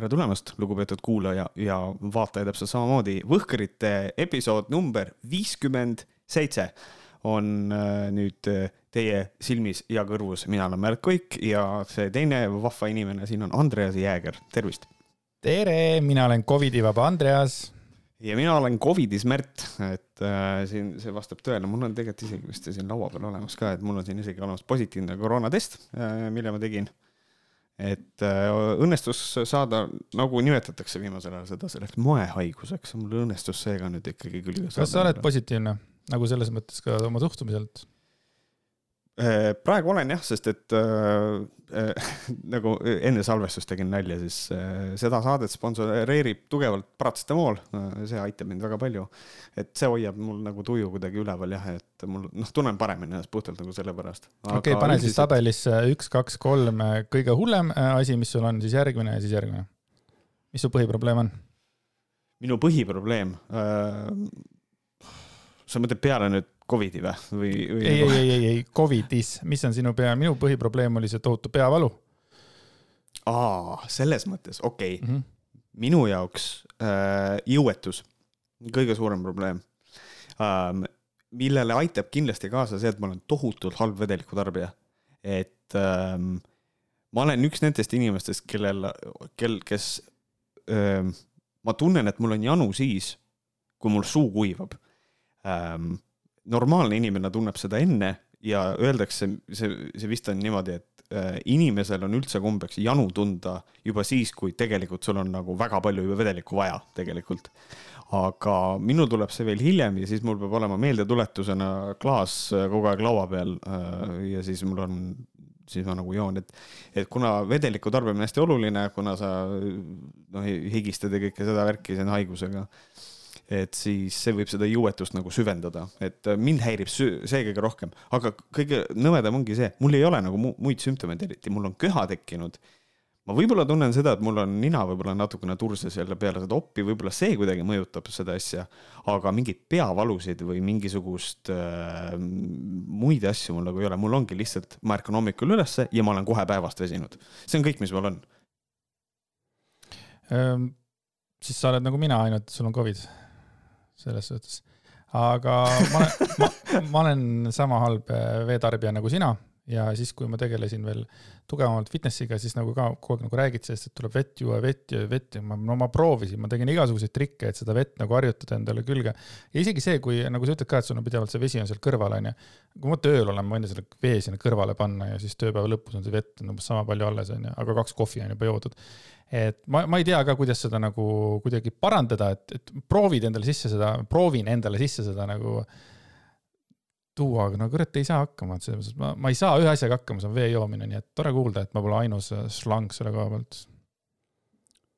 tere tulemast, lugupeetud kuulaja ja vaataja täpselt samamoodi. Võhkrite episood number viiskümmend seitse on äh, nüüd äh, teie silmis ja kõrvus. mina olen Märt Koik ja see teine vahva inimene siin on Andreas Jääger, tervist. tere, mina olen Covidi vaba Andreas. ja mina olen Covidis Märt, et äh, siin see vastab tõele, mul on tegelikult isegi vist siin laua peal olemas ka, et mul on siin isegi olemas positiivne koroonatest äh,, mille ma tegin et äh, õnnestus saada, nagu nimetatakse viimasel ajal seda selleks moehaiguseks, mul õnnestus seega nüüd ikkagi küll. kas sa oled positiivne, nagu selles mõttes ka oma suhtumiselt? Äh, praegu olen jah, sest et äh, äh, nagu enne salvestust tegin nalja, siis äh, seda saadet sponsoreerib tugevalt paratsetamool äh,. see aitab mind väga palju. et see hoiab mul nagu tuju kuidagi üleval jah, et mul noh, tunnen paremini ennast puhtalt nagu sellepärast. okei pane siis tabelisse üks, kaks, kolm kõige hullem asi, mis sul on, siis järgmine ja siis järgmine. mis su põhiprobleem on? minu põhiprobleem äh,? sa mõtled peale nüüd Covidi või, või, ei, ei, ei, ei, ei, Covidis, mis on sinu pea, minu põhiprobleem oli see tohutu peavalu. aa, selles mõttes, okei okay. mm. -hmm. minu jaoks äh, jõuetus, kõige suurem probleem ähm,. millele aitab kindlasti kaasa see, et ma olen tohutult halb vedelikutarbija. et ähm, ma olen üks nendest inimestest, kellel, kel, kes ähm,, ma tunnen, et mul on janu siis, kui mul suu kuivab ähm, normaalne inimene tunneb seda enne ja öeldakse, see, see vist on niimoodi, et äh, inimesel on üldse kombeks janu tunda juba siis, kui tegelikult sul on nagu väga palju juba vedelikku vaja tegelikult. aga minul tuleb see veel hiljem ja siis mul peab olema meeldetuletusena klaas äh, kogu aeg laua peal äh, ja siis mul on siis ma nagu joon, et, et kuna vedeliku tarbimine on hästi oluline, kuna sa noh, higistad ja kõike seda värki selle haigusega et siis see võib seda jõuetust nagu süvendada, et äh, mind häirib see kõige rohkem, aga kõige nõmedam ongi see, mul ei ole nagu muid sümptomeid eriti, mul on köha tekkinud. ma võib-olla tunnen seda, et mul on nina võib-olla natukene turses jälle peale seda oppi, võib-olla see kuidagi mõjutab seda asja, aga mingeid peavalusid või mingisugust äh, muid asju mul nagu ei ole, mul ongi lihtsalt, ma ärkan hommikul ülesse ja ma olen kohe päevast väsinud. see on kõik, mis mul on ähm,. siis sa oled nagu mina, ainult sul on Covid selles suhtes. aga ma olen, ma, ma olen sama halb äh, veetarbija nagu sina ja siis, kui ma tegelesin veel tugevamalt fitnessiga, siis nagu ka kogu aeg nagu räägid sellest, et tuleb vett juua, vett ja vett ja ma, no ma proovisin, ma tegin igasuguseid trikke, et seda vett nagu harjutada endale külge. ja isegi see, kui nagu sa ütled ka, et sul on pidevalt see vesi on seal kõrval, onju. kui ma tööl olen, ma võin selle vee sinna kõrvale panna ja siis tööpäeva lõpus on see vett umbes sama palju alles, onju, aga kaks kohvi on juba joodud et ma, ma ei tea ka, kuidas seda nagu kuidagi parandada, et, et proovid endale sisse seda, proovin endale sisse seda nagu tuua, aga no kurat, ei saa hakkama, et selles mõttes ma, ma ei saa ühe asjaga hakkama, see on vee joomine, nii et tore kuulda, et ma pole ainus šlang selle koha pealt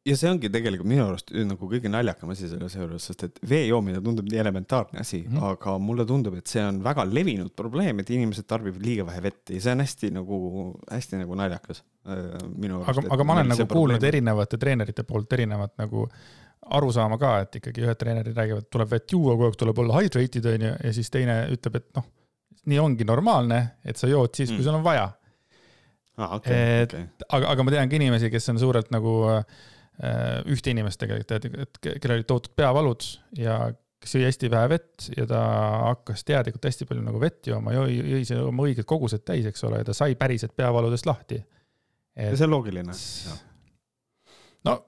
ja see ongi tegelikult minu arust nagu kõige naljakam asi selle seejuures, sest et vee joomine tundub nii elementaarne asi mm, -hmm. aga mulle tundub, et see on väga levinud probleem, et inimesed tarbivad liiga vähe vett ja see on hästi nagu, hästi nagu naljakas äh, minu arust. aga, aga ma olen nagu kuulnud probleem. erinevate treenerite poolt erinevat nagu arusaama ka, et ikkagi ühed treenerid räägivad, tuleb vett juua, kogu aeg tuleb olla hydrated on ju, ja siis teine ütleb, et noh, nii ongi normaalne, et sa jood siis, kui mm. sul on vaja ah,. Okay, et okay. aga, aga ma tean ka inimesi, kes on suurelt nagu äh, ühte inimest tegelikult, et kellel olid tohutud peavalud ja kes jõi hästi vähe vett ja ta hakkas teadlikult hästi palju nagu vett jooma, jõi, jõi oma õiged kogused täis, eks ole, ja ta sai päriselt peavaludest lahti. ja see on loogiline. no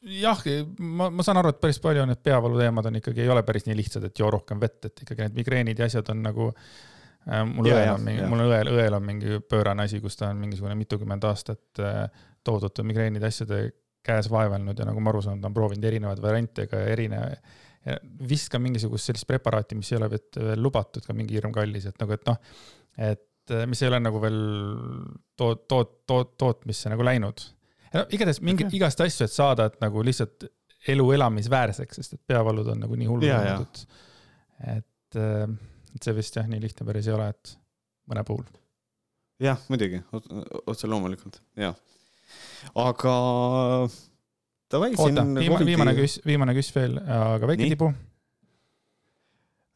jah, ma, ma saan aru, et päris palju need peavalu teemad on ikkagi, ei ole päris nii lihtsad, et joo rohkem vett, et ikkagi need migreenid ja asjad on nagu äh, mul ja, õel on mingi, mul õel, õel on mingi pöörane asi, kus ta on mingisugune mitukümmend aastat äh, toodud migreenide asjade käes vaevelnud ja nagu ma aru saan, ta on proovinud erinevaid variante ka erine-, vist ka mingisugust sellist preparaati, mis ei ole veel lubatud, ka mingi hirm kallis, et nagu, et noh, et mis ei ole nagu veel toot-, toot-, toot-, tootmisse nagu läinud. No igatahes okay., igast asju, et saada, et nagu lihtsalt elu elamisväärseks, sest et peavalud on nagu nii hullud olnud, et, et see vist jah, nii lihtne päris ei ole, et mõne puhul. jah, muidugi, otse loomulikult, jah aga davai. oota, viimane, viimane küs, viimane küs veel, aga väike tibu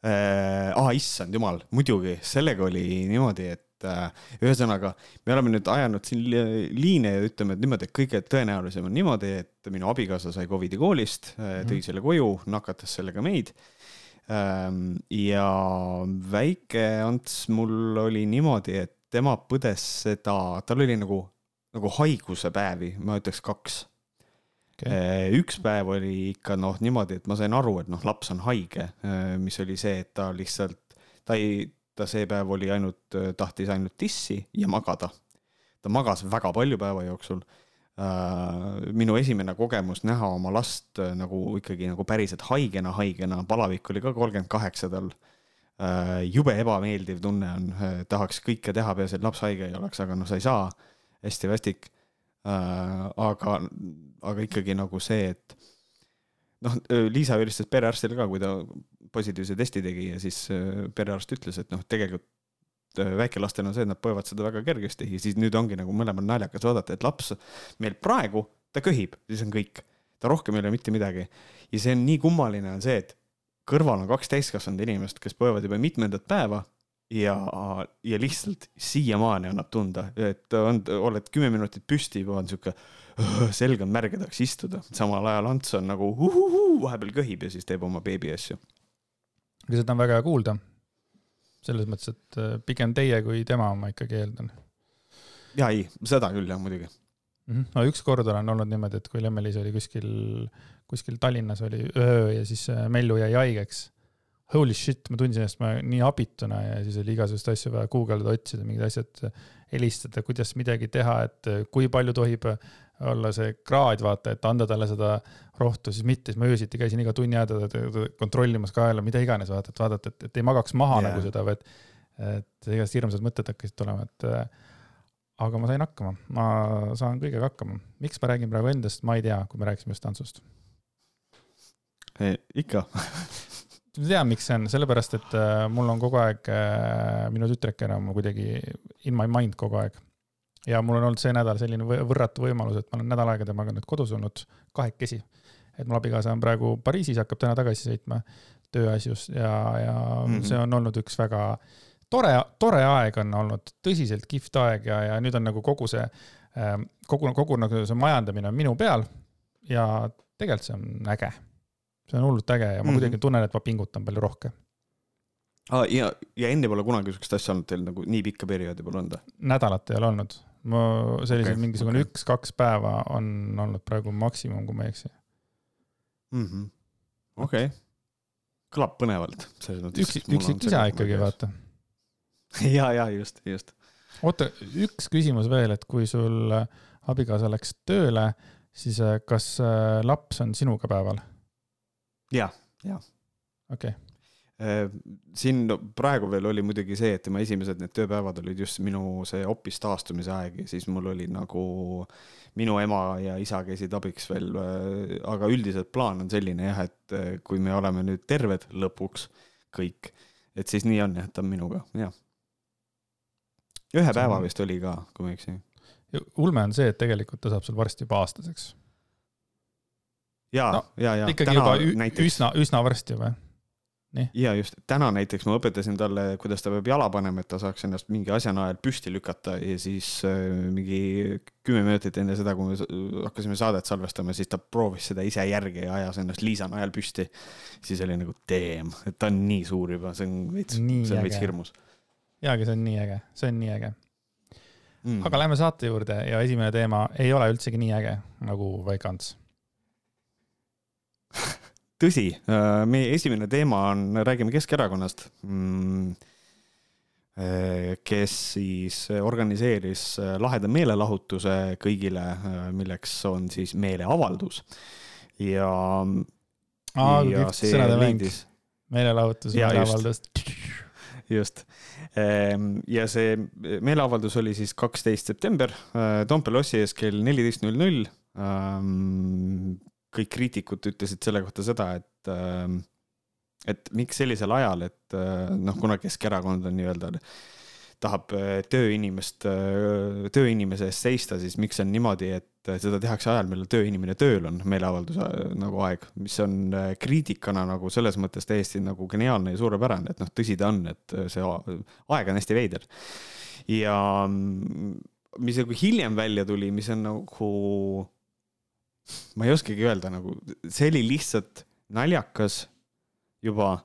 äh,. ah, issand jumal, muidugi, sellega oli niimoodi, et äh, ühesõnaga, me oleme nüüd ajanud siin liine ja ütleme, et niimoodi, et kõige tõenäolisem on niimoodi, et minu abikaasa sai Covidi koolist, äh, tõi mhm. selle koju, nakatas sellega meid. Ähm, ja väike Ants mul oli niimoodi, et tema põdes seda, tal oli nagu, nagu haiguse päevi, ma ütleks kaks okay.. üks päev oli ikka noh, niimoodi, et ma sain aru, et noh, laps on haige, mis oli see, et ta lihtsalt, ta ei, ta see päev oli ainult, tahtis ainult tissi ja magada. ta magas väga palju päeva jooksul. Äh, minu esimene kogemus näha oma last äh, nagu ikkagi nagu päriselt haigena, haigena, palavik oli ka kolmkümmend kaheksa tal. Äh, jube ebameeldiv tunne on, tahaks kõike teha, peaasi, et laps haige ei oleks, aga noh, sa ei saa. hästi vastik. aga, aga ikkagi nagu see, et noh, Liisa helistas perearstile ka, kui ta positiivse testi tegi ja siis äh, perearst ütles, et noh, tegelikult äh, väikelastel on see, et nad põevad seda väga kergesti ja siis nüüd ongi nagu mõlemal naljakas vaadata, et laps meil praegu, ta köhib, siis on kõik. ta rohkem ei ole mitte midagi. ja see on nii kummaline on see, et kõrval on kaks täiskasvanud inimest, kes põevad juba mitmendat päeva ja, ja lihtsalt siiamaani annab tunda, et on, oled kümme minutit püsti juba on sihuke selg on märg ja tahaks istuda, samal ajal Ants on nagu uhuhu, vahepeal köhib ja siis teeb oma beebi asju aga seda on väga hea kuulda. selles mõttes, et äh, pigem teie kui tema, ma ikkagi eeldan. ja ei, seda küll jah, muidugi mm. -hmm. no ükskord olen olnud niimoodi, et kui Lemmelis oli kuskil, kuskil Tallinnas oli öö ja siis äh, Mellu jäi haigeks. Holy shit, ma tundsin ennast nii abituna ja siis oli igasuguseid asju vaja guugeldada, otsida, mingid asjad, helistada, kuidas midagi teha, et äh, kui palju tohib olla see kraad, vaata, et anda talle seda rohtu, siis mitte, siis ma öösiti käisin iga tunni aja teda kontrollimas kaela, mida iganes, vaata, et vaadata, et, et ei magaks maha yeah. nagu seda, vaid et igast hirmsad mõtted hakkasid tulema, et aga ma sain hakkama, ma saan kõigega hakkama. miks ma räägin praegu endast, ma ei tea, kui me rääkisime just tantsust e,. ikka ma tean, miks see on, sellepärast et äh, mul on kogu aeg äh,, minu tütrekene on mul kuidagi in my mind kogu aeg ja mul on olnud see nädal selline võrratu võimalus, et ma olen nädal aega temaga nüüd kodus olnud kahekesi. et mul abikaasa on praegu Pariisis, hakkab täna tagasi sõitma tööasjus ja, ja mm -hmm. see on olnud üks väga tore, tore aeg on olnud, tõsiselt kihvt aeg ja, ja nüüd on nagu kogu see, ähm, kogu, kogu nagu see majandamine on minu peal. ja tegelikult see on äge. see on hullult äge ja ma mm -hmm. kuidagi tunnen, et ma pingutan palju rohkem ah,. ja, ja enne pole kunagi sihukest asja olnud teil nagu nii pikka perioodi pole olnud või? nädalat ei ole olnud ma sellised okay, mingisugune okay. üks-kaks päeva on olnud praegu maksimum, kui ma ei eksi mm -hmm.. okei okay., kõlab põnevalt. üks, üksik isa ikkagi, vaata. ja, ja just, just. oota, üks küsimus veel, et kui sul abikaasa läks tööle, siis äh, kas äh, laps on sinuga päeval? ja, ja. okei okay Äh, siin praegu veel oli muidugi see, et tema esimesed need tööpäevad olid just minu see opis taastumise aeg ja siis mul oli nagu minu ema ja isa käisid abiks veel, äh, aga üldiselt plaan on selline jah, et äh, kui me oleme nüüd terved lõpuks kõik, et siis nii on jah, ta on minuga, jah. ühe päeva vist oli ka, kui ma ei eksi. ulme on see, et tegelikult ta saab sul varsti juba aastaseks. ja no,, ja, ja. ikkagi Täna juba näiteks... üsna, üsna varsti juba ja just, täna näiteks ma õpetasin talle, kuidas ta peab jala panema, et ta saaks ennast mingi asja najal püsti lükata ja siis äh, mingi kümme minutit enne seda, kui me hakkasime saadet salvestama, siis ta proovis seda ise järgi ja ajas ennast Liisa najal püsti. siis oli nagu damn, et ta on nii suur juba, see on veits, see on veits hirmus. jaa, aga see on nii äge, see on nii äge. Mm.. aga lähme saate juurde ja esimene teema ei ole üldsegi nii äge nagu Väike Ants tõsi, äh, meie esimene teema on, räägime Keskerakonnast mm, äh, kes siis organiseeris äh, laheda meelelahutuse kõigile, milleks on siis meeleavaldus ja. ja see leidis. meelelahutus, meeleavaldus. just, ehm, ja see meeleavaldus oli siis kaksteist september Toompea lossi ees kell neliteist null null ehm, kõik kriitikud ütlesid selle kohta seda, et, ähm, et miks sellisel ajal, et äh, noh, kuna Keskerakond on nii-öelda tahab äh, tööinimest, äh, tööinimese eest seista, siis miks on niimoodi, et seda tehakse ajal, millal tööinimene tööl on, meeleavalduse nagu aeg, mis on kriitikana nagu selles mõttes täiesti nagu geniaalne ja suurepärane, et noh, tõsi ta on, et see aeg on hästi veider. ja mm, mis nagu hiljem välja tuli, mis on nagu, ma ei oskagi öelda, nagu see oli lihtsalt naljakas juba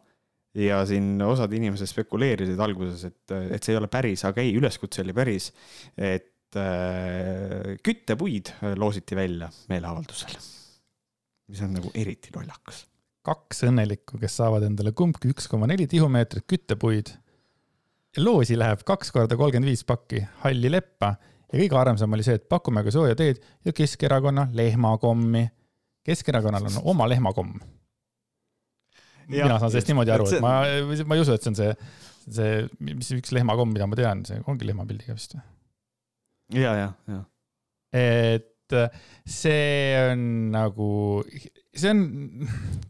ja siin osad inimesed spekuleerisid alguses, et, et see ei ole päris, aga ei, üleskutse oli päris, et äh, küttepuid loositi välja meeleavaldusel, mis on nagu eriti lollakas. kaks õnnelikku, kes saavad endale kumbki üks koma neli tihumeetrit küttepuid. loosi läheb kaks korda kolmkümmend viis pakki halli leppa ja kõige armsam oli see, et pakume ka sooja teed ja Keskerakonna lehmakommi. Keskerakonnal on oma lehmakomm mina saan sellest niimoodi aru, et ma, ma ei usu, et see on see, see, mis üks lehmakomm, mida ma tean, see ongi lehmapildiga vist või? ja, ja, ja. et see on nagu, see on,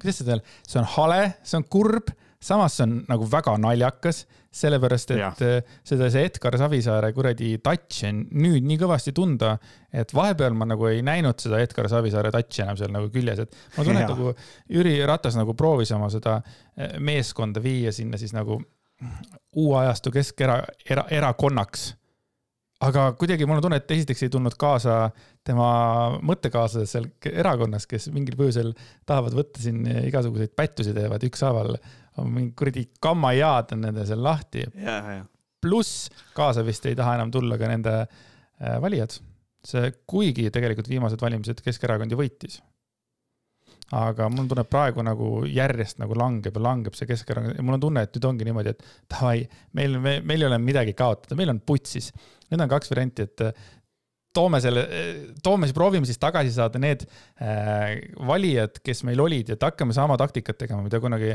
kuidas seda öelda, see on hale, see on kurb samas see on nagu väga naljakas, sellepärast et ja. Äh, seda, see Edgar Savisaare kuradi touch on nüüd nii kõvasti tunda, et vahepeal ma nagu ei näinud seda Edgar Savisaare touch'i enam seal nagu küljes, et ma tunnen, et nagu Jüri Ratas nagu proovis oma seda äh, meeskonda viia sinna siis nagu uue ajastu keskera-, era-, erakonnaks aga kuidagi mul on tunne, et esiteks ei tulnud kaasa tema mõttekaaslased seal erakonnas, kes mingil põhjusel tahavad võtta siin igasuguseid pättusi teevad ükshaaval mingi kuradi kammajaad on nende seal lahti. pluss kaasa vist ei taha enam tulla ka nende äh, valijad. see, kuigi tegelikult viimased valimised Keskerakond ju võitis. aga mul tunneb praegu nagu järjest nagu langeb ja langeb see Keskerakond ja mul on tunne, et nüüd ongi niimoodi, et davai, meil, meil, meil ei ole midagi kaotada, meil on putsis. nüüd on kaks varianti, et toome selle, toome siis, proovime siis tagasi saada need äh, valijad, kes meil olid, et hakkame sama taktikat tegema, mida kunagi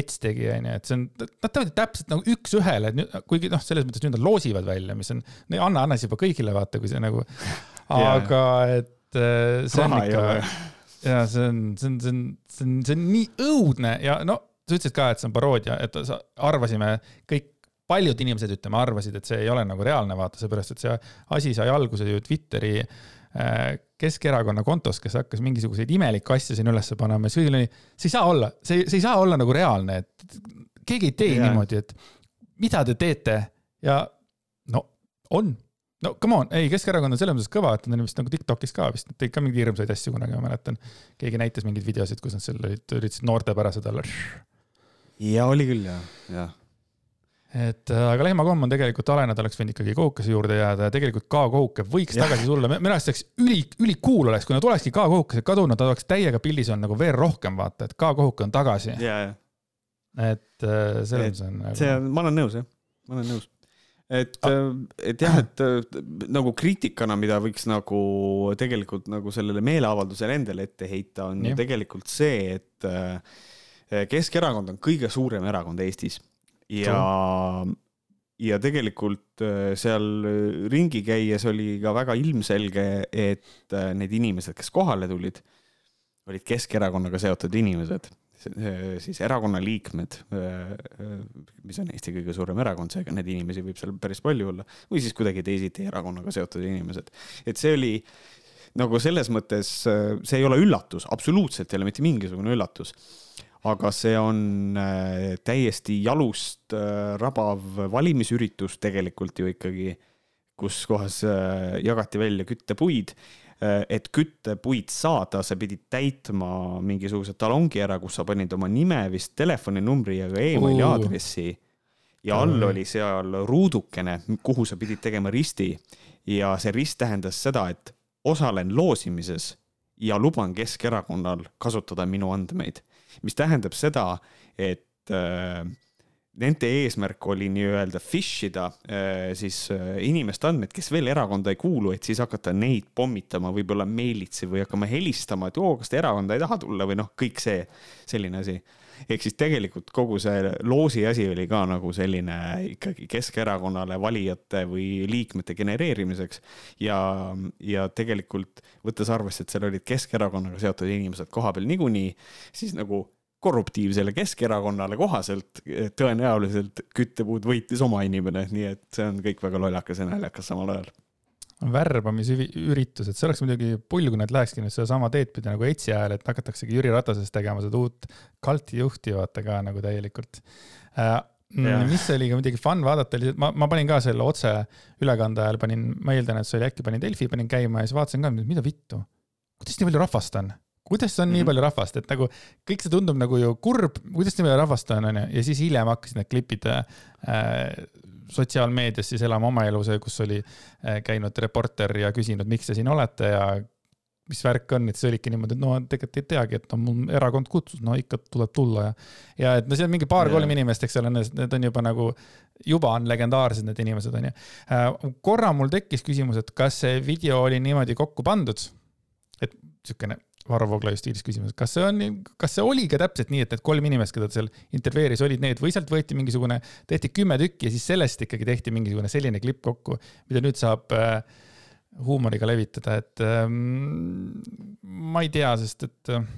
Ets tegi, onju, et see on, nad teevad täpselt nagu üks-ühele, et nüüd, kuigi noh, selles mõttes nüüd nad loosivad välja, mis on, anna, anna siis juba kõigile vaata, kui see nagu, aga et äh, see on ikka, ja see on, see on, see on, see on, see on nii õudne ja no sa ütlesid ka, et see on paroodia, et sa, arvasime kõik paljud inimesed, ütleme, arvasid, et see ei ole nagu reaalne, vaata, seepärast et see asi sai alguse ju Twitteri äh, Keskerakonna kontost, kes hakkas mingisuguseid imelikke asju siin üles panema ja siis kõigil oli, see ei saa olla, see, see ei saa olla nagu reaalne, et keegi ei tee yeah. niimoodi, et mida te teete ja no on no come on, ei, Keskerakond on selles mõttes kõva, et nad on vist nagu Tiktokis ka vist, nad tegid ka mingeid hirmsaid asju kunagi, ma mäletan. keegi näitas mingeid videosid, kus nad seal olid, üritasid noortepärased olla. ja oli küll jah, jah et äh, aga lehmakomm on tegelikult hale, nad oleks võinud ikkagi kohukese juurde jääda ja tegelikult K-kohuke võiks ja. tagasi tulla. minu arust oleks üli, ülikool oleks, kui nad olekski K-kohukesed kadunud, nad oleks täiega pildis on nagu veel rohkem vaata, et K-kohuke on tagasi. et äh, selles mõttes on nagu.... see on, ma olen nõus jah, ma olen nõus. et ah., et jah, et nagu kriitikana, mida võiks nagu tegelikult nagu sellele meeleavaldusele endale ette heita, on ju tegelikult see, et Keskerakond on kõige suurem erakond Eestis ja, ja tegelikult äh, seal ringi käies oli ka väga ilmselge, et äh, need inimesed, kes kohale tulid, olid Keskerakonnaga seotud inimesed, siis erakonna liikmed, äh, mis on Eesti kõige suurem erakond, seega neid inimesi võib seal päris palju olla, või siis kuidagi teisiti erakonnaga seotud inimesed. et see oli nagu selles mõttes, see ei ole üllatus, absoluutselt ei ole mitte mingisugune üllatus aga see on äh, täiesti jalust äh, rabav valimisüritus tegelikult ju ikkagi, kus kohas äh, jagati välja küttepuid. et küttepuid saada, sa pidid täitma mingisuguse talongi ära, kus sa panid oma nime, vist telefoninumbri ja ka emaili uh. aadressi. ja all oli seal ruudukene, kuhu sa pidid tegema risti ja see rist tähendas seda, et osalen loosimises ja luban Keskerakonnal kasutada minu andmeid mis tähendab seda, et äh, nende eesmärk oli nii-öelda fish ida äh, siis äh, inimeste andmeid, kes veel erakonda ei kuulu, et siis hakata neid pommitama, võib-olla meilitsi või hakkama helistama, et oo, kas te erakonda ei taha tulla või noh, kõik see, selline asi. Ehk siis tegelikult kogu see loosi asi oli ka nagu selline ikkagi Keskerakonnale valijate või liikmete genereerimiseks. Ja, ja tegelikult võttes arvesse, et seal olid Keskerakonnaga seotud inimesed kohapeal niikuinii, siis nagu korruptiivsele Keskerakonnale kohaselt tõenäoliselt küttepuud võitis oma inimene, nii et see on kõik väga lollakas ja naljakas samal ajal värbamisüritused, see oleks muidugi pull, kui nad lähekski nüüd sedasama teed pidi nagu ETSi ajal, et hakataksegi Jüri Ratasest tegema seda uut kalti juhti vaata ka nagu täielikult äh,. mis oli ka muidugi fun vaadata, oli, ma, ma panin ka selle otseülekande ajal panin, ma eeldan, et see oli äkki panin Delfi, panin käima ja siis vaatasin ka, mida vittu, kuidas nii palju rahvast on kuidas on mm -hmm. nii mhm. palju rahvast, et nagu kõik see tundub nagu ju kurb, kuidas nii palju rahvast on, onju, ja siis hiljem hakkasid need klipid äh, sotsiaalmeedias siis elama oma elu, see, kus oli äh, käinud reporter ja küsinud, miks te siin olete ja mis värk on, et see oligi niimoodi, et no tegelikult ei teagi, et no mul erakond kutsus, no ikka tuleb tulla ja. ja et no seal mingi paar-kolm inimest, eks ole, need on juba nagu, juba on legendaarsed need inimesed, onju. Äh, korra mul tekkis küsimus, et kas see video oli niimoodi kokku pandud, et siukene Varro Vooglaiu stiilis küsimus, kas see on, kas see oli ka täpselt nii, et need kolm inimest, keda ta seal intervjueeris, olid need või sealt võeti mingisugune, tehti kümme tükki ja siis sellest ikkagi tehti mingisugune selline klipp kokku, mida nüüd saab äh, huumoriga levitada, et ähm, ma ei tea, sest et äh,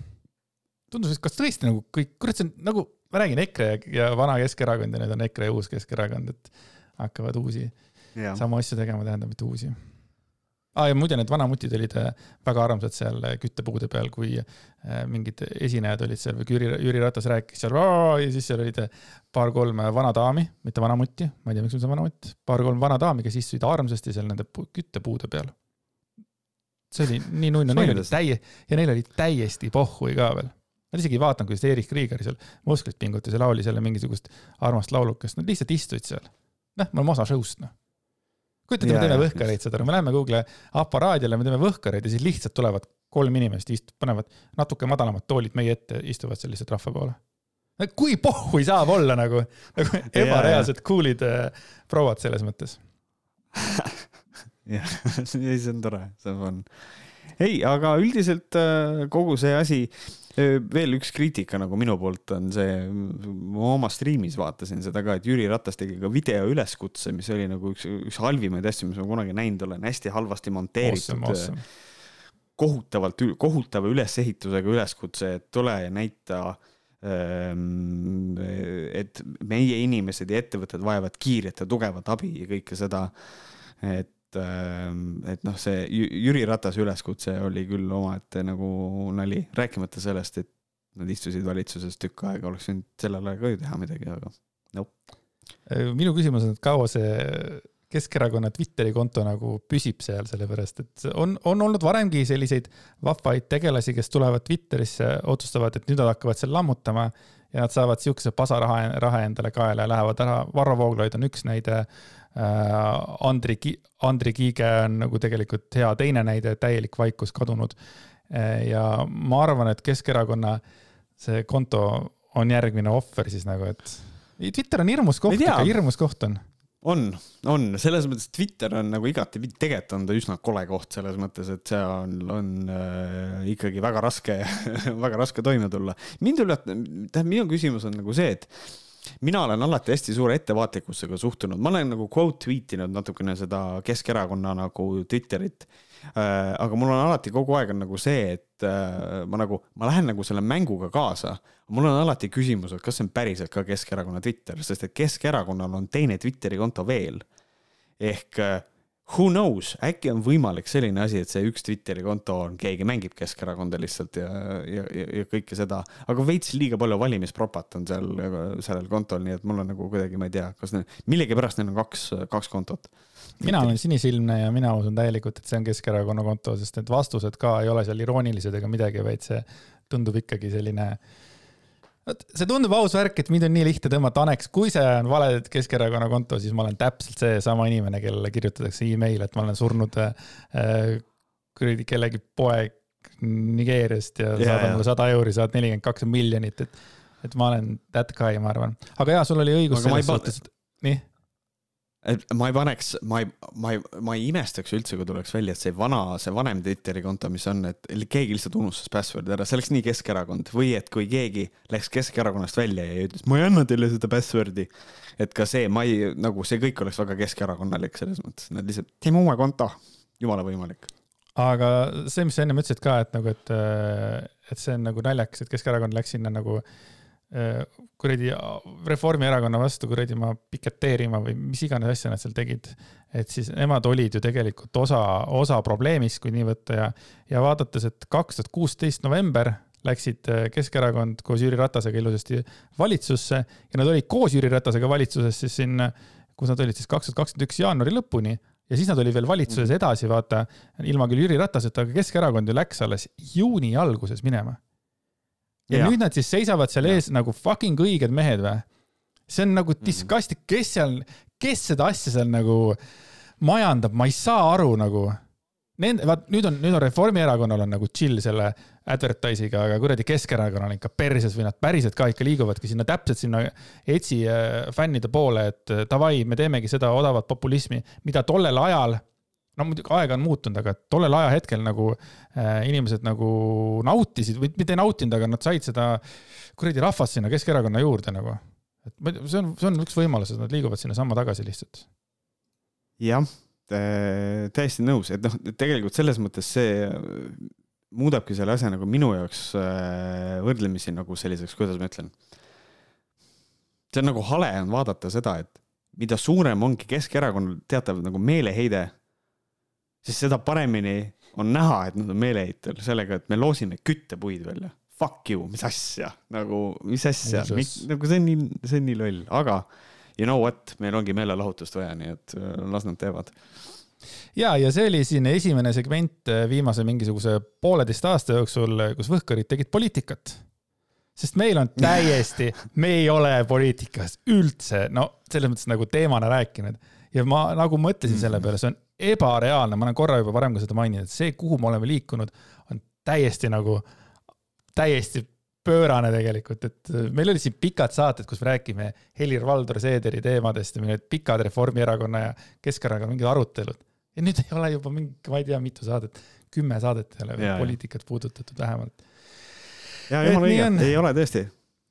tundus, et kas tõesti nagu kõik, kurat, see on nagu, ma räägin EKRE ja vana Keskerakond ja nüüd on EKRE ja uus Keskerakond, et hakkavad uusi ja. samu asju tegema, tähendab, et uusi ah, ja muide, need vanamutid olid äh, väga armsad seal äh, küttepuude peal, kui äh, mingid esinejad olid seal või Jüri, Jüri Ratas rääkis seal ja siis seal olid paar-kolm vana daami, mitte vanamutti, ma ei tea, miks on see vanamutt, paar-kolm vana daami, kes istusid armsasti seal nende küttepuude peal. see oli nii nunnu, neil oli täie- ja neil oli täiesti pohhui ka veel. Nad isegi ei vaadanud, kuidas Erich Krieger seal musklit pingutas ja laulis jälle mingisugust armast laulukest, nad lihtsalt istusid seal. noh, me oleme osa show'st, noh kujuta ette, me teeme võhkareid, saad aru, me läheme Google'i aparaadile, me teeme võhkareid ja siis lihtsalt tulevad kolm inimest, ist-, panevad natuke madalamad toolid meie ette, istuvad seal lihtsalt rahva poole. kui pohhui saab olla nagu, nagu ebareaalselt cool'id äh, prouad selles mõttes jah, see on tore, see on. ei, aga üldiselt äh, kogu see asi veel üks kriitika nagu minu poolt on see, ma oma striimis vaatasin seda ka, et Jüri Ratas tegi ka videoüleskutse, mis oli nagu üks, üks halvimaid asju, mis ma kunagi näinud olen, hästi halvasti monteeritud awesome,. Awesome. kohutavalt, kohutava ülesehitusega üleskutse, et tule ja näita et meie inimesed ja ettevõtted vajavad kiiret ja tugevat abi ja kõike seda. et et, ähm, et noh, see Jüri Ratase üleskutse oli küll omaette nagu nali, rääkimata sellest, et nad istusid valitsuses tükk aega, oleks võinud sellel ajal ka ju teha midagi, aga nope. Äh, minu küsimus on, et kaua see Keskerakonna Twitteri konto nagu püsib seal, sellepärast et on, on olnud varemgi selliseid vahvaid tegelasi, kes tulevad Twitterisse, otsustavad, et nüüd nad hakkavad seal lammutama ja nad saavad siukese pasaraha, raha endale kaela ja lähevad ära. Varro Vooglaid on üks näide Andri, Andri Kiige on nagu tegelikult hea teine näide, täielik vaikus kadunud. Äh, ja ma arvan, et Keskerakonna see konto on järgmine ohver siis nagu, et Twitter on hirmus koht, hirmus koht on on, on, selles mõttes Twitter on nagu igatepidi, tegelikult on ta üsna kole koht selles mõttes, et see on, on äh, ikkagi väga raske väga raske toime tulla. mind üllatab, tähendab, minu küsimus on nagu see, et mina olen alati hästi suure ettevaatlikkusega suhtunud, ma olen nagu quote tweet inud natukene seda Keskerakonna nagu Twitterit äh,. aga mul on alati kogu aeg on nagu see, et äh, ma nagu, ma lähen nagu selle mänguga kaasa. mul on alati küsimus, et kas see on päriselt ka Keskerakonna Twitter, sest et Keskerakonnal on teine Twitteri konto veel. ehk äh, who knows, äkki on võimalik selline asi, et see üks Twitteri konto on, keegi mängib Keskerakonda lihtsalt ja, ja, ja, ja kõike seda, aga veits liiga palju valimispropat on seal, sellel kontol, nii et mul on nagu kuidagi, ma ei tea, kas neil, millegipärast neil on kaks, kaks kontot. mina olen sinisilmne ja mina usun täielikult, et see on Keskerakonna konto, sest need vastused ka ei ole seal iroonilised ega midagi, vaid see tundub ikkagi selline äh, vot see tundub aus värk, et mind on nii lihtne tõmmata. Aneks, kui see on vale Keskerakonna konto, siis ma olen täpselt seesama inimene, kellele kirjutatakse email, et ma olen surnud äh, kuradi kellegi poeg Nigeeriast ja yeah, saadad mulle sada euri, saad nelikümmend kaks miljonit, et, et ma olen that guy, ma arvan. aga jaa, sul oli õigus selles suhtes, et nii et ma ei paneks, ma ei, ma ei, ma ei imestaks üldse, kui tuleks välja, et see vana, see vanem Twitteri konto, mis on, et keegi lihtsalt unustas password'i ära, see oleks nii Keskerakond või et kui keegi läks Keskerakonnast välja ja ütles, ma ei anna teile seda password'i. et ka see, ma ei, nagu see kõik oleks väga keskerakonnalik selles mõttes, nad lihtsalt, teeme uue konto, jumala võimalik. aga see, mis sa ennem ütlesid ka, et nagu, et, et see on nagu naljakas, et Keskerakond läks sinna nagu äh, kuradi Reformierakonna vastu kuradi ma piketeerima või mis iganes asja nad seal tegid. et siis nemad olid ju tegelikult osa, osa probleemist, kui nii võtta ja, ja vaadates, et kaks tuhat kuusteist november läksid äh, Keskerakond koos Jüri Ratasega ilusasti valitsusse ja nad olid koos Jüri Ratasega valitsuses siis siin, kus nad olid siis kaks tuhat kakskümmend üks jaanuari lõpuni ja siis nad olid veel valitsuses edasi, vaata, ilma küll Jüri Rataseta, aga Keskerakond ju läks alles juuni alguses minema. Ja, ja nüüd nad siis seisavad seal ja. ees nagu fucking õiged mehed või? see on nagu mhm. disgusting, kes seal, kes seda asja seal nagu majandab, ma ei saa aru nagu Nende, vaat nüüd on, nüüd on Reformierakonnal on nagu chill selle advertise'iga, aga kuradi Keskerakonnal ikka perses või nad päriselt ka ikka liiguvadki sinna täpselt sinna ETS-i äh, fännide poole, et äh, davai, me teemegi seda odavat populismi, mida tollel ajal no muidugi aeg on muutunud, aga tollel ajahetkel nagu äh, inimesed nagu nautisid või mitte ei nautinud, aga nad said seda kuradi rahvast sinna Keskerakonna juurde nagu. et see on, see on üks võimalus, et nad liiguvad sinnasamma tagasi lihtsalt. jah täiesti nõus, et noh, tegelikult selles mõttes see muudabki selle asja nagu minu jaoks äh, võrdlemisi nagu selliseks, kuidas ma ütlen. see on nagu hale on vaadata seda, et mida suurem ongi Keskerakonnal teatav nagu meeleheide, siis seda paremini on näha, et nad on meeleheitel sellega, et me loosime küttepuid välja. Fuck you, mis asja, nagu, mis asja, nagu see on nii, see on nii loll, aga you know what, meil ongi meelelahutust vaja, nii et äh, las nad teevad ja, ja see oli siin esimene segment äh, viimase mingisuguse pooleteist aasta jooksul, äh, kus võhkarid tegid poliitikat. sest meil on täiesti, me ei ole poliitikas üldse, no selles mõttes nagu teemana rääkinud ja ma nagu mõtlesin selle mm. peale, see on ebareaalne, ma olen korra juba varem ka seda maininud, et see, kuhu me oleme liikunud, on täiesti nagu, täiesti pöörane tegelikult, et äh, meil olid siin pikad saated, kus me räägime Helir-Valdor Seederi teemadest ja meil olid pikad Reformierakonna ja Keskerakonna mingid arutelud. ja nüüd ei ole juba mingi, ma ei tea, mitu saadet, kümme saadet ei ole poliitikat puudutatud vähemalt. ja jumala õige, ei ole tõesti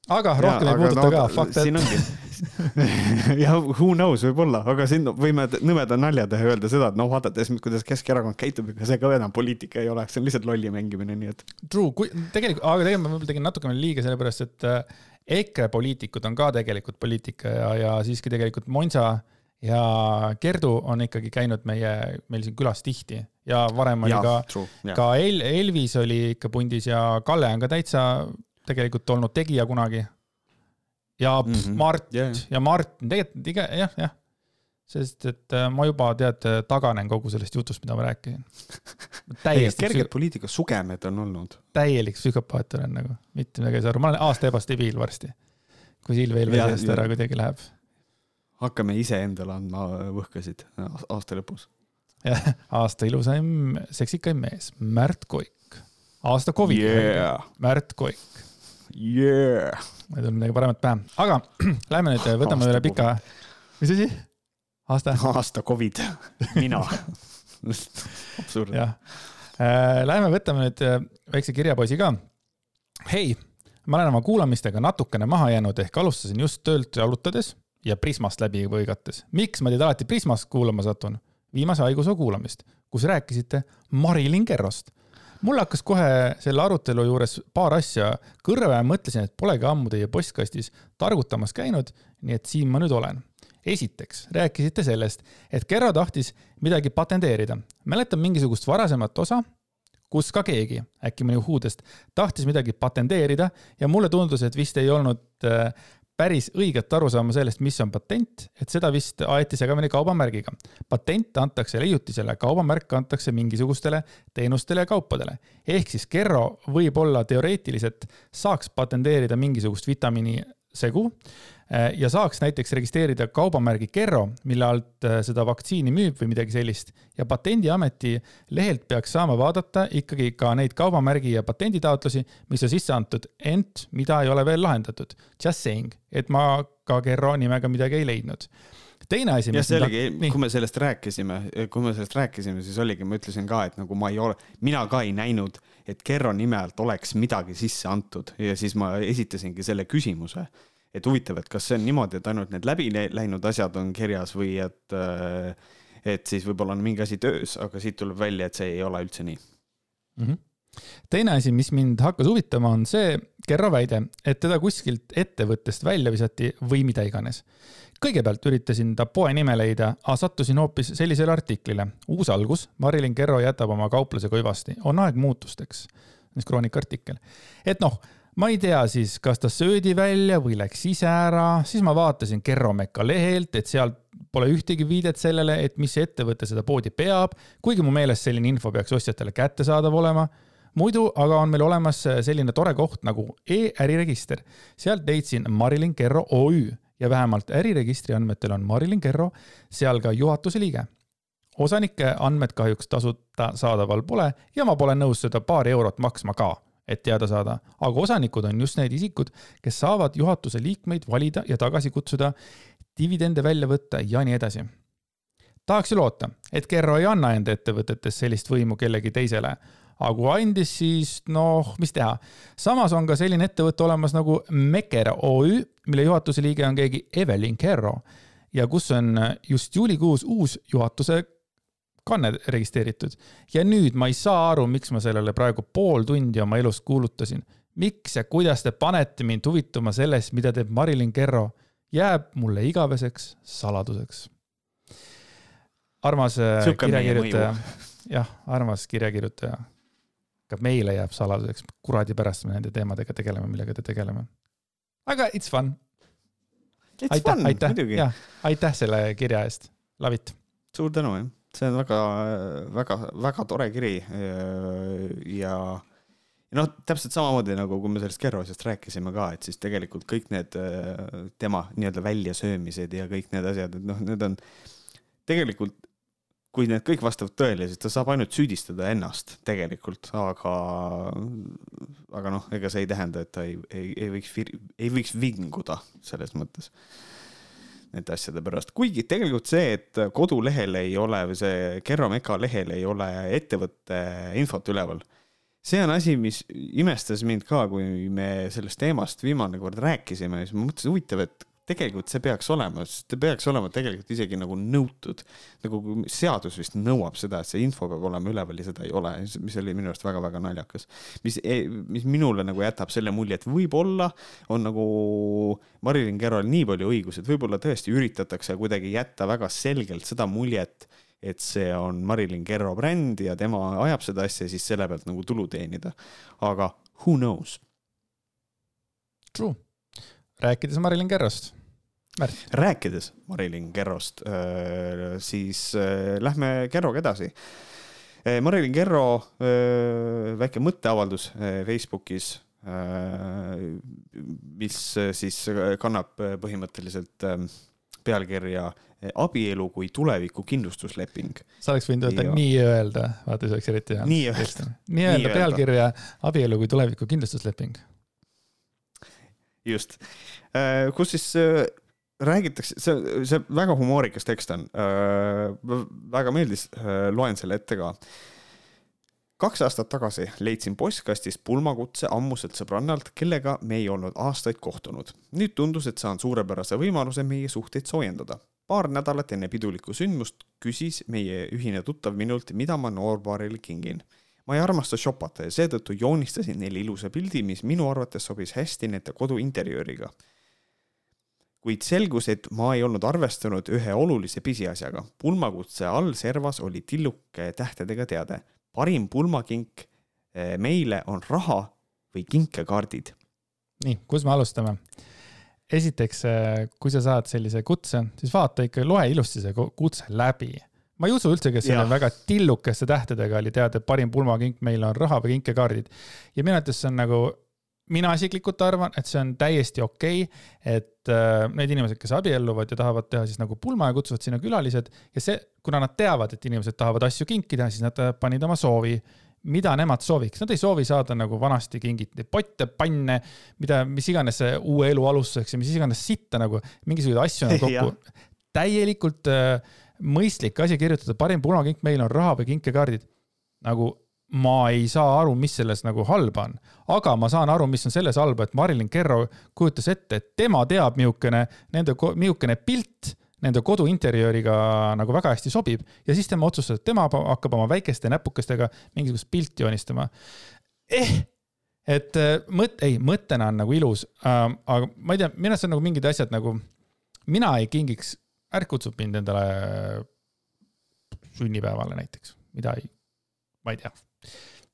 aga rohkem ja, ei puuduta no, ka, fuck that. ja who knows, võib-olla, aga siin võime nõmeda nalja teha öelda seda, et noh, vaadates, kuidas Keskerakond käitub, ega see ka enam poliitika ei ole, see on lihtsalt lolli mängimine, nii et. True, kui tegelikult, aga tegelikult ma võib-olla tegin natukene liiga, sellepärast et äh, EKRE poliitikud on ka tegelikult poliitika ja, ja siiski tegelikult Monsa ja Kerdu on ikkagi käinud meie, meil siin külas tihti ja varem oli ja, ka, ka El, Elvis oli ikka pundis ja Kalle on ka täitsa tegelikult olnud tegija kunagi. ja mm -hmm. Mart yeah. ja Martin, tegelikult iga, jah, jah. sest et äh, ma juba tead, taganen kogu sellest jutust, mida ma rääkisin. täiesti. kerged poliitika sugemed on olnud. täielik psühhopaat olen nagu, mitte midagi ei saa aru, ma olen aasta ebastabiil varsti. kui Silv Helve seest ära kuidagi läheb. hakkame iseendale andma võhkasid aasta lõpus. jah, aasta ilusaim, seksikaim mees, Märt Koik. aasta Covid yeah., Märt Koik yeah.. ma ei tulnud midagi paremat pähe, aga lähme nüüd, võtame aasta üle pika, mis asi? aasta? aasta Covid, mina absurdne. jah äh,, lähme võtame nüüd äh, väikse kirjapoisi ka. hei, ma olen oma kuulamistega natukene maha jäänud, ehk alustasin just töölt jalutades ja Prismast läbi põigates. miks ma teid alati Prismast kuulama satun? viimase haigusoo kuulamist, kus rääkisite Marilyn Kerrost mul hakkas kohe selle arutelu juures paar asja kõrva ja mõtlesin, et polegi ammu teie postkastis targutamas käinud, nii et siin ma nüüd olen. esiteks rääkisite sellest, et Kerro tahtis midagi patenteerida. mäletan mingisugust varasemat osa, kus ka keegi, äkki mõni Uhudest, tahtis midagi patenteerida ja mulle tundus, et vist ei olnud äh, päris õiget arusaama sellest, mis on patent, et seda vist aeti segamini kaubamärgiga. patent antakse leiutisele, kaubamärk antakse mingisugustele teenustele ja kaupadele. ehk siis Kerro võib-olla teoreetiliselt saaks patenteerida mingisugust vitamiini segu ja saaks näiteks registreerida kaubamärgi Kerro, mille alt äh, seda vaktsiini müüb või midagi sellist. ja Patendiameti lehelt peaks saama vaadata ikkagi ka neid kaubamärgi ja patenditaotlusi, mis on sisse antud, ent mida ei ole veel lahendatud. Just saying, et ma ka Kerro nimega midagi ei leidnud teine asi. jah, see oligi, kui me sellest rääkisime, kui me sellest rääkisime, siis oligi, ma ütlesin ka, et nagu ma ei ole, mina ka ei näinud, et Kerro nime alt oleks midagi sisse antud ja siis ma esitasingi selle küsimuse et huvitav, et kas see on niimoodi, et ainult need läbi läinud asjad on kirjas või et, äh, et siis võib-olla on mingi asi töös, aga siit tuleb välja, et see ei ole üldse nii mm. -hmm teine asi, mis mind hakkas huvitama, on see Kerro väide, et teda kuskilt ettevõttest välja visati või mida iganes. kõigepealt üritasin ta poe nime leida, aga sattusin hoopis sellisele artiklile. uus algus, Marilyn Kerro jätab oma kauplase kuivasti, on aeg muutusteks. see on Kroonika artikkel. et noh ma ei tea siis, kas ta söödi välja või läks ise ära, siis ma vaatasin Kerromeka lehelt, et seal pole ühtegi viidet sellele, et mis ettevõte seda poodi peab, kuigi mu meelest selline info peaks ostjatele kättesaadav olema. muidu aga on meil olemas selline tore koht nagu e-äriregister. sealt leidsin Marilyn Kerro OÜ ja vähemalt äriregistri andmetel on Marilyn Kerro seal ka juhatuse liige osanike andmed kahjuks tasuta saadaval pole ja ma pole nõus seda paari eurot maksma ka et teada saada, aga osanikud on just need isikud, kes saavad juhatuse liikmeid valida ja tagasi kutsuda, dividende välja võtta ja nii edasi. tahaks ju loota, et Kerro ei anna enda ettevõtetes sellist võimu kellegi teisele, aga kui andis, siis noh, mis teha. samas on ka selline ettevõte olemas nagu Mekker OÜ, mille juhatuse liige on keegi Evelyn Kerro ja kus on just juulikuus uus juhatuse kanne registreeritud. ja nüüd ma ei saa aru, miks ma sellele praegu pool tundi oma elust kuulutasin. miks ja kuidas te panete mind huvituma sellest, mida teeb Marilyn Kerro, jääb mulle igaveseks saladuseks. armas äh, kirjakirjutaja, jah, armas kirjakirjutaja, ka meile jääb saladuseks, kuradi pärast me nende teemadega tegeleme, millega te tegeleme. aga it's fun. It's aitäh, fun, muidugi. aitäh selle kirja eest, love it. suur tänu, jah see on väga, väga, väga tore kiri ja ja noh, täpselt samamoodi nagu kui me sellest Kerro asjast rääkisime ka, et siis tegelikult kõik need tema nii-öelda väljasöömised ja kõik need asjad, et noh, need on tegelikult, kui need kõik vastavad tõele, siis ta saab ainult süüdistada ennast tegelikult, aga, aga noh, ega see ei tähenda, et ta ei, ei, ei võiks, ei võiks vinguda selles mõttes nende asjade pärast, kuigi tegelikult see, et kodulehel ei ole või see Kerro Meka lehel ei ole ettevõtte infot üleval. see on asi, mis imestas mind ka, kui me sellest teemast viimane kord rääkisime, siis ma mõtlesin, huvitav, et tegelikult see peaks olema, see peaks olema tegelikult isegi nagu nõutud. nagu seadus vist nõuab seda, et see info peab olema üleval ja seda ei ole, mis oli minu arust väga-väga naljakas. mis, mis minule nagu jätab selle mulje, et võib-olla on nagu Marilyn Kerrol nii palju õigus, et võib-olla tõesti üritatakse kuidagi jätta väga selgelt seda muljet, et see on Marilyn Kerro bränd ja tema ajab seda asja ja siis selle pealt nagu tulu teenida. aga who knows? True. rääkides Marilyn Kerrost. Rääkides Marilyn Kerrost, siis lähme Kerroga edasi. Marilyn Kerro väike mõtteavaldus Facebookis, mis siis kannab põhimõtteliselt pealkirja abielu kui tuleviku kindlustusleping. sa oleks võinud öelda ja... nii öelda, vaata see oleks eriti hea. nii öelda. nii öelda pealkirja abielu kui tuleviku kindlustusleping. just, kus siis räägitakse, see, see väga humoorikas tekst on äh,. väga meeldis äh,, loen selle ette ka. kaks aastat tagasi leidsin postkastist pulmakutse ammuselt sõbrannalt, kellega me ei olnud aastaid kohtunud. nüüd tundus, et saan suurepärase võimaluse meie suhteid soojendada. paar nädalat enne pidulikku sündmust küsis meie ühine tuttav minult, mida ma noorpaarile kingin ma ei armasta shopata ja seetõttu joonistasin neile ilusa pildi, mis minu arvates sobis hästi nende kodu interjööriga kuid selgus, et ma ei olnud arvestanud ühe olulise pisiasjaga. pulmakutse all servas oli tilluke tähtedega teade. parim pulmakink eh, meile on raha või kinkekaardid. nii, kus me alustame? esiteks, eh, kui sa saad sellise kutse, siis vaata ikka, loe ilusti see kutse läbi. ma ei usu üldse, kes selle väga tillukeste tähtedega oli teada, et parim pulmakink meile on raha või kinkekaardid. ja minu arvates see on nagu mina isiklikult arvan, et see on täiesti okei okay,, et äh, need inimesed, kes abielluvad ja tahavad teha siis nagu pulma ja kutsuvad sinna külalised ja see, kuna nad teavad, et inimesed tahavad asju kinkida, siis nad panid oma soovi, mida nemad sooviks, nad ei soovi saada nagu vanasti kingiti potte, panne, mida, mis iganes uue elu alustuseks ja mis iganes sitta nagu, mingisuguseid asju nagu kokku. täielikult äh, mõistlik asi kirjutada, parim punakink meil on raha või kinkekaardid. nagu ma ei saa aru, mis selles nagu halba on, aga ma saan aru, mis on selles halba, et Marilyn Kerro kujutas ette, et tema teab, mihukene, nende, mihukene pilt nende kodu interjööriga nagu väga hästi sobib. Ja siis tema otsustas, et tema hakkab oma väikeste näpukestega mingisugust pilti joonistama. eh, et äh, mõt-, ei, mõttena on nagu ilus ähm,, aga ma ei tea, minu arust on nagu mingid asjad nagu, mina ei kingiks, Ärk kutsub mind endale sünnipäevale näiteks, mida ei, ma ei tea,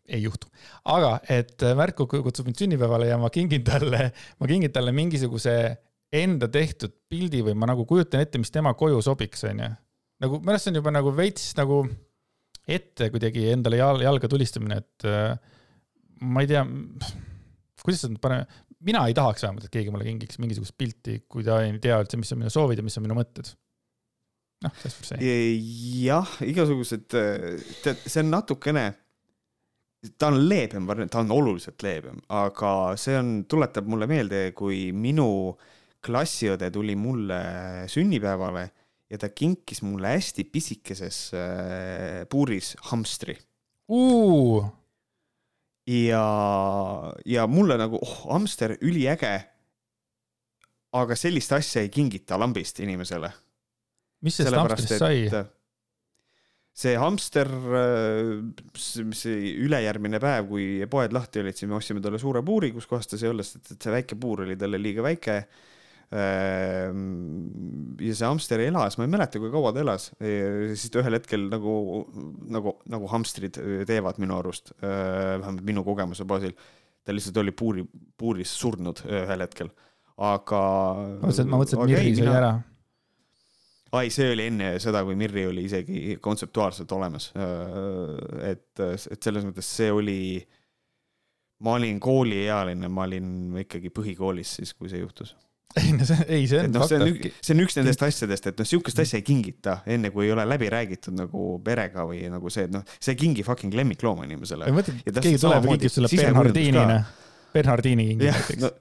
ei juhtu. aga et Märku kutsub mind sünnipäevale ja ma kingin talle, ma kingin talle mingisuguse enda tehtud pildi või ma nagu kujutan ette, mis tema koju sobiks, onju. nagu minu arust see on juba nagu veits nagu ette kuidagi endale jal, jalga tulistamine, et äh, ma ei tea, kuidas seda paneme, mina ei tahaks vähemalt, et keegi mulle kingiks mingisugust pilti, kui ta ei tea üldse, mis on minu soovid ja mis on minu mõtted. noh, selles mõttes jah, igasugused, tead, see on natukene, ta on leebem variant, ta on oluliselt leebem, aga see on, tuletab mulle meelde, kui minu klassiõde tuli mulle sünnipäevale ja ta kinkis mulle hästi pisikeses äh, puuris hamstri uh.. ja, ja mulle nagu, oh, hamster, üliäge. aga sellist asja ei kingita lambist inimesele. mis sellest hamstrist sai? See hamster, mis see ülejärgmine päev, kui poed lahti olid, siis me ostsime talle suure puuri, kus kohas ta sai olla, sest et see väike puur oli talle liiga väike Ehm, ja see hamster elas, ma ei mäleta, kui kaua ta elas, siis ta ühel hetkel nagu, nagu, nagu hamstrid teevad minu arust, vähemalt minu kogemuse baasil. ta lihtsalt oli puuri, puuris surnud ühel hetkel, aga. ma mõtlesin, et Mirri sai ära. Ai, see oli enne seda, kui Mirri oli isegi kontseptuaalselt olemas. et, et selles mõttes see oli ma olin kooliealine, ma olin ikkagi põhikoolis siis, kui see juhtus ei no see, ei see on no, fakt. see on üks nendest asjadest, et noh, sihukest asja ei kingita enne, kui ei ole läbi räägitud nagu perega või nagu see, et noh, see ei kingi fucking lemmiklooma inimesele. keegi tuleb ja kingib sulle Bernhardinina, Bernhardini kingi näiteks no,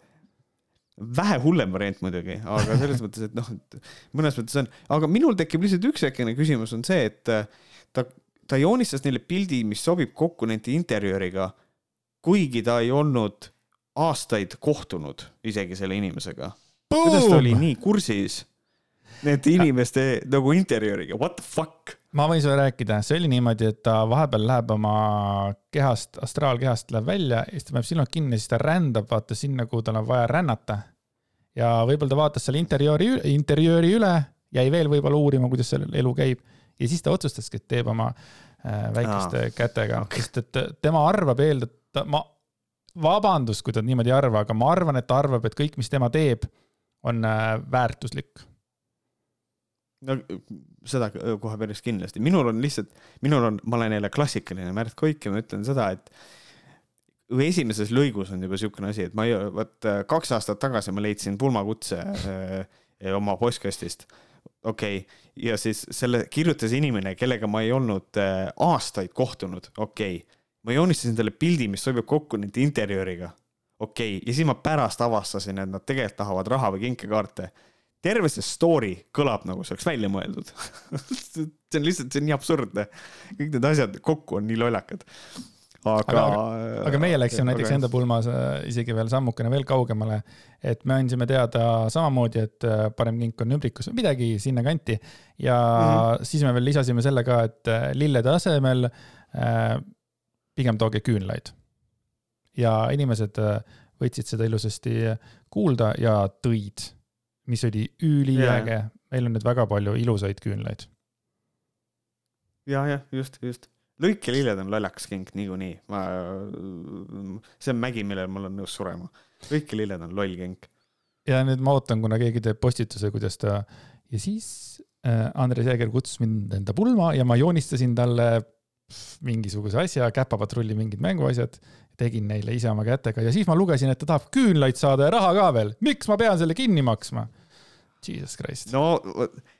vähe hullem variant muidugi, aga selles mõttes, et noh, et mõnes mõttes on, aga minul tekib lihtsalt üks väikene küsimus on see, et äh, ta, ta joonistas neile pildi, mis sobib kokku nende interjööriga, kuigi ta ei olnud aastaid kohtunud isegi selle inimesega. Kuidas ta oli nii kursis nende inimeste nagu interjööriga, what the fuck? Ma võin sulle rääkida, see oli niimoodi, et ta vahepeal läheb oma kehast, astraalkehast läheb välja ja siis ta paneb silmad kinni, siis ta rändab vaata sinna, kuhu tal on vaja rännata. ja võib-olla ta vaatas seal interjööri, interjööri üle, jäi veel võib-olla uurima, kuidas seal elu käib ja siis ta otsustaski, et teeb oma äh, väikeste ah, kätega okay., sest et tema arvab eeldada, ma, vabandust, kui ta niimoodi ei arva, aga ma arvan, et ta arvab, et kõik, mis tema teeb on äh, väärtuslik? No seda kohe päris kindlasti, minul on lihtsalt, minul on, ma olen jälle klassikaline Märt Koik ja ma ütlen seda, et või esimeses lõigus on juba niisugune asi, et ma ei, vot kaks aastat tagasi ma leidsin pulmakutse äh, oma postkastist. okei okay., ja siis selle kirjutas inimene, kellega ma ei olnud äh, aastaid kohtunud, okei okay.. ma joonistasin talle pildi, mis sobib kokku nende interjööriga okei okay., ja siis ma pärast avastasin, et nad tegelikult tahavad raha või kinkekaarte. Terve see story kõlab nagu see oleks välja mõeldud see on lihtsalt, see on nii absurdne. kõik need asjad kokku on nii lollakad. aga, aga, aga meie läksime näiteks aga... enda pulmas äh, isegi veel sammukene veel kaugemale, et me andsime teada samamoodi, et äh, parem kink on ümbrikus või midagi sinnakanti. ja mm -hmm. siis me veel lisasime selle ka, et äh, lillede asemel äh, pigem tooge küünlaid ja inimesed võtsid seda ilusasti kuulda ja tõid, mis oli üliäge yeah.. meil on nüüd väga palju ilusaid küünlaid. ja, jah, just, just. lõikelilled on lollakas kink niikuinii, ma, see on mägi, millel ma olen nõus surema. lõikelilled on loll kink. ja nüüd ma ootan, kuna keegi teeb postituse, kuidas ta ja siis äh, Andres Jääger kutsus mind enda pulma ja ma joonistasin talle mingisuguse asja, käpapatrulli mingid mänguasjad tegin neile ise oma kätega ja siis ma lugesin, et ta tahab küünlaid saada ja raha ka veel. miks ma pean selle kinni maksma? Jesus Christ. no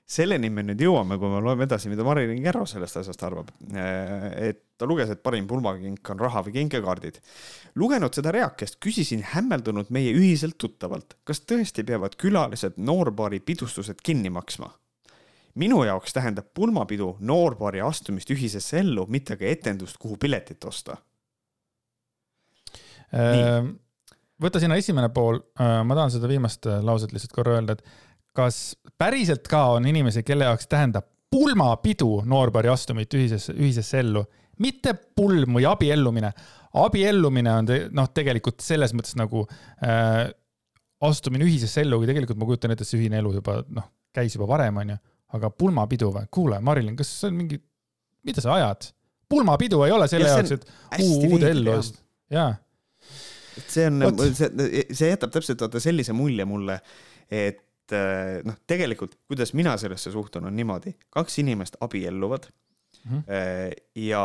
selleni me nüüd jõuame, kui me loeme edasi, mida Marilyn Kärro sellest asjast arvab. et ta luges, et parim pulmakink on raha või kinkekaardid. lugenud seda reakest, küsisin hämmeldunud meie ühiselt tuttavalt, kas tõesti peavad külalised noorpaari pidustused kinni maksma? minu jaoks tähendab pulmapidu noorpaari astumist ühisesse ellu, mitte aga etendust, kuhu piletit osta võta sinna esimene pool, äh, ma tahan seda viimast äh, lauset lihtsalt korra öelda, et kas päriselt ka on inimesi, kelle jaoks tähendab pulmapidu noorpaari astumit ühisesse, ühisesse ellu, mitte pulm või abiellumine. abiellumine on te, noh, tegelikult selles mõttes nagu äh, astumine ühisesse ellu, kui tegelikult ma kujutan ette, et see ühine elu juba noh, käis juba varem, onju. aga pulmapidu või? kuule, Marilyn, kas see on mingi, mida sa ajad? pulmapidu ei ole selle jaoks, et uude ellu astuda. jaa. See on, see, see jätab täpselt vaata sellise mulje mulle, et äh, noh, tegelikult kuidas mina sellesse suhtun, on niimoodi, kaks inimest abielluvad mm -hmm. ja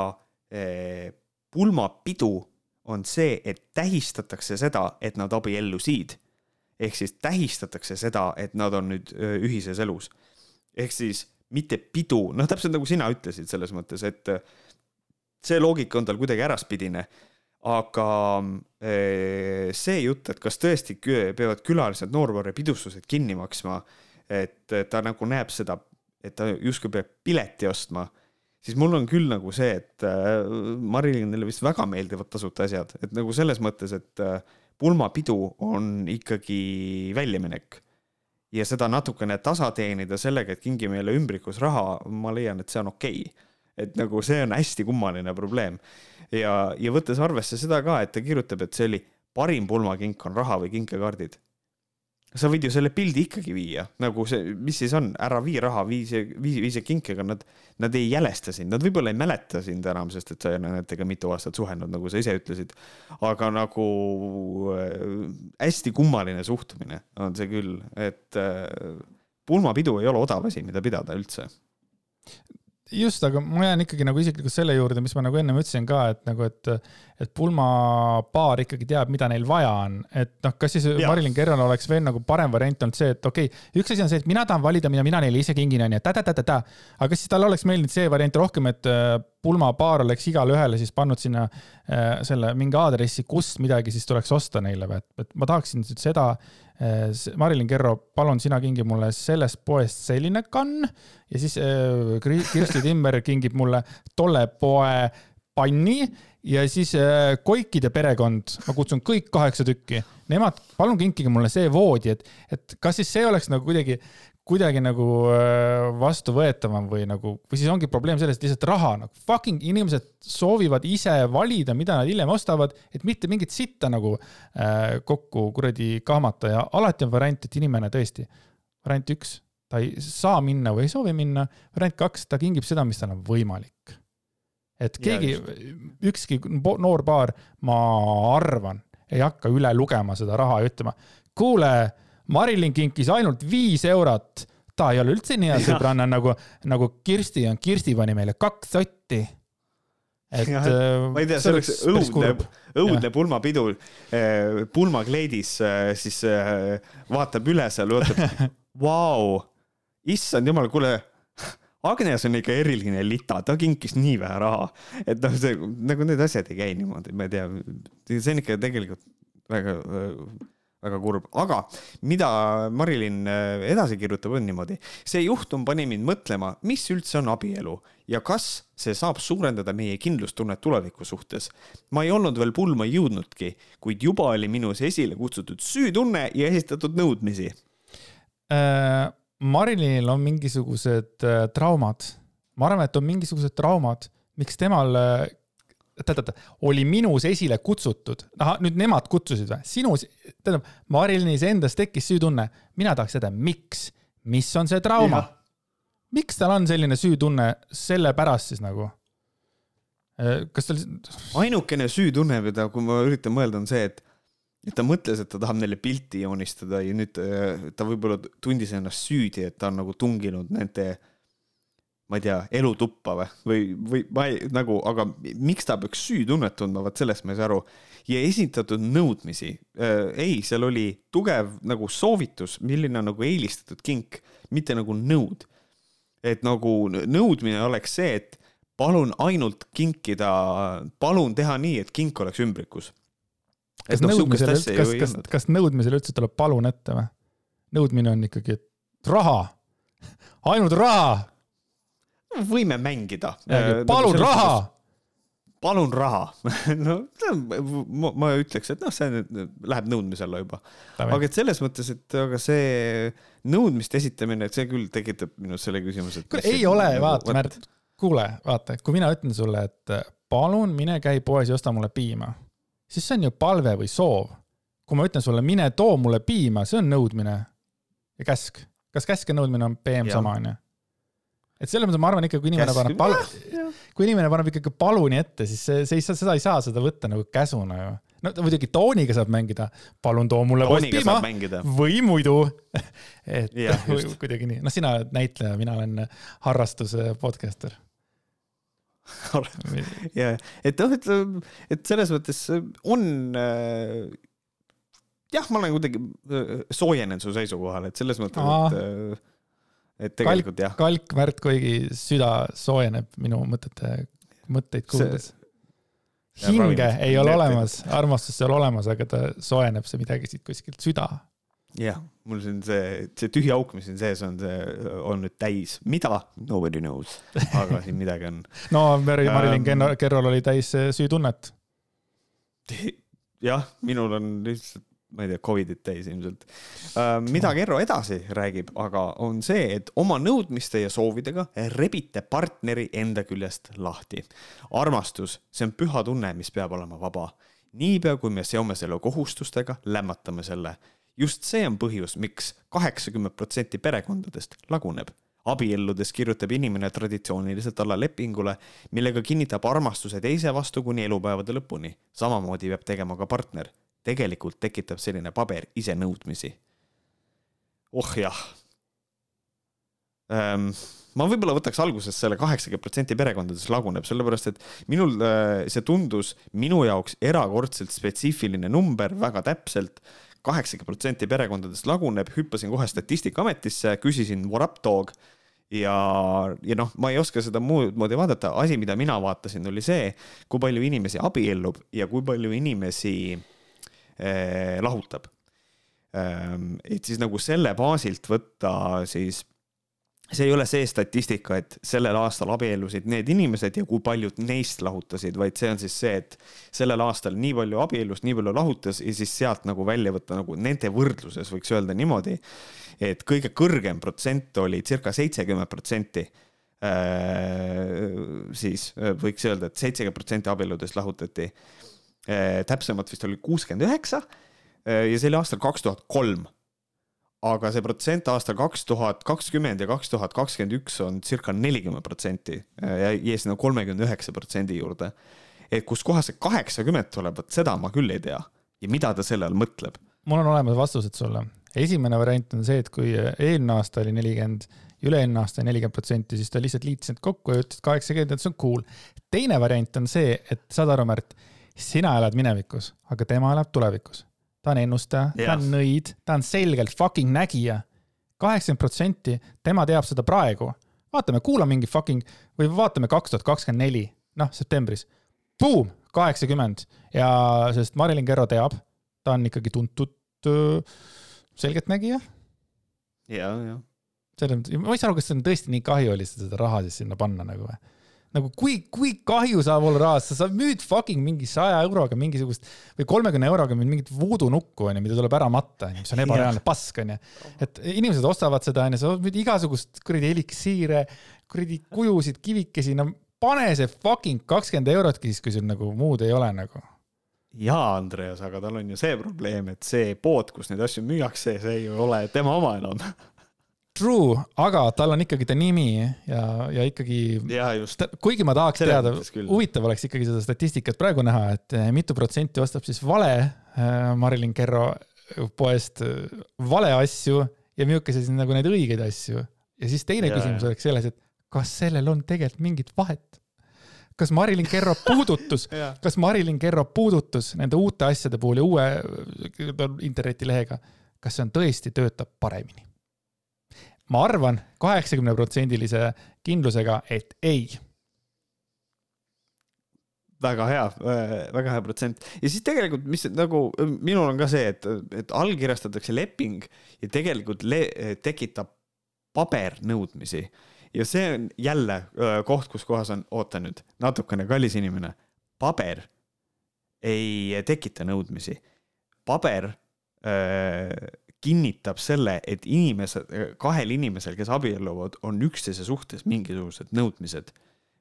äh, pulmapidu on see, et tähistatakse seda, et nad abiellusid. ehk siis tähistatakse seda, et nad on nüüd ühises elus. ehk siis mitte pidu, noh, täpselt nagu sina ütlesid selles mõttes, et see loogika on tal kuidagi äraspidine. Aga see jutt, et kas tõesti peavad külalised noorvõrre pidustused kinni maksma, et ta nagu näeb seda, et ta justkui peab pileti ostma siis mul on küll nagu see, et äh, Marilinile vist väga meeldivad tasuta asjad, et nagu selles mõttes, et äh, pulmapidu on ikkagi väljaminek. ja seda natukene tasa teenida sellega, et kingi meile ümbrikus raha, ma leian, et see on okei okay. Et nagu see on hästi kummaline probleem. ja, ja võttes arvesse seda ka, et ta kirjutab, et see oli parim pulmakink on raha või kinkekaardid sa võid ju selle pildi ikkagi viia, nagu see, mis siis on, ära vii raha, vii see, vii, vii see kinkega, nad, nad ei jälesta sind, nad võib-olla ei mäleta sind enam, sest et sa ei ole nendega mitu aastat suhelnud, nagu sa ise ütlesid. aga nagu äh, hästi kummaline suhtumine on see küll, et äh, pulmapidu ei ole odav asi, mida pidada üldse just, aga ma jään ikkagi nagu isiklikult selle juurde, mis ma nagu ennem ütlesin ka, et nagu, et, et pulmapaar ikkagi teab, mida neil vaja on, et noh, kas siis. Marilyn Kerron oleks veel nagu parem variant olnud see, et okei okay,, üks asi on see, et mina tahan valida, mida mina neile ise kingin, onju, ta-ta-ta-ta-ta. aga kas siis tal oleks meeldinud see variant rohkem, et äh, pulmapaar oleks igale ühele siis pannud sinna äh, selle mingi aadressi, kust midagi siis tuleks osta neile või, et, et ma tahaksin seda Marilyn Kerro, palun sina kingi mulle sellest poest selline kann ja siis äh, Kirsti Timmer kingib mulle tolle poe panni ja siis äh, Koikide perekond, ma kutsun kõik kaheksa tükki, nemad, palun kinkige mulle see voodi, et, et kas siis see oleks nagu kuidagi kuidagi nagu äh, vastuvõetavam või nagu, või siis ongi probleem selles, et lihtsalt raha nagu fucking inimesed soovivad ise valida, mida nad hiljem ostavad, et mitte mingit sitta nagu äh, kokku kuradi kahmata. Ja alati on variant, et inimene tõesti, variant üks, ta ei saa minna või ei soovi minna, variant kaks, ta kingib seda, mis tal on võimalik. et keegi, ükski noor paar, ma arvan, ei hakka üle lugema seda raha ja ütlema, kuule Marilyn kinkis ainult viis eurot. ta ei ole üldse nii hea sõbranna nagu, nagu Kirsti on. Kirsti pani meile kaks sotti. et. Äh, ma ei tea, see oleks õudne, õudne pulmapidu. Äh, pulmakleidis äh, siis vaatab üle seal, vaatab, vau, issand jumal, kuule Agnes on ikka eriline lita, ta kinkis nii vähe raha, et noh, see nagu need asjad ei käi niimoodi, ma ei tea, see on ikka tegelikult väga väga kurb, aga mida Marilyn äh, edasi kirjutab, on niimoodi. see juhtum pani mind mõtlema, mis üldse on abielu ja kas see saab suurendada meie kindlustunnet tuleviku suhtes. ma ei olnud veel pulma jõudnudki, kuid juba oli minus esile kutsutud süütunne ja esitatud nõudmisi äh,. Marilynil on mingisugused äh, traumad. ma arvan, et on mingisugused traumad, miks temal tähendab, oli minus esile kutsutud, ahah, nüüd nemad kutsusid või, sinus, tähendab, Marilis endas tekkis süütunne, mina tahaks teada, miks, mis on see trauma? miks tal on selline süütunne, sellepärast siis nagu? Äh, kas tal? ainukene süütunne, mida, kui ma üritan mõelda, on see, et, et ta mõtles, et ta tahab neile pilti joonistada ja nüüd äh, ta võib-olla tundis ennast süüdi, et ta on nagu tunginud nende äh, ma ei tea, elutuppa või, või, või ma ei, nagu, aga miks ta peaks süütunnet tundma, vot sellest ma ei saa aru. ja esitatud nõudmisi äh,, ei, seal oli tugev nagu soovitus, milline on nagu eelistatud kink, mitte nagu nõud. et nagu nõudmine oleks see, et palun ainult kinkida, palun teha nii, et kink oleks ümbrikus. kas no, nõudmisele, kas, kas, kas nõudmisele üldse tuleb palun ette või? nõudmine on ikkagi, et raha, ainult raha võime mängida. Äh, palun nagu raha. palun raha no ma, ma ütleks, et noh, see läheb nõudmise alla juba. aga et selles mõttes, et aga see nõudmiste esitamine, et see küll tekitab minus selle küsimuse. kuule, ei ole, vaata, Märt kuule, vaata, kui mina ütlen sulle, et palun mine käi poes ja osta mulle piima, siis see on ju palve või soov. kui ma ütlen sulle, mine too mulle piima, see on nõudmine ja käsk. kas käsk ja nõudmine on PM sama, onju? Et selles mõttes ma arvan ikka, kui inimene käsk, paneb palu, kui inimene paneb ikkagi paluni ette, siis see, see ei saa, seda ei saa seda võtta nagu käsuna ju. No muidugi tooniga saab mängida, palun too mulle post piima või muidu. Et ja, kuidagi nii, noh, sina oled näitleja, mina olen harrastuse podcaster. Ja, et noh, et, et selles mõttes on äh, jah, ma olen kuidagi äh, soojenenud su seisukohal, et selles mõttes, et, äh, et tegelikult kalk, jah. kalk Märt Koigi süda soojeneb minu mõtete, mõtteid kuuldes. hinge ei ole olemas, armastust ei ole olemas, aga ta soojeneb see midagi siit kuskilt süda jah, mul siin see, see tühi auk, mis siin sees on, see on nüüd täis, mida? Nobody knows, aga siin midagi on. no Mary, Marilyn um, Kerrol oli täis süütunnet. jah, minul on lihtsalt, ma ei tea, Covidit täis ilmselt uh,. mida Kerro edasi räägib, aga on see, et oma nõudmiste ja soovidega rebite partneri enda küljest lahti. armastus, see on püha tunne, mis peab olema vaba. niipea, kui me seome selle kohustustega, lämmatame selle just see on põhjus miks, miks kaheksakümmend protsenti perekondadest laguneb. abielludes kirjutab inimene traditsiooniliselt alla lepingule, millega kinnitab armastuse teise vastu kuni elupäevade lõpuni. samamoodi peab tegema ka partner. Tegelikult tekitab selline paber ise nõudmisi. oh jah. Ähm, ma võib-olla võtaks alguses selle kaheksakümmend protsenti perekondades laguneb, sellepärast et minul äh, see tundus minu jaoks erakordselt spetsiifiline number väga täpselt. kaheksakümmend protsenti perekondadest laguneb, hüppasin kohe Statistikaametisse, küsisin what up dog ja, ja noh, ma ei oska seda muud moodi vaadata, asi, mida mina vaatasin, oli see, kui palju inimesi abiellub ja kui palju inimesi eh, lahutab ähm,. et siis nagu selle baasilt võtta siis see ei ole see statistika, et sellel aastal abiellusid need inimesed ja kui paljud neist lahutasid, vaid see on siis see, et sellel aastal nii palju abiellus, nii palju lahutas ja siis sealt nagu välja võtta nagu nende võrdluses võiks öelda niimoodi, et kõige kõrgem protsent oli circa seitsekümmend protsenti äh, siis võiks öelda et, et seitsekümmend protsenti abielludest lahutati. Äh, täpsemalt vist oli kuuskümmend üheksa ja see oli aastal kaks tuhat kolm aga see protsent aastal kaks tuhat kakskümmend ja kaks tuhat kakskümmend üks on circa nelikümmend protsenti ja jäi sinna kolmekümne üheksa protsendi juurde. et kuskohast see kaheksakümmend tuleb, vot seda ma küll ei tea ja mida ta selle all mõtleb. mul on olemas vastused sulle. esimene variant on see, et kui eelmine aasta oli nelikümmend, üle-eelmine aasta nelikümmend protsenti, siis ta lihtsalt liitis need kokku ja ütles kaheksakümmend, et see on cool. teine variant on see, et saad aru, Märt, sina elad minevikus, aga tema elab tulevikus ta on ennustaja, ta on nõid, ta on selgelt fucking nägija. kaheksakümmend protsenti, tema teab seda praegu. vaatame, kuulame mingi fucking või vaatame kaks tuhat kakskümmend neli, noh, septembris. Boom, kaheksakümmend ja sest Marilyn Kerro teab, ta on ikkagi tuntud selgeltnägija. ja, ja. selles mõttes, ma ei saa aru, kas see on tõesti nii kahju oli seda raha siis sinna panna nagu või nagu kui, kui kahju saab olla rahast, sa müüd fucking mingi saja euroga mingisugust või kolmekümne euroga mingit voodoo nukku onju, mida tuleb ära matta mis on ebareaalne pask onju. et inimesed ostavad seda onju, sa müüd igasugust kuradi eliksiire, kuradi kujusid, kivikesi, no pane see fucking kakskümmend eurotki siis, kui sul nagu muud ei ole nagu. Jaa, Andreas, aga tal on ju see probleem, et see pood, kus neid asju müüakse, see ei ole tema oma enam True, aga tal on ikkagi ta nimi ja, ja ikkagi. ja just. kuigi ma tahaks Selle teada, huvitav oleks ikkagi seda statistikat praegu näha, et eh, mitu protsenti ostab siis vale äh, Marilyn Kerro poest äh, vale asju ja milline siis nagu neid õigeid asju. ja siis teine ja, küsimus oleks selles, et kas sellel on tegelikult mingit vahet? kas Marilyn Kerro puudutus kas Marilyn Kerro puudutus nende uute asjade puhul ja uue internetilehega, kas see on tõesti, töötab paremini? Ma arvan kaheksakümneprotsendilise kindlusega, et ei. Väga hea, väga hea protsent. Ja siis tegelikult, mis nagu minul on ka see, et, et allkirjastatakse leping ja tegelikult le tekitab pabernõudmisi. Ja see on jälle koht, kus kohas on, oota nüüd, natukene kallis inimene, paber ei tekita nõudmisi. paber kinnitab selle, et inimesed, kahel inimesel, kes abielluvad, on üksteise suhtes mingisugused nõudmised.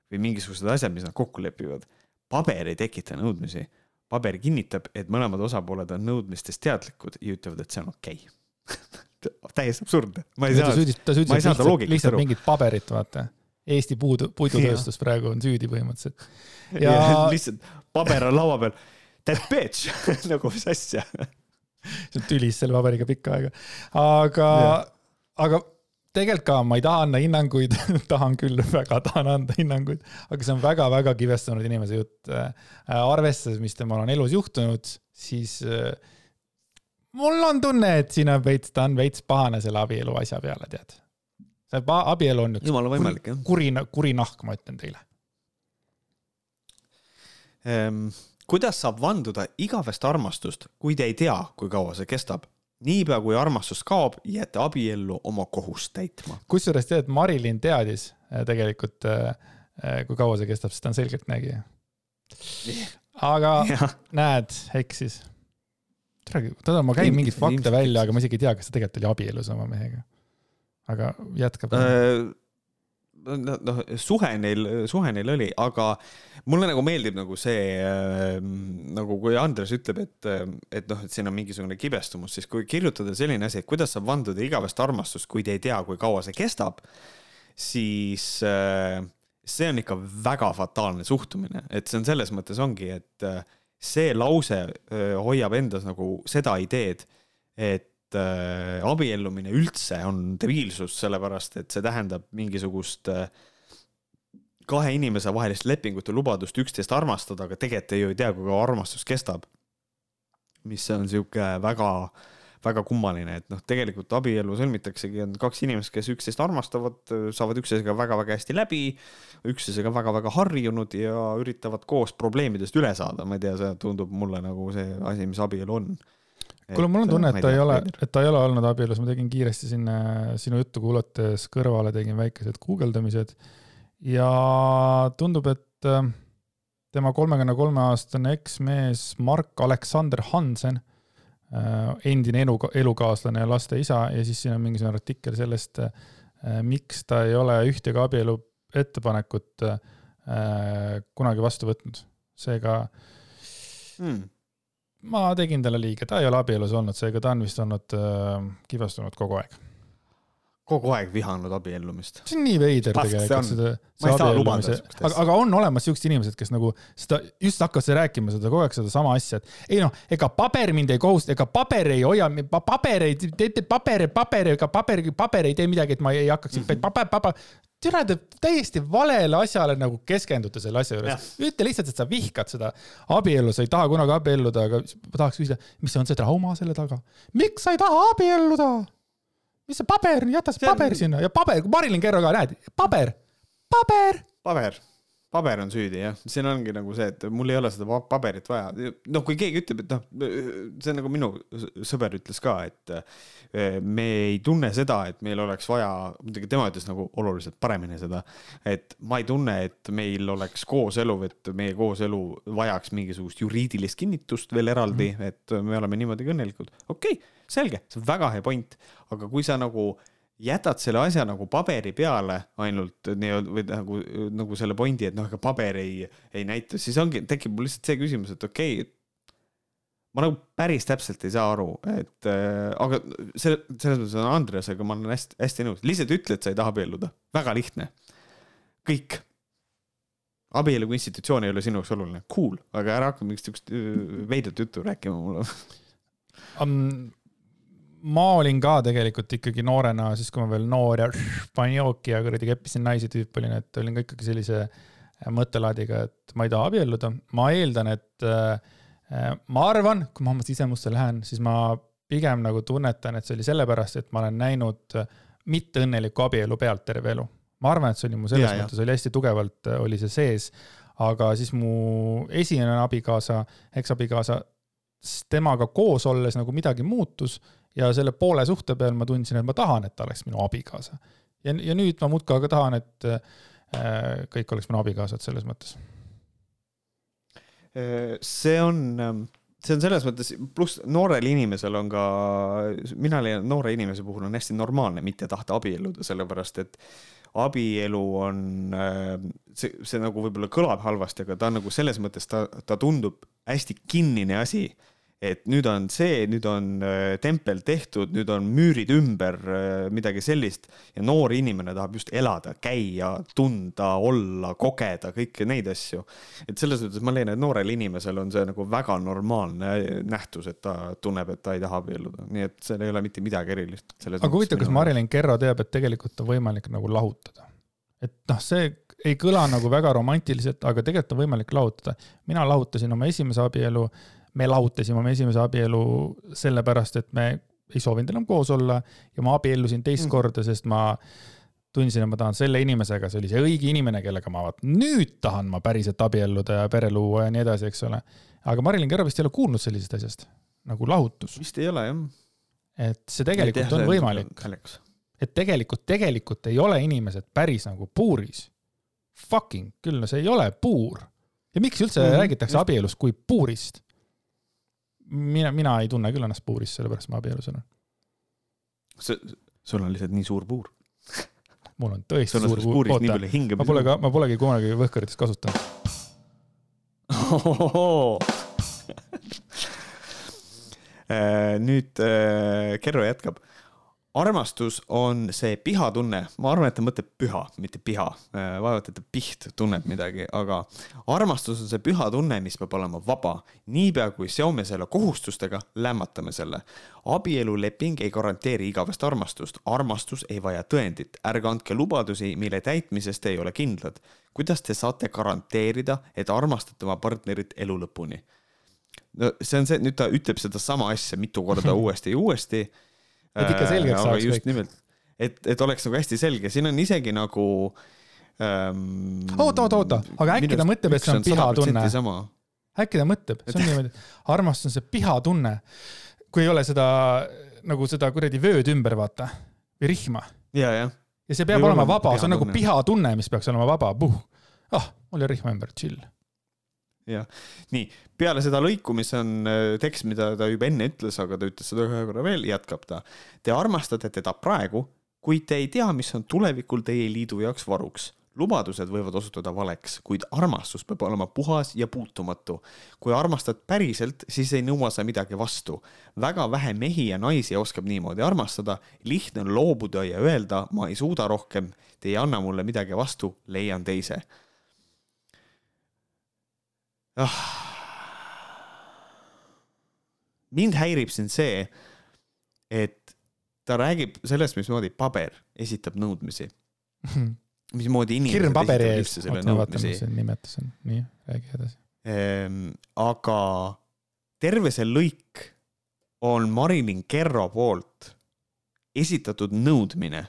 või mingisugused asjad, mis nad kokku lepivad. paber ei tekita nõudmisi. paber kinnitab, et mõlemad osapooled on nõudmistest teadlikud ja ütlevad, et see on okei okay. täiesti absurdne. ta süüdistab, ta süüdistab lihtsalt, lihtsalt mingit paberit, vaata. Eesti puudu, puidutööstus praegu on süüdi põhimõtteliselt. ja, ja lihtsalt paber on laua peal. That bitch nagu mis asja see on tülis selle paberiga pikka aega, aga, aga tegelikult ka ma ei taha anda hinnanguid tahan küll, väga tahan anda hinnanguid, aga see on väga-väga kibestunud inimese jutt. Äh, arvestades, mis temal on elus juhtunud, siis äh, mul on tunne, et siin on veits, ta on veits pahane selle abielu asja peale, tead. see abielu on üks jumala võimalik, jah. kuri, kuri nahk, ma ütlen teile ehm,. Kuidas saab vanduda igavest armastust, kui te ei tea, kui kaua see kestab? niipea kui armastus kaob, jääte abiellu oma kohust täitma. kusjuures tead, Marilyn teadis äh, tegelikult, äh, äh, kui kaua see kestab, sest ta on selgeltnägija. aga ja. näed, eksis. tähendab, ma käin mingeid fakte välja, aga ma isegi ei tea, kas ta tegelikult oli abielus oma mehega. aga jätkab äh, noh, suhe neil, suhe neil oli, aga mulle nagu meeldib nagu see äh, nagu kui Andres ütleb, et, et noh, et siin on mingisugune kibestumus, siis kui kirjutada selline asi, et kuidas saab vanduda igavest armastust, kui te ei tea, kui kaua see kestab, siis äh, see on ikka väga fataalne suhtumine, et see on selles mõttes ongi, et äh, see lause äh, hoiab endas nagu seda ideed, et äh, abiellumine üldse on debiilsus, sellepärast et see tähendab mingisugust äh, kahe inimese vahelist lepingut ja lubadust üksteist armastada, aga tegelikult te ju ei tea, kui kaua armastus kestab. mis on sihuke väga, väga kummaline, et noh, tegelikult abielu sõlmitaksegi, on kaks inimest, kes üksteist armastavad, saavad üksteisega väga-väga hästi läbi, üksteisega väga-väga harjunud ja üritavad koos probleemidest üle saada, ma ei tea, see tundub mulle nagu see asi, mis abielu on kuule, mul on tunne, et ta ei ole, et ta ei ole olnud abielus, ma tegin kiiresti sinna sinu juttu kuulates kõrvale, tegin väikesed guugeldamised. Ja tundub, et äh, tema kolmekümne kolme aastane eksmees Mark Aleksander Hansen, äh, endine elu, elukaaslane ja laste isa ja siis siin on mingisugune artikkel sellest, äh, miks ta ei ole ühtegi abielu ettepanekut kunagi vastu võtnud, seega hmm ma tegin talle liiga, ta ei ole abielus olnud, seega ta on vist olnud äh, kibestunud kogu aeg. kogu aeg vihanud abiellumist. see on nii veider Pask, tegelikult, seda, see abiellumise, aga, aga on olemas siuksed inimesed, kes nagu seda, just hakkas rääkima seda kogu aeg sedasama asja, et ei noh, ega paber mind ei kohusta, ega paber ei hoia, paber ei, teete paber, paber, ega paber, paber ei tee midagi, et ma ei hakkaks mm, -hmm. paber, paber, türa, te täiesti valele asjale nagu keskendute selle asja juures. ütle lihtsalt, et sa vihkad seda abiellu, sa ei taha kunagi abielluda, aga ma tahaks küsida, mis on see trauma selle taga? miks sa ei taha abielluda? mis see paber, jäta see paber on... sinna ja paber, Marilyn Kerro ka, näed, paber, paber. paber paber on süüdi jah, siin ongi nagu see, et mul ei ole seda paberit vaja. noh, kui keegi ütleb, et noh, see on nagu minu sõber ütles ka, et eh, me ei tunne seda, et meil oleks vaja, muidugi tema ütles nagu oluliselt paremini seda, et ma ei tunne, et meil oleks kooselu, et meie kooselu vajaks mingisugust juriidilist kinnitust veel eraldi mm, -hmm. et me oleme niimoodi õnnelikud. okei okay,, selge, see on väga hea point, aga kui sa nagu jätad selle asja nagu paberi peale ainult nii-öelda või nagu, nagu selle pointi, et noh, ega paber ei, ei näita, siis ongi, tekib mul lihtsalt see küsimus, et okei okay,, ma nagu päris täpselt ei saa aru, et äh, aga selle, selles mõttes on Andreasega ma olen hästi, hästi nõus, lihtsalt ütle, et sa ei taha abielluda, väga lihtne. kõik. abielu kui institutsioon ei ole sinu jaoks oluline, cool, aga ära hakka mingit siukest äh, veidrat juttu rääkima mulle. Um, ma olin ka tegelikult ikkagi noorena, siis kui ma veel noor ja panin jooki ja kuradi keppisin naisi tüüp olin, et olin ka ikkagi sellise äh, mõttelaadiga, et ma ei taha abielluda. ma eeldan, et äh, äh, ma arvan, kui ma oma sisemusse lähen, siis ma pigem nagu tunnetan, et see oli sellepärast, et ma olen näinud mitteõnnelikku abielu pealt terve elu. ma arvan, et see oli mu selles ja, mõttes oli hästi tugevalt oli see sees, aga siis mu esimene abikaasa, eksabikaasa, temaga koos olles nagu midagi muutus ja selle poole suhte peal ma tundsin, et ma tahan, et ta oleks minu abikaasa. ja, ja nüüd ma muudkui aga tahan, et äh, kõik oleks minu abikaasad selles mõttes. see on, ähm, see on selles mõttes, pluss noorel inimesel on ka, mina leian, noore inimese puhul on hästi normaalne mitte tahta abielluda, sellepärast et abielu on äh, see, see nagu võib-olla kõlab halvasti, aga ta on nagu selles mõttes ta, ta tundub hästi kinnine asi et nüüd on see, nüüd on äh, tempel tehtud, nüüd on müürid ümber, äh, midagi sellist ja noor inimene tahab just elada, käia, tunda, olla, kogeda kõiki neid asju. et selles mõttes ma leian, et noorel inimesel on see nagu väga normaalne nähtus, et ta tunneb, et ta ei taha abielluda, nii et seal ei ole mitte midagi erilist. aga huvitav, kas Marilyn Kerro teab, et tegelikult on võimalik nagu lahutada? et noh, see ei kõla nagu väga romantiliselt, aga tegelikult on võimalik lahutada. mina lahutasin oma esimese abielu me lahutasime oma esimese abielu sellepärast, et me ei soovinud enam koos olla ja ma abiellusin teist mm. korda, sest ma tundsin, et ma tahan selle inimesega, see oli see õige inimene, kellega ma vaat nüüd tahan ma päriselt abielluda ja pere luua ja nii edasi, eks ole. aga Marilyn Kerro vist ei ole kuulnud sellisest asjast nagu lahutus. vist ei ole jah. et see tegelikult on võimalik. et tegelikult, tegelikult ei ole inimesed päris nagu puuris. Fucking küll, no see ei ole puur. ja miks üldse mm -hmm. räägitakse abielust kui puurist? Mina, mina ei tunne küll ennast puuris, sellepärast ma abielus olen. sul on lihtsalt nii suur puur. Mul on tõesti suur puur, oota, ma pole ka, ma polegi kunagi võhkaritest kasutanud. Äh, nüüd äh, Kerro jätkab armastus on see pihatunne, ma arvan, et ta mõtleb püha, mitte piha. Äh, vaevalt, et ta piht tunneb midagi, aga armastus on see püha tunne, mis peab olema vaba. niipea kui seome selle kohustustega, lämmatame selle. abieluleping ei garanteeri igavest armastust, armastus ei vaja tõendit, ärge andke lubadusi, mille täitmisest te ei ole kindlad. kuidas te saate garanteerida, et armastate oma partnerit elu lõpuni? no see on see, nüüd ta ütleb sedasama asja mitu korda uuesti ja uuesti et ikka selgeks saaks kõik. just nimelt, et, et oleks nagu hästi selge, siin on isegi nagu ähm,. oota, oota, oota, aga äkki ta mõtleb, et see on pihatunne? äkki ta mõtleb, see on niimoodi, armastus on see pihatunne, kui ei ole seda nagu seda kuradi vööd ümber, vaata, või rihma. ja, jah. ja see peab või olema vaba, see on nagu pihatunne, mis peaks olema vaba, puh. ah, mul jäi rihma ümber, chill jah, nii peale seda lõiku, mis on äh, tekst, mida ta juba enne ütles, aga ta ütles seda ühe korra veel, jätkab ta. Te armastate teda praegu, kuid te ei tea, mis on tulevikul teie liidu jaoks varuks. lubadused võivad osutuda valeks, kuid armastus peab olema puhas ja puutumatu. kui armastad päriselt, siis ei nõua sa midagi vastu. väga vähe mehi ja naisi oskab niimoodi armastada, lihtne on loobuda ja öelda, ma ei suuda rohkem, te ei anna mulle midagi vastu, leian teise oh.. mind häirib siin see, et ta räägib sellest, mismoodi paber esitab nõudmisi. Mismoodi inimesed hirm paberi ees, oota ma vaatan, mis see nimetus on, nii, räägi edasi. Ehm,. aga terve see lõik on Marilyn Kerro poolt esitatud nõudmine,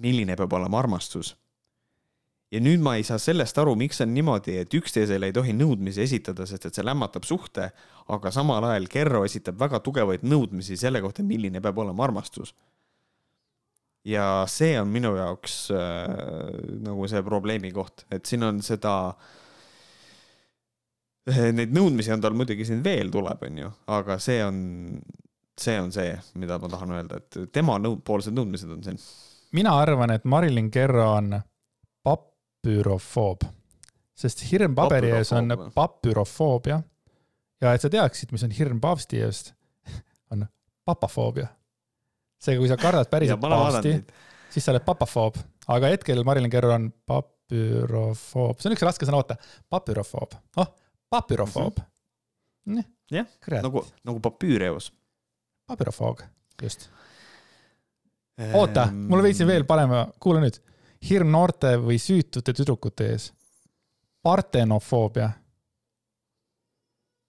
milline peab olema armastus ja nüüd ma ei saa sellest aru, miks on niimoodi, et üksteisele ei tohi nõudmisi esitada, sest et see lämmatab suhte, aga samal ajal Kerro esitab väga tugevaid nõudmisi selle kohta, milline peab olema armastus. ja see on minu jaoks äh, nagu see probleemi koht, et siin on seda äh, Neid nõudmisi on tal muidugi siin veel tuleb, onju, aga see on, see on see, mida ma tahan öelda, et tema nõu-, poolsed nõudmised on siin. mina arvan, et Marilyn Kerro on papürofoob, sest hirm paberi ees on papürofoobia. ja et sa teaksid, mis on hirm paavsti eest, on papafoobia. seega, kui sa kardad päriselt paavsti, siis sa oled papafoob, aga hetkel Marilyn Kerro on papürofoob, see on üks raske sõna, oota, papürofoob, oh, papürofoob. -hmm. jah, nagu, nagu papüüreos. papürofoog, just. oota, mul veits veel parema, kuula nüüd hirm noorte või süütute tüdrukute ees. partenofoobia.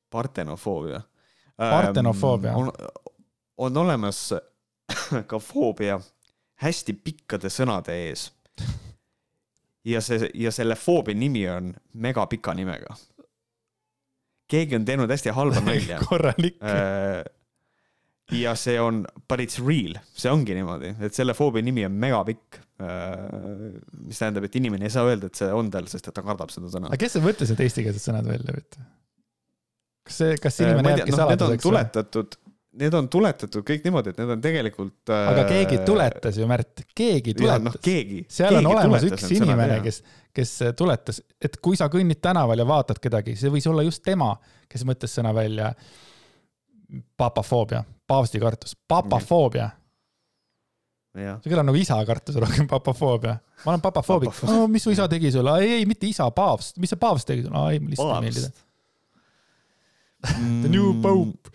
partenofoobia. partenofoobia ähm,. on, on olemas ka foobia hästi pikkade sõnade ees. ja see, ja selle foobia nimi on megapika nimega. keegi on teinud hästi halba nalja korralik äh, ja see on, but it's real, see ongi niimoodi, et selle foobia nimi on megapikk. Äh, mis tähendab, et inimene ei saa öelda, et see on tal, sest et ta kardab seda sõna. aga kes mõtles need eestikeelsed sõnad välja, et? kas see, kas inimene äh, jääbki no, saladuseks? tuletatud, need on tuletatud kõik niimoodi, et need on tegelikult äh.... aga keegi tuletas ju, Märt, keegi tuletas. noh, keegi. seal keegi on olemas üks inimene, kes, kes tuletas, et kui sa kõnnid tänaval ja vaatad kedagi, see võis olla just tema, kes mõtles sõna välja. papafoobia, paavsti kartus, papafoobia see kõlab nagu isa kartus rohkem, papafoobia. ma olen papafoobik Papa. Oh, mis su isa tegi sulle? ei, ei, mitte isa, paavst. mis see paavst tegi sulle? ei, mulle lihtsalt ei meeldi ta. The new pope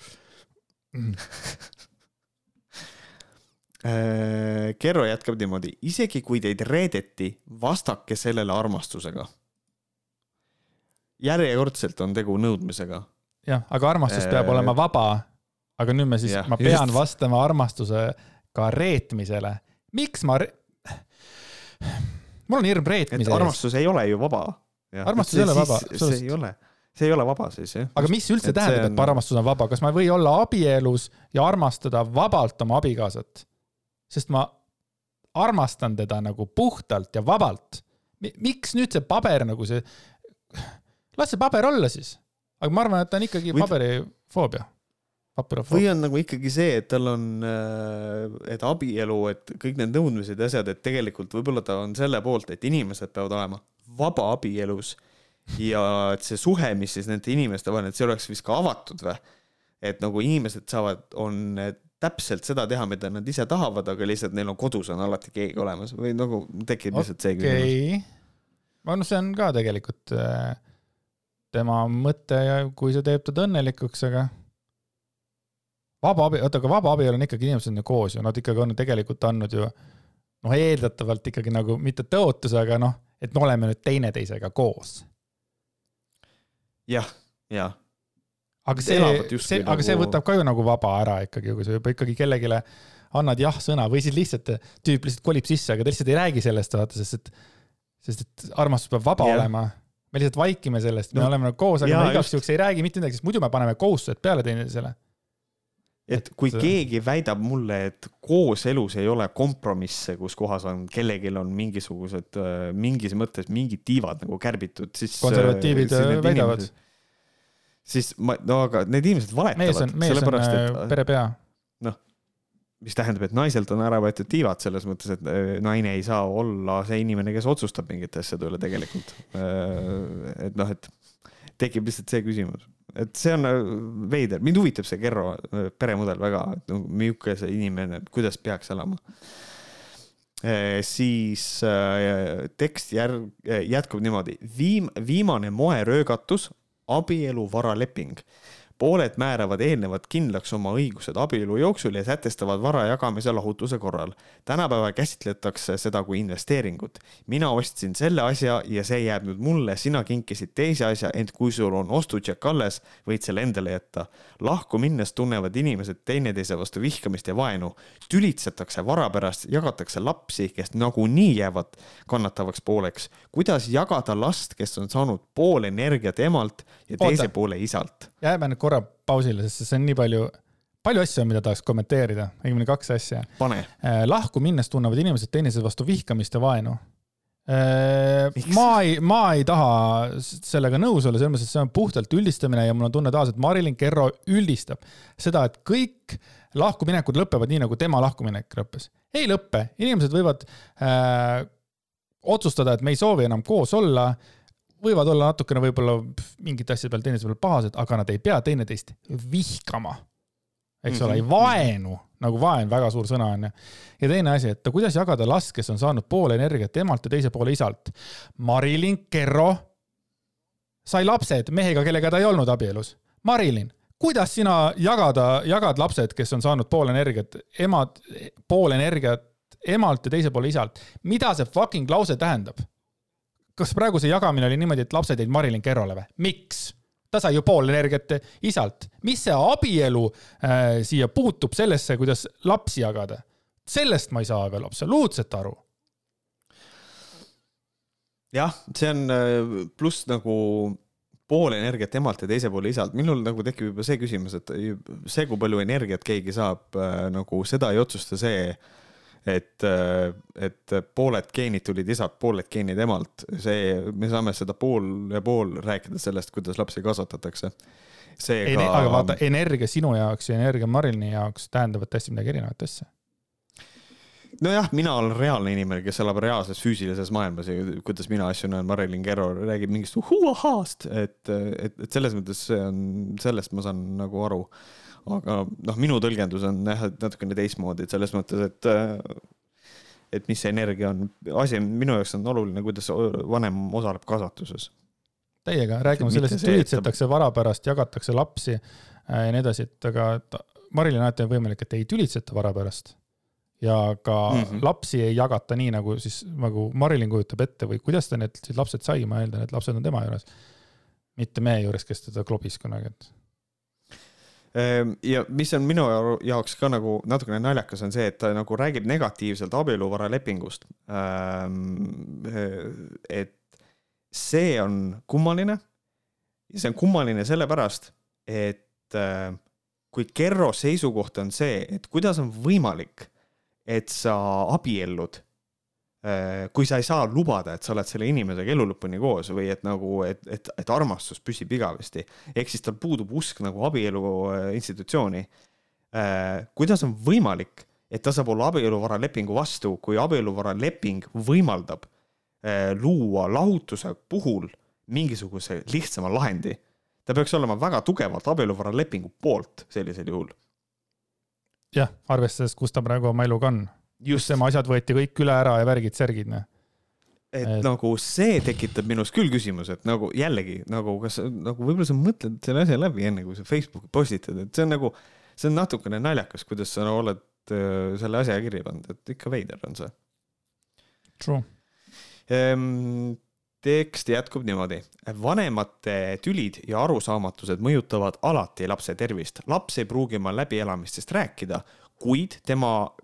mm. Kerro jätkab niimoodi, isegi kui teid reedeti, vastake sellele armastusega. järjekordselt on tegu nõudmisega. jah, aga armastus peab olema vaba. aga nüüd me siis, ma pean just. vastama armastusega reetmisele. miks ma re..., mul on hirm reetmise ees. armastus ei ole ju vaba. armastus ei ole vaba. see ei ole see ei ole vaba siis jah. aga mis üldse et tähendab, et on... armastus on vaba, kas ma ei või olla abielus ja armastada vabalt oma abikaasat? sest ma armastan teda nagu puhtalt ja vabalt. miks nüüd see paber nagu see, las see paber olla siis. aga ma arvan, et ta on ikkagi paberifoobia. Või on nagu ikkagi see, et tal on, äh, et abielu, et kõik need nõudmised ja asjad, et tegelikult võib-olla ta on selle poolt, et inimesed peavad olema vaba abielus ja et see suhe, mis siis nende inimeste vahel, et see oleks vist ka avatud või? et nagu inimesed saavad, on täpselt seda teha, mida nad ise tahavad, aga lihtsalt neil on kodus on alati keegi olemas või nagu tekib lihtsalt okay. see küsimus. noh, see on ka tegelikult äh, tema mõte ja kui see teeb teda õnnelikuks, aga vaba abi, oota, aga vaba abielu on ikkagi inimesed on ju koos ju, nad ikkagi on tegelikult andnud ju noh, eeldatavalt ikkagi nagu mitte tõotuse, aga noh, et me oleme nüüd teineteisega koos jah, jah. aga see, see, aga nagu... see võtab ka ju nagu vaba ära ikkagi, kui sa juba ikkagi kellelegi annad jah-sõna või siis lihtsalt tüüp lihtsalt kolib sisse, aga ta lihtsalt ei räägi sellest, vaata, sest et, sest et armastus peab vaba yeah. olema. me lihtsalt vaikime sellest, me no, oleme nagu koos, aga jaa, me igaks juhuks ei räägi mitte midagi, sest muidu me paneme kohustused peale teineteisele et kui et... keegi väidab mulle, et kooselus ei ole kompromisse, kus kohas on, kellelgi on mingisugused, äh, mingis mõttes mingid tiivad nagu kärbitud, siis. konservatiivid äh, väidavad. siis ma, no aga need inimesed valetavad. mees on, mees on äh, perepea. noh, mis tähendab, et naiselt on ära võetud tiivad selles mõttes, et naine ei saa olla see inimene, kes otsustab mingite asjade üle tegelikult. et noh, et tekib lihtsalt see küsimus et see on äh, veider, mind huvitab see Kerro äh, peremudel väga, et nagu milline see inimene, kuidas peaks elama. Äh, siis tekst järg, jätkub niimoodi, viim-, viimane moeröögatus, abielu varaleping pooled määravad eelnevalt kindlaks oma õigused abielu jooksul ja sätestavad vara jagamise lahutuse korral. tänapäeval käsitletakse seda kui investeeringut. mina ostsin selle asja ja see jääb nüüd mulle, sina kinkisid teise asja, ent kui sul on ostutšekk alles, võid selle endale jätta. lahku minnes tunnevad inimesed teineteise vastu vihkamist ja vaenu. tülitsetakse vara pärast, jagatakse lapsi, kes nagunii jäävad kannatavaks pooleks. kuidas jagada last, kes on saanud pool energiat emalt ja teise Oota. poole isalt? jääme nüüd korra pausile, sest see on nii palju, palju asju on, mida tahaks kommenteerida, õigemini kaks asja. Äh, lahku minnes tunnevad inimesed teineteise vastu vihkamist ja vaenu. Äh, ma ei, ma ei taha sellega nõus olla, selles mõttes, et see on puhtalt üldistamine ja mul on tunne taas, et Marilyn Kerro üldistab seda, et kõik lahkuminekud lõpevad nii, nagu tema lahkuminek lõppes. ei lõppe, inimesed võivad äh, otsustada, et me ei soovi enam koos olla võivad olla natukene võib-olla mingite asjade peal teineteise peal pahased, aga nad ei pea teineteist vihkama. eks ole mm, -hmm. ei vaenu, nagu vaen, väga suur sõna on ju. ja teine asi, et kuidas jagada last, kes on saanud poole energiat emalt ja teise poole isalt. Marilyn Kerro sai lapsed mehega, kellega ta ei olnud abielus. Marilyn, kuidas sina jagada, jagad lapsed, kes on saanud pool energiat, emad, pool energiat emalt ja teise poole isalt. mida see fucking lause tähendab? Kas praegu see jagamine oli niimoodi, et lapsed jäid Marilyn Kerrole või? miks? ta sai ju pool energiat isalt. mis see abielu äh, siia puutub sellesse, kuidas lapsi jagada? sellest ma ei saa veel absoluutselt aru. jah, see on äh, pluss nagu pool energiat emalt ja teise poole isalt. minul nagu tekib juba see küsimus, et see, kui palju energiat keegi saab, äh, nagu seda ei otsusta see et, et pooled geenid tulid isalt, pooled geenid emalt, see, me saame seda pool ja pool rääkida sellest, kuidas lapsi kasvatatakse. seega. aga vaata, energia sinu jaoks ja energia Marilini jaoks tähendavad täiesti midagi erinevat asja. nojah, mina olen reaalne inimene, kes elab reaalses füüsilises maailmas ja kuidas mina asju näen, Marilyn Kerro räägib mingist uhuahast, et, et, et selles mõttes see on, sellest ma saan nagu aru. Aga noh, minu tõlgendus on jah, et natukene teistmoodi, et selles mõttes, et et mis see energia on, asi minu jaoks on oluline, kuidas vanem osaleb kasvatuses täiega, räägime sellest, et tülitsetakse vara pärast, jagatakse lapsi äh, ja nii edasi, et aga Marilyn alati on võimalik, et ei tülitseta vara pärast. ja ka mm -hmm. lapsi ei jagata nii, nagu siis nagu Marilyn kujutab ette või kuidas ta need lapsed sai, ma eeldan, et lapsed on tema juures. mitte meie juures, kes teda klobis kunagi, et ja mis on minu jaoks ka nagu natukene naljakas, on see, et ta nagu räägib negatiivselt abieluvaralepingust. Ehm, et see on kummaline. see on kummaline sellepärast, et äh, kui Kerro seisukoht on see, et kuidas on võimalik, et sa abiellud, kui sa ei saa lubada, et sa oled selle inimesega elu lõpuni koos või et nagu, et, et, et armastus püsib igavesti. ehk siis tal puudub usk nagu abielu äh, institutsiooni. kuidas on võimalik, et ta saab olla abieluvaralepingu vastu, kui abieluvaraleping võimaldab luua lahutuse puhul mingisuguse lihtsama lahendi. ta peaks olema väga tugevalt abieluvaralepingu poolt sellisel juhul. jah, arvestades, kus ta praegu oma eluga on. Just tema asjad võeti kõik üle ära ja värgid-särgid, noh et, et nagu see tekitab minus küll küsimuse, et nagu jällegi nagu kas nagu võib-olla sa mõtled selle asja läbi, enne kui sa Facebooki postitad, et see on nagu, see on natukene naljakas, kuidas sa no, oled äh, selle asja kirja pannud, et ikka veider on see. True Ehm, tekst jätkub niimoodi. vanemate tülid ja arusaamatused mõjutavad alati lapse tervist. laps ei pruugi oma läbielamistest rääkida, kuid tema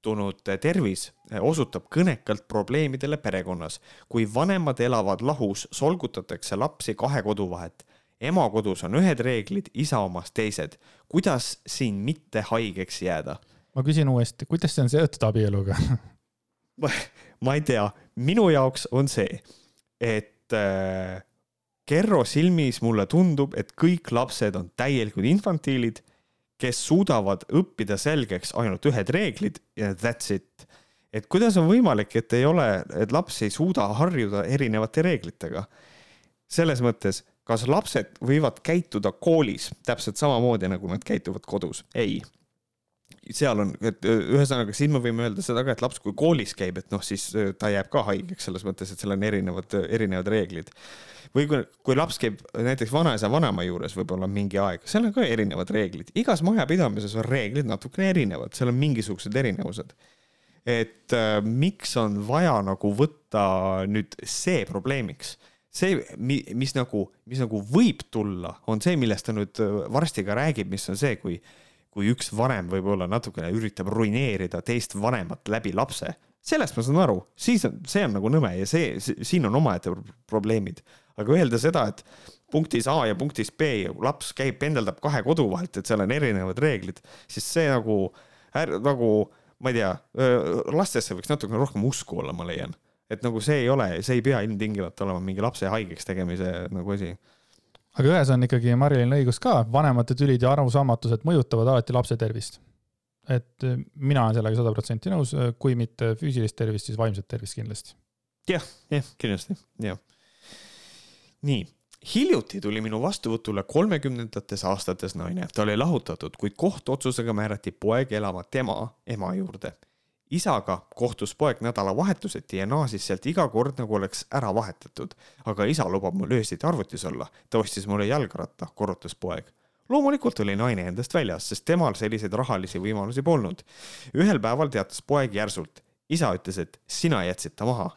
kahjustunud tervis osutab kõnekalt probleemidele perekonnas. kui vanemad elavad lahus, solgutatakse lapsi kahe kodu vahet. ema kodus on ühed reeglid, isa omas teised. kuidas siin mitte haigeks jääda? ma küsin uuesti, kuidas see on seotud abieluga ma ei tea, minu jaoks on see, et äh, Kerro silmis mulle tundub, et kõik lapsed on täielikud infantiilid, kes suudavad õppida selgeks ainult ühed reeglid ja that's it. et kuidas on võimalik, et ei ole, et laps ei suuda harjuda erinevate reeglitega? selles mõttes, kas lapsed võivad käituda koolis täpselt samamoodi, nagu nad käituvad kodus? ei seal on, et ühesõnaga, siin me võime öelda seda ka, et laps, kui koolis käib, et noh, siis ta jääb ka haigeks selles mõttes, et seal on erinevad, erinevad reeglid. või kui, kui laps käib näiteks vanaisa, vanaema juures võib-olla mingi aeg, seal on ka erinevad reeglid, igas majapidamises on reeglid natukene erinevad, seal on mingisugused erinevused. et äh, miks on vaja nagu võtta nüüd see probleemiks see, mis nagu, mis nagu võib tulla, on see, millest ta nüüd varsti ka räägib, mis on see, kui kui üks vanem võib-olla natukene üritab ruineerida teist vanemat läbi lapse, sellest ma saan aru, siis on, see on nagu nõme ja see, siin on omaette probleemid. aga öelda seda, et punktis A ja punktis B laps käib, pendeldab kahe kodu vahelt, et seal on erinevad reeglid, siis see nagu, nagu ma ei tea, lastesse võiks natukene rohkem usku olla, ma leian. et nagu see ei ole, see ei pea ilmtingimata olema mingi lapse haigeks tegemise nagu asi aga ühes on ikkagi Marilyn õigus ka, vanemate tülid ja arusaamatused mõjutavad alati lapse tervist. et äh, mina olen sellega sada protsenti nõus, äh, kui mitte füüsilist tervist, siis vaimset tervist kindlasti. jah, jah, kindlasti, jah. nii, hiljuti tuli minu vastuvõtule kolmekümnendates aastates naine, ta oli lahutatud, kuid kohtuotsusega määrati poeg elama tema ema juurde isaga kohtus poeg nädalavahetuseti ja naasis sealt iga kord, nagu oleks ära vahetatud. aga isa lubab mul öösiti arvutis olla, ta ostis mulle jalgratta, korrutas poeg. loomulikult oli naine endast väljas, sest temal selliseid rahalisi võimalusi polnud. ühel päeval teatas poeg järsult. isa ütles, et sina jätsid ta maha.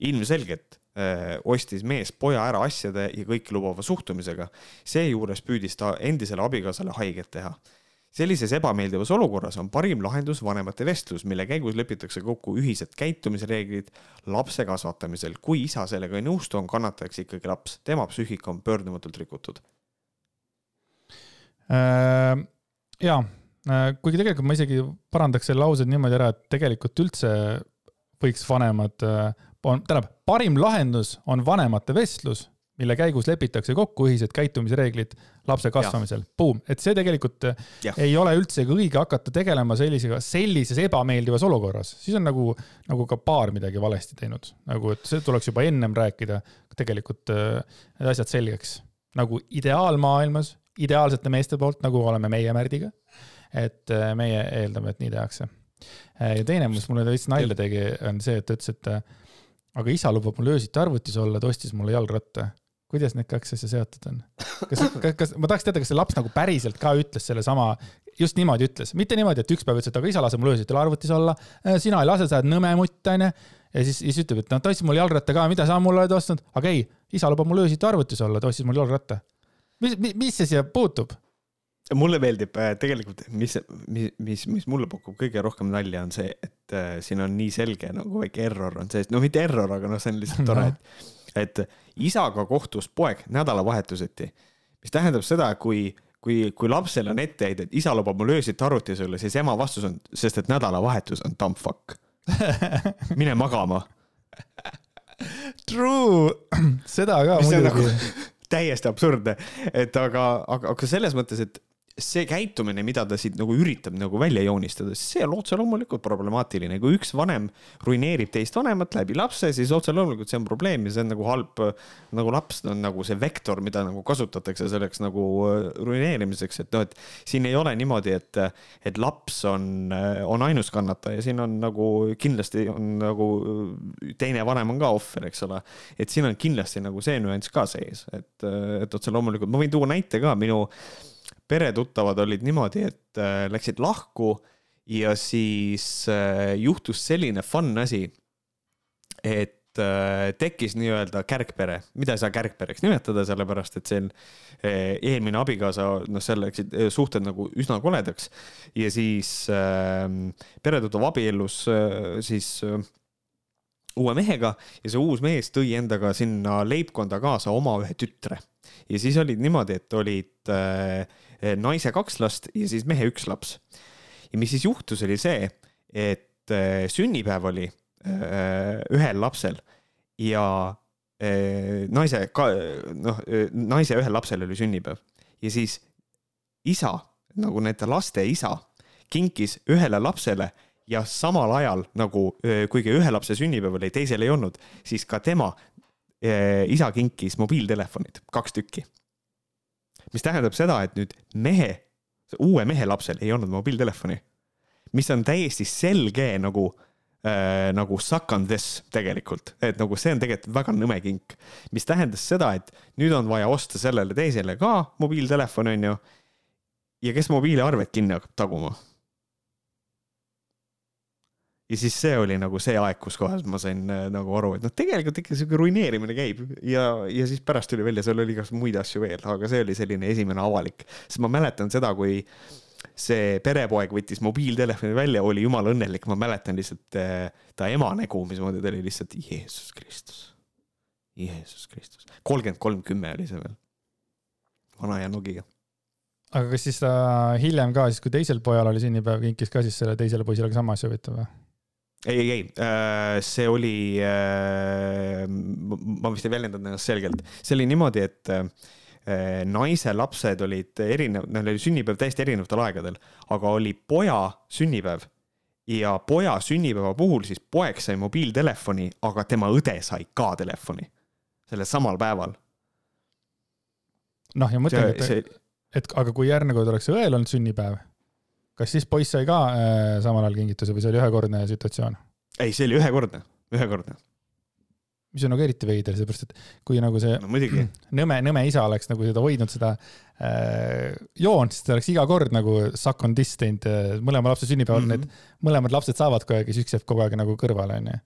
ilmselgelt öö, äh, ostis mees poja ära asjade ja kõikelubava suhtumisega. seejuures püüdis ta endisele abikaasale haiget teha sellises ebameeldivas olukorras on parim lahendus vanemate vestlus, mille käigus lepitakse kokku ühised käitumisreeglid lapse kasvatamisel. kui isa sellega ei nõustu, on kannatajaks ikkagi laps, tema psüühika on pöördumatult rikutud äh,. ja, äh, kuigi tegelikult ma isegi parandaks selle lause niimoodi ära, et tegelikult üldse võiks vanemad, äh, tähendab, parim lahendus on vanemate vestlus, mille käigus lepitakse kokku ühised käitumisreeglid lapse kasvamisel. Boom, et see tegelikult ja. ei ole üldsegi õige hakata tegelema sellisega, sellises ebameeldivas olukorras, siis on nagu, nagu ka paar midagi valesti teinud, nagu et see tuleks juba ennem rääkida, tegelikult need asjad selgeks. nagu ideaalmaailmas, ideaalsete meeste poolt, nagu oleme meie Märdiga. et meie eeldame, et nii tehakse. ja teine, mis mulle veits nalja tegi, on see, et ta ütles, et aga isa lubab mul öösiti arvutis olla, ta ostis mulle jalgratta kuidas need kaks asja seotud on? kas, kas, kas, ma tahaks teada, kas see laps nagu päriselt ka ütles sellesama, just niimoodi ütles, mitte niimoodi, et üks päev ütles, et aga isa lase mul öösel arvutis olla, äh, sina ei lase, sa oled nõme mutt, onju. ja siis, siis ütleb, et noh, ta ostis mul jalgratta ka, mida sa mulle oled ostnud, aga ei, isa lubab mul öösel arvutis olla, ta ostis mul jalgratta. mis, mis, mis see siia puutub? mulle meeldib äh, tegelikult, mis, mis, mis, mis mulle pakub kõige rohkem nalja, on see, et äh, siin on nii selge nagu väike error on sees, no mitte error, aga noh, see on lihtsalt tore no., et et isaga kohtus poeg nädalavahetuseti, mis tähendab seda, kui, kui, kui lapsel on etteheide, et isa lubab mul öösiti arvutis olla, siis ema vastus on, sest et nädalavahetus on dumb fuck. mine magama. True, seda ka muidugi. Nagu, täiesti absurdne, et aga, aga, aga selles mõttes, et see käitumine, mida ta siit nagu üritab nagu välja joonistada, see on otse loomulikult problemaatiline. kui üks vanem ruineerib teist vanemat läbi lapse, siis otse loomulikult see on probleem ja see on nagu halb, nagu laps on nagu see vektor, mida nagu kasutatakse selleks nagu äh, ruineerimiseks, et noh, et siin ei ole niimoodi, et, et laps on, äh, on ainus kannataja, siin on nagu kindlasti on nagu teine vanem on ka ohver, eks ole. et siin on kindlasti nagu see nüanss ka sees, et, et otse loomulikult ma võin tuua näite ka minu peretuttavad olid niimoodi, et äh, läksid lahku ja siis äh, juhtus selline fun asi, et äh, tekkis nii-öelda kärgpere, mida ei saa kärgpereks nimetada, sellepärast et see eelmine abikaasa, noh, seal läksid suhted nagu üsna koledaks ja siis peretuttav abiellus siis uue mehega ja see uus mees tõi endaga sinna leibkonda kaasa oma ühe tütre. Ja siis olid niimoodi, et olid äh, naise kaks last ja siis mehe üks laps. ja mis siis juhtus, oli see, et eh, sünnipäev oli eh, ühel lapsel ja naise, noh, naise ühel lapsel oli sünnipäev ja siis isa, nagu nende laste isa, kinkis ühele lapsele ja samal ajal nagu, kuigi ühe lapse sünnipäev oli, teisel ei olnud, siis ka tema isa kinkis mobiiltelefonid, kaks tükki. Mis tähendab seda, et nüüd mehe, uue mehe lapsel ei olnud mobiiltelefoni, mis on täiesti selge nagu äh, nagu suck on this tegelikult, et nagu see on tegelikult väga nõme kink, mis tähendas seda, et nüüd on vaja osta sellele teisele ka mobiiltelefon, onju. ja kes mobiiliarvet kinni hakkab taguma ja siis see oli nagu see aeg, kus kohas ma sain äh, nagu aru, et noh, tegelikult ikka sihuke ruineerimine käib. Ja, ja siis pärast tuli välja, seal oli igasugu muid asju veel, aga see oli selline esimene avalik, sest ma mäletan seda, kui see perepoeg võttis mobiiltelefoni välja, oli jumala õnnelik, ma mäletan lihtsalt äh, ta ema nägu, mismoodi ta oli lihtsalt Jeesus Kristus, Jeesus Kristus, kolmkümmend kolm kümme oli see veel, vana ja Nokia aga kas siis ta hiljem ka, siis kui teisel pojal oli sünnipäev, kinkis ka siis selle teisele poisile ka sama asja huvitav või? Ei, ei, ei, äh, see oli, äh, ma vist ei väljendanud ennast selgelt, see oli niimoodi, et äh, naise lapsed olid erinev, neil oli sünnipäev täiesti erinevatel aegadel, aga oli poja sünnipäev. Ja poja sünnipäeva puhul siis poeg sai mobiiltelefoni, aga tema õde sai ka telefoni. Sellel samal päeval. noh, ja mõtlengi, et et aga kui järgmine kord oleks õel olnud sünnipäev kas siis poiss sai ka äh, samal ajal kingituse või see oli ühekordne situatsioon? ei, see oli ühekordne, ühekordne. mis on nagu eriti veider, sellepärast et kui nagu see no, nõme, nõme isa oleks nagu seda hoidnud, seda äh, joont, siis ta oleks iga kord nagu suck on this teinud äh, mõlema lapse sünnipäeval mm, -hmm. need mõlemad lapsed saavad kogu aeg ja siis üks jääb kogu aeg nagu kõrvale, onju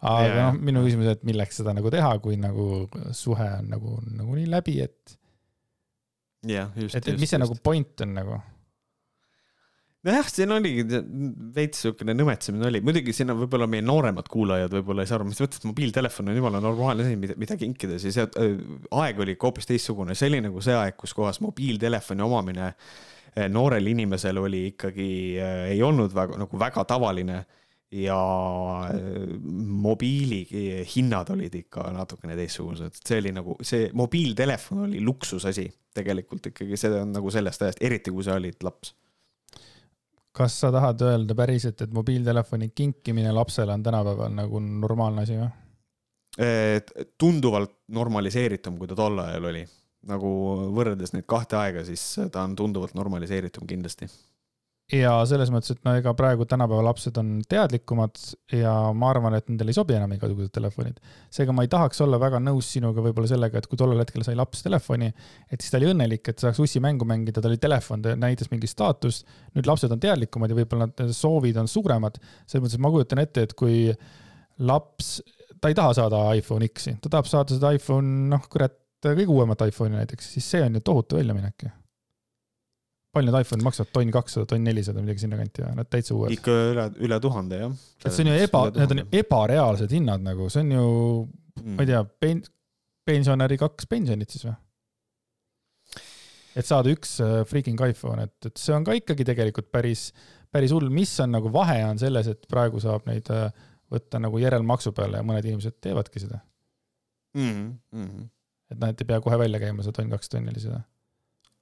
aga noh, minu küsimus, et milleks seda nagu teha, kui nagu suhe on nagu nagunii läbi, et. just. et, et mis see just. nagu point on nagu nojah, siin oligi veits siukene nõmetsemine oli, muidugi siin on võib-olla meie nooremad kuulajad võib-olla ei saa aru, mis mõttes mobiiltelefon on jumala normaalne asi, mida, mida kinkida, siis äh, aeg oli ikka hoopis teistsugune, see oli nagu see aeg, kus kohas mobiiltelefoni omamine äh, noorel inimesel oli ikkagi äh,, ei olnud väga nagu väga tavaline. Ja äh, mobiili hinnad olid ikka natukene teistsugused, see oli nagu see mobiiltelefon oli luksusasi tegelikult ikkagi, see on nagu sellest ajast, eriti kui sa olid laps. Kas sa tahad öelda päriselt, et mobiiltelefoni kinkimine lapsele on tänapäeval nagu normaalne asi või? tunduvalt normaliseeritum, kui ta tol ajal oli. nagu võrreldes neid kahte aega, siis ta on tunduvalt normaliseeritum kindlasti ja selles mõttes, et no ega praegu tänapäeva lapsed on teadlikumad ja ma arvan, et nendel ei sobi enam igasugused telefonid. seega ma ei tahaks olla väga nõus sinuga võib-olla sellega, et kui tollel hetkel sai laps telefoni, et siis ta oli õnnelik, et saaks ussimängu mängida, tal oli telefon, ta näitas mingit staatust. nüüd lapsed on teadlikumad ja võib-olla nad soovid on suuremad. selles mõttes, et ma kujutan ette, et kui laps, ta ei taha saada iPhone X-i, ta tahab saada seda iPhone, noh, kurat, kõige uuemat iPhone'i näiteks, siis see on ju tohutu väljaminek ju palju need iPhone'id maksavad, tonn kakssada, tonn nelisada, midagi sinnakanti ja nad täitsa uued. ikka üle, üle tuhande jah. et see on ju eba, need on ebareaalsed hinnad nagu, see on ju mm., ma ei tea, pen-, pensionäri kaks pensionit siis või? et saada üks äh, freaking iPhone, et, et see on ka ikkagi tegelikult päris, päris hull, mis on nagu vahe on selles, et praegu saab neid äh, võtta nagu järelmaksu peale ja mõned inimesed teevadki seda mm. -hmm. et nad ei pea kohe välja käima, see tonn, kaks tonni oli seda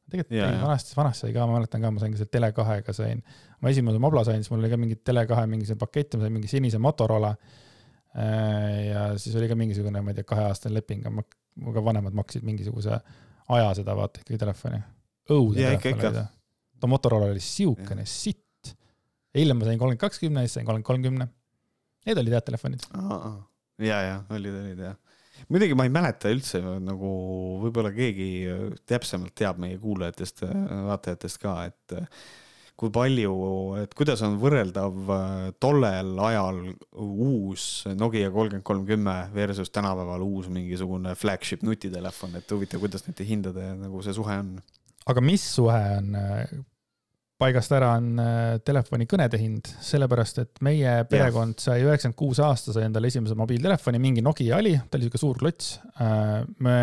tegelikult yeah, ei, vanasti, vanasti sai ka, ma mäletan ka, ma sain ka selle Tele2-ga sain, ma esimese Mobla sain, siis mul oli ka mingi Tele2 mingi see pakett, ma sain mingi sinise Motorola. Äh, ja siis oli ka mingisugune, ma ei tea, kaheaastane leping, aga mu ka vanemad maksid mingisuguse aja seda vaata ikkagi telefoni. õudne yeah, telefon oli ta. too Motorola oli siukene yeah. sitt. hiljem ma sain kolmkümmend kakskümne, siis sain kolmkümmend kolmkümne. Need olid head telefonid. ja, ja olid, olid jah muidugi ma ei mäleta üldse nagu võib-olla keegi täpsemalt teab meie kuulajatest, vaatajatest ka, et kui palju, et kuidas on võrreldav tollel ajal uus Nokia kolmkümmend kolm kümme versus tänapäeval uus mingisugune flagship nutitelefon, et huvitav, kuidas nende hindade nagu see suhe on? aga mis suhe on paigast ära on äh, telefoni kõnede hind, sellepärast et meie perekond sai üheksakümmend kuus aasta sai endale esimese mobiiltelefoni, mingi Nokia oli, ta oli sihuke suur klots. Äh, me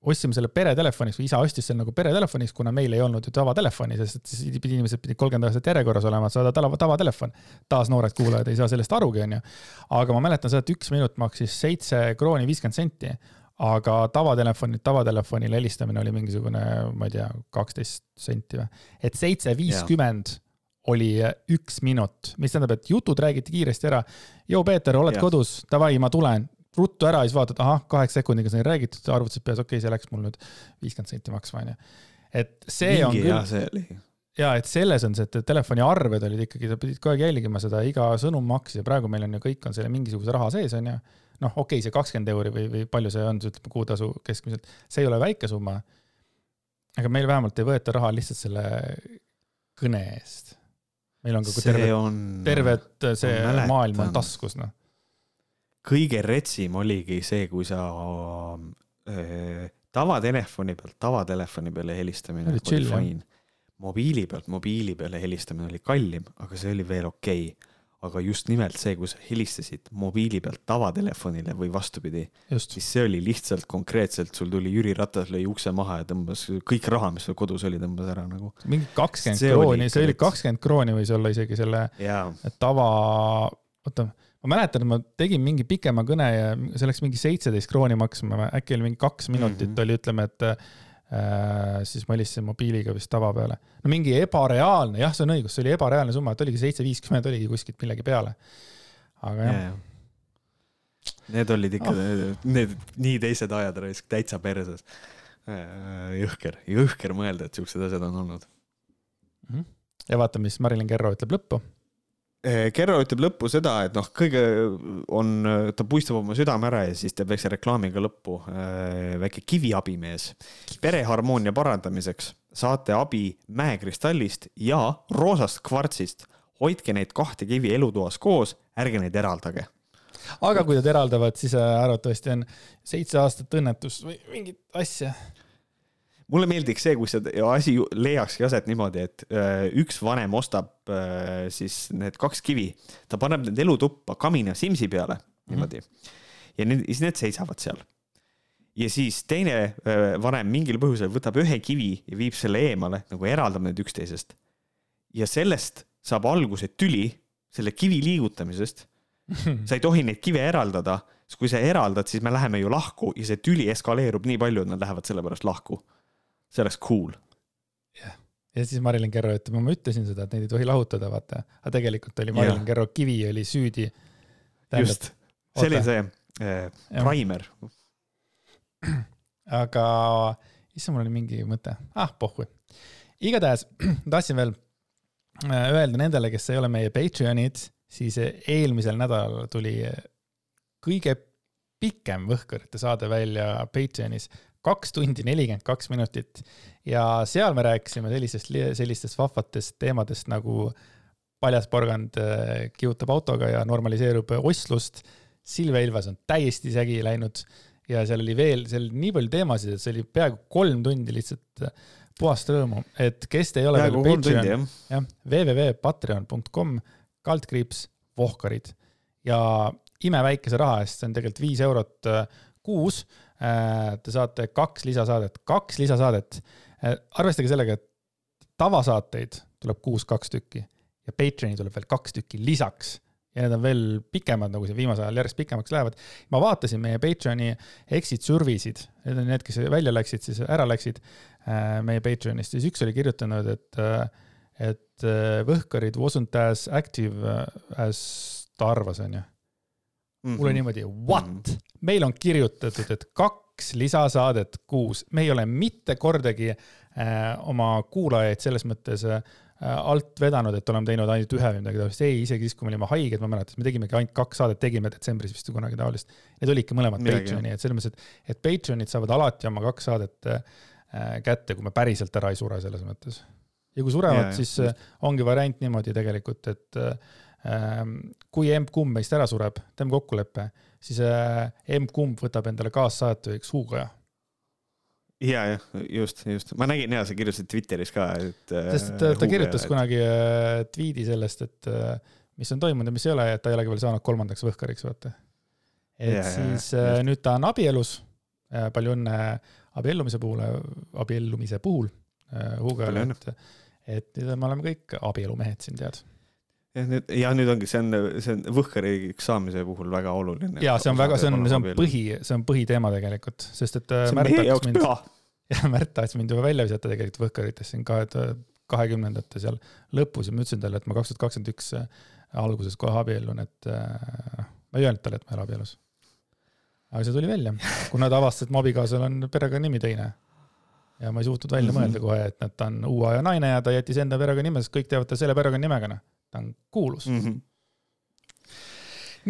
ostsime selle peretelefoniks või isa ostis selle nagu peretelefoniks, kuna meil ei olnud ju tavatelefoni, sest et siis pidi inimesed pidid kolmkümmend aastat järjekorras olema, et saada tava, tavatelefon. taas noored kuulajad ei saa sellest arugi, onju. aga ma mäletan seda, et üks minut maksis seitse krooni viiskümmend senti aga tavatelefonil, tavatelefonile helistamine oli mingisugune, ma ei tea, kaksteist senti või. et seitse viiskümmend oli üks minut, mis tähendab, et jutud räägiti kiiresti ära. joo, Peeter, oled ja. kodus, davai, ma tulen, ruttu ära, siis vaatad, ahah, kaheksa sekundiga sai räägitud, arvutasid peas, okei okay,, see läks mul nüüd viiskümmend senti maksma, onju. et see Mingi on küll. ja see oli ja et selles on see, et telefoniarved olid ikkagi, sa pidid kogu aeg jälgima seda, iga sõnum maksis ja praegu meil on ju kõik on selle mingisuguse raha sees, onju noh, okei okay,, see kakskümmend euri või, või palju see on, ütleme kuutasu keskmiselt, see ei ole väike summa. aga meil vähemalt ei võeta raha lihtsalt selle kõne eest. meil on ka terve, terve see maailm on taskus, noh. kõige retsim oligi see, kui sa äh, tavatelefoni pealt tavatelefoni peale helistamine oli, oli fine. mobiili pealt mobiili peale helistamine oli kallim, aga see oli veel okei okay aga just nimelt see, kui sa helistasid mobiili pealt tavatelefonile või vastupidi, siis see oli lihtsalt konkreetselt, sul tuli Jüri Ratas lõi ukse maha ja tõmbas kõik raha, mis sul kodus oli, tõmbas ära nagu. mingi kakskümmend krooni, see oli kakskümmend krooni võis olla isegi selle tava, oota, ma mäletan, et ma tegin mingi pikema kõne ja see läks mingi seitseteist krooni maksma, äkki oli mingi kaks minutit mm -hmm. oli, ütleme, et siis ma helistasin mobiiliga vist tava peale. no mingi ebareaalne, jah, see on õigus, see oli ebareaalne summa, et oligi seitse viiskümmend oligi kuskilt millegi peale. aga jah yeah.. Need olid ikka oh., need nii teised ajad raisk, täitsa perses. Äh, jõhker, jõhker mõelda, et siuksed asjad on olnud mm. -hmm. ja vaata, mis Marilyn Kerro ütleb lõppu Kerro ütleb lõppu seda, et noh, kõige on, ta puistab oma südame ära ja siis teeb väikse reklaamiga lõppu. Eh, väike kiviabimees. pereharmoonia parandamiseks saate abi mäekristallist ja roosast kvartsist. hoidke neid kahte kivi elutoas koos, ärge neid eraldage. aga kui nad eraldavad, siis äh, arvatavasti on seitse aastat õnnetust või mingit asja mulle meeldiks see, kui see asi leiakski aset niimoodi, et äh, üks vanem ostab äh, siis need kaks kivi, ta paneb need elutuppa kamina simsi peale niimoodi mm -hmm. ja need, siis need seisavad seal. ja siis teine äh, vanem mingil põhjusel võtab ühe kivi ja viib selle eemale, nagu eraldab need üksteisest. ja sellest saab alguse tüli selle kivi liigutamisest. sa ei tohi neid kive eraldada, sest kui sa eraldad, siis me läheme ju lahku ja see tüli eskaleerub nii palju, et nad lähevad selle pärast lahku. See oleks cool. ja siis Marilyn Kerro ütleb, ma ütlesin seda, et neid ei tohi lahutada, vaata. aga tegelikult oli Marilyn Jah. Kerro kivi oli süüdi. just, see oli see äh, Jah. primer. aga issand, mul oli mingi mõte, ah pohhui. igatahes tahtsin veel äh, öelda nendele, kes ei ole meie Patreonid, siis eelmisel nädalal tuli kõige pikem Võhkõrite saade välja Patreonis, kaks tundi nelikümmend kaks minutit ja seal me rääkisime sellistest, sellistest vahvatest teemadest nagu paljas porgand äh, kihutab autoga ja normaliseerub ostlust. Silvia Ilves on täiesti segi läinud ja seal oli veel, seal oli nii palju teemasid, et see oli peaaegu kolm tundi lihtsalt äh, puhast rõõmu, et kes te ei ole peaaegu veel Patreon, jah. jah, www.patreon.com, kaldkriips, vohkarid ja imeväikese raha eest, see on tegelikult viis eurot äh, kuus. Te saate kaks lisasaadet, kaks lisasaadet. arvestage sellega, et tavasaateid tuleb kuus kaks tükki ja Patreoni tuleb veel kaks tükki lisaks ja need on veel pikemad, nagu see viimasel ajal järjest pikemaks lähevad. ma vaatasin meie Patreoni exit survey'sid, need on need, kes välja läksid, siis ära läksid äh, meie Patreonist, siis üks oli kirjutanud, et, et äh, Võhkarid wasn't as active äh, as ta arvas, onju. Mhm. mulle niimoodi, what? Meil on kirjutatud, et kaks lisasaadet kuus, me ei ole mitte kordagi äh, oma kuulajaid selles mõttes äh, alt vedanud, et oleme teinud ainult ühe või midagi taolist, ei, isegi siis, kui me olime haiged, ma mäletan, me tegimegi ainult kaks saadet, tegime detsembris vist kunagi taolist. Need olidki mõlemad Patreoni, et selles mõttes, et, et Patreonid saavad alati oma kaks saadet äh, kätte, kui me päriselt ära ei sure selles mõttes. ja kui surevad siis just. äh, ongi variant niimoodi tegelikult, et äh, kui emb-kumb meist ära sureb, teeme kokkuleppe, siis äh, emb-kumb võtab endale kaassaatujaks Hugoja. ja, jah, just, just, ma nägin ja sa kirjutasid Twitteris ka, et. sest ta, ta kirjutas. kunagi äh, tweet'i sellest, et äh, mis on toimunud ja mis ei ole ja et ta ei olegi veel saanud kolmandaks võhkariks, vaata. et ja, siis äh, just. nüüd ta on abielus. palju õnne abiellumise puhul, abiellumise puhul äh, Palju, et, et nüüd me oleme kõik abielumehed siin, tead. Ja nüüd, ja nüüd ongi, see on, see on Võhkariigiks saamise puhul väga oluline. ja see on väga, see on, see on. põhi, see on põhiteema tegelikult, sest et äh, see on Märt meie jaoks mind, püha. ja Märt tahtis mind juba välja visata tegelikult Võhkarites siin kahe, kahekümnendate seal lõpus ja ma ütlesin talle, et ma kaks tuhat kakskümmend üks alguses kohe abiellun, et äh, ma ei öelnud talle, et ma ei ole abielus. aga see tuli välja, kuna ta avastas, et mu abikaasal on perekonnanimi teine. ja ma ei suutnud välja Mhm. mõelda kohe, et nad- ta on uue aja naine ja ta jättis enda perekonnanime, sest kõik teavad ta selle perekonnanimega, noh. Ta on kuulus mm. Mhm.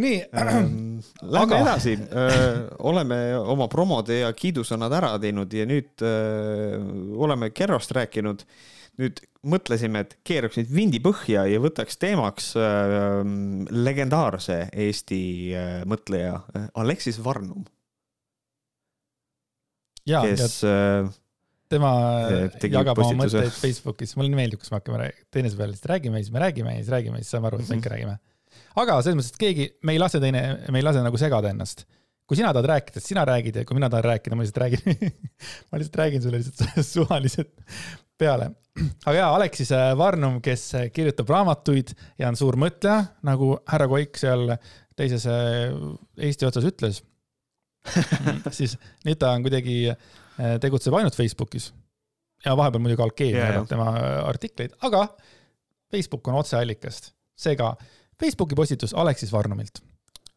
nii, Ähm, Lähme Aga- edasi, oleme oma promode ja kiidusõnad ära teinud ja nüüd öö, oleme Kerrost rääkinud. nüüd mõtlesime, et keeraks nüüd vindi põhja ja võtaks teemaks öö, legendaarse Eesti öö, mõtleja Aleksis Varnum, ja, ja kes öö, tema tegi jagab oma mõtteid Facebookis, mulle nii meeldib, kus me hakkame teineteise peale lihtsalt räägime ja siis me räägime ja siis räägime ja siis saame aru, et me Mhm. ikka räägime. aga selles mõttes, et keegi, me ei lase teine, me ei lase nagu segada ennast. kui sina tahad rääkida, siis sina räägid ja kui mina tahan rääkida, ma lihtsalt räägin ma lihtsalt räägin sulle lihtsalt suvaliselt peale. aga jaa, Aleksis Varnum, kes kirjutab raamatuid ja on suur mõtleja, nagu härra Koik seal teises äh, Eesti otsas ütles, siis nüüd ta on kuidagi, tegutseb ainult Facebookis. ja vahepeal muidugi Alkeemia jagab tema artikleid, aga Facebook on otseallikast. seega Facebooki postitus Aleksis Varnumilt.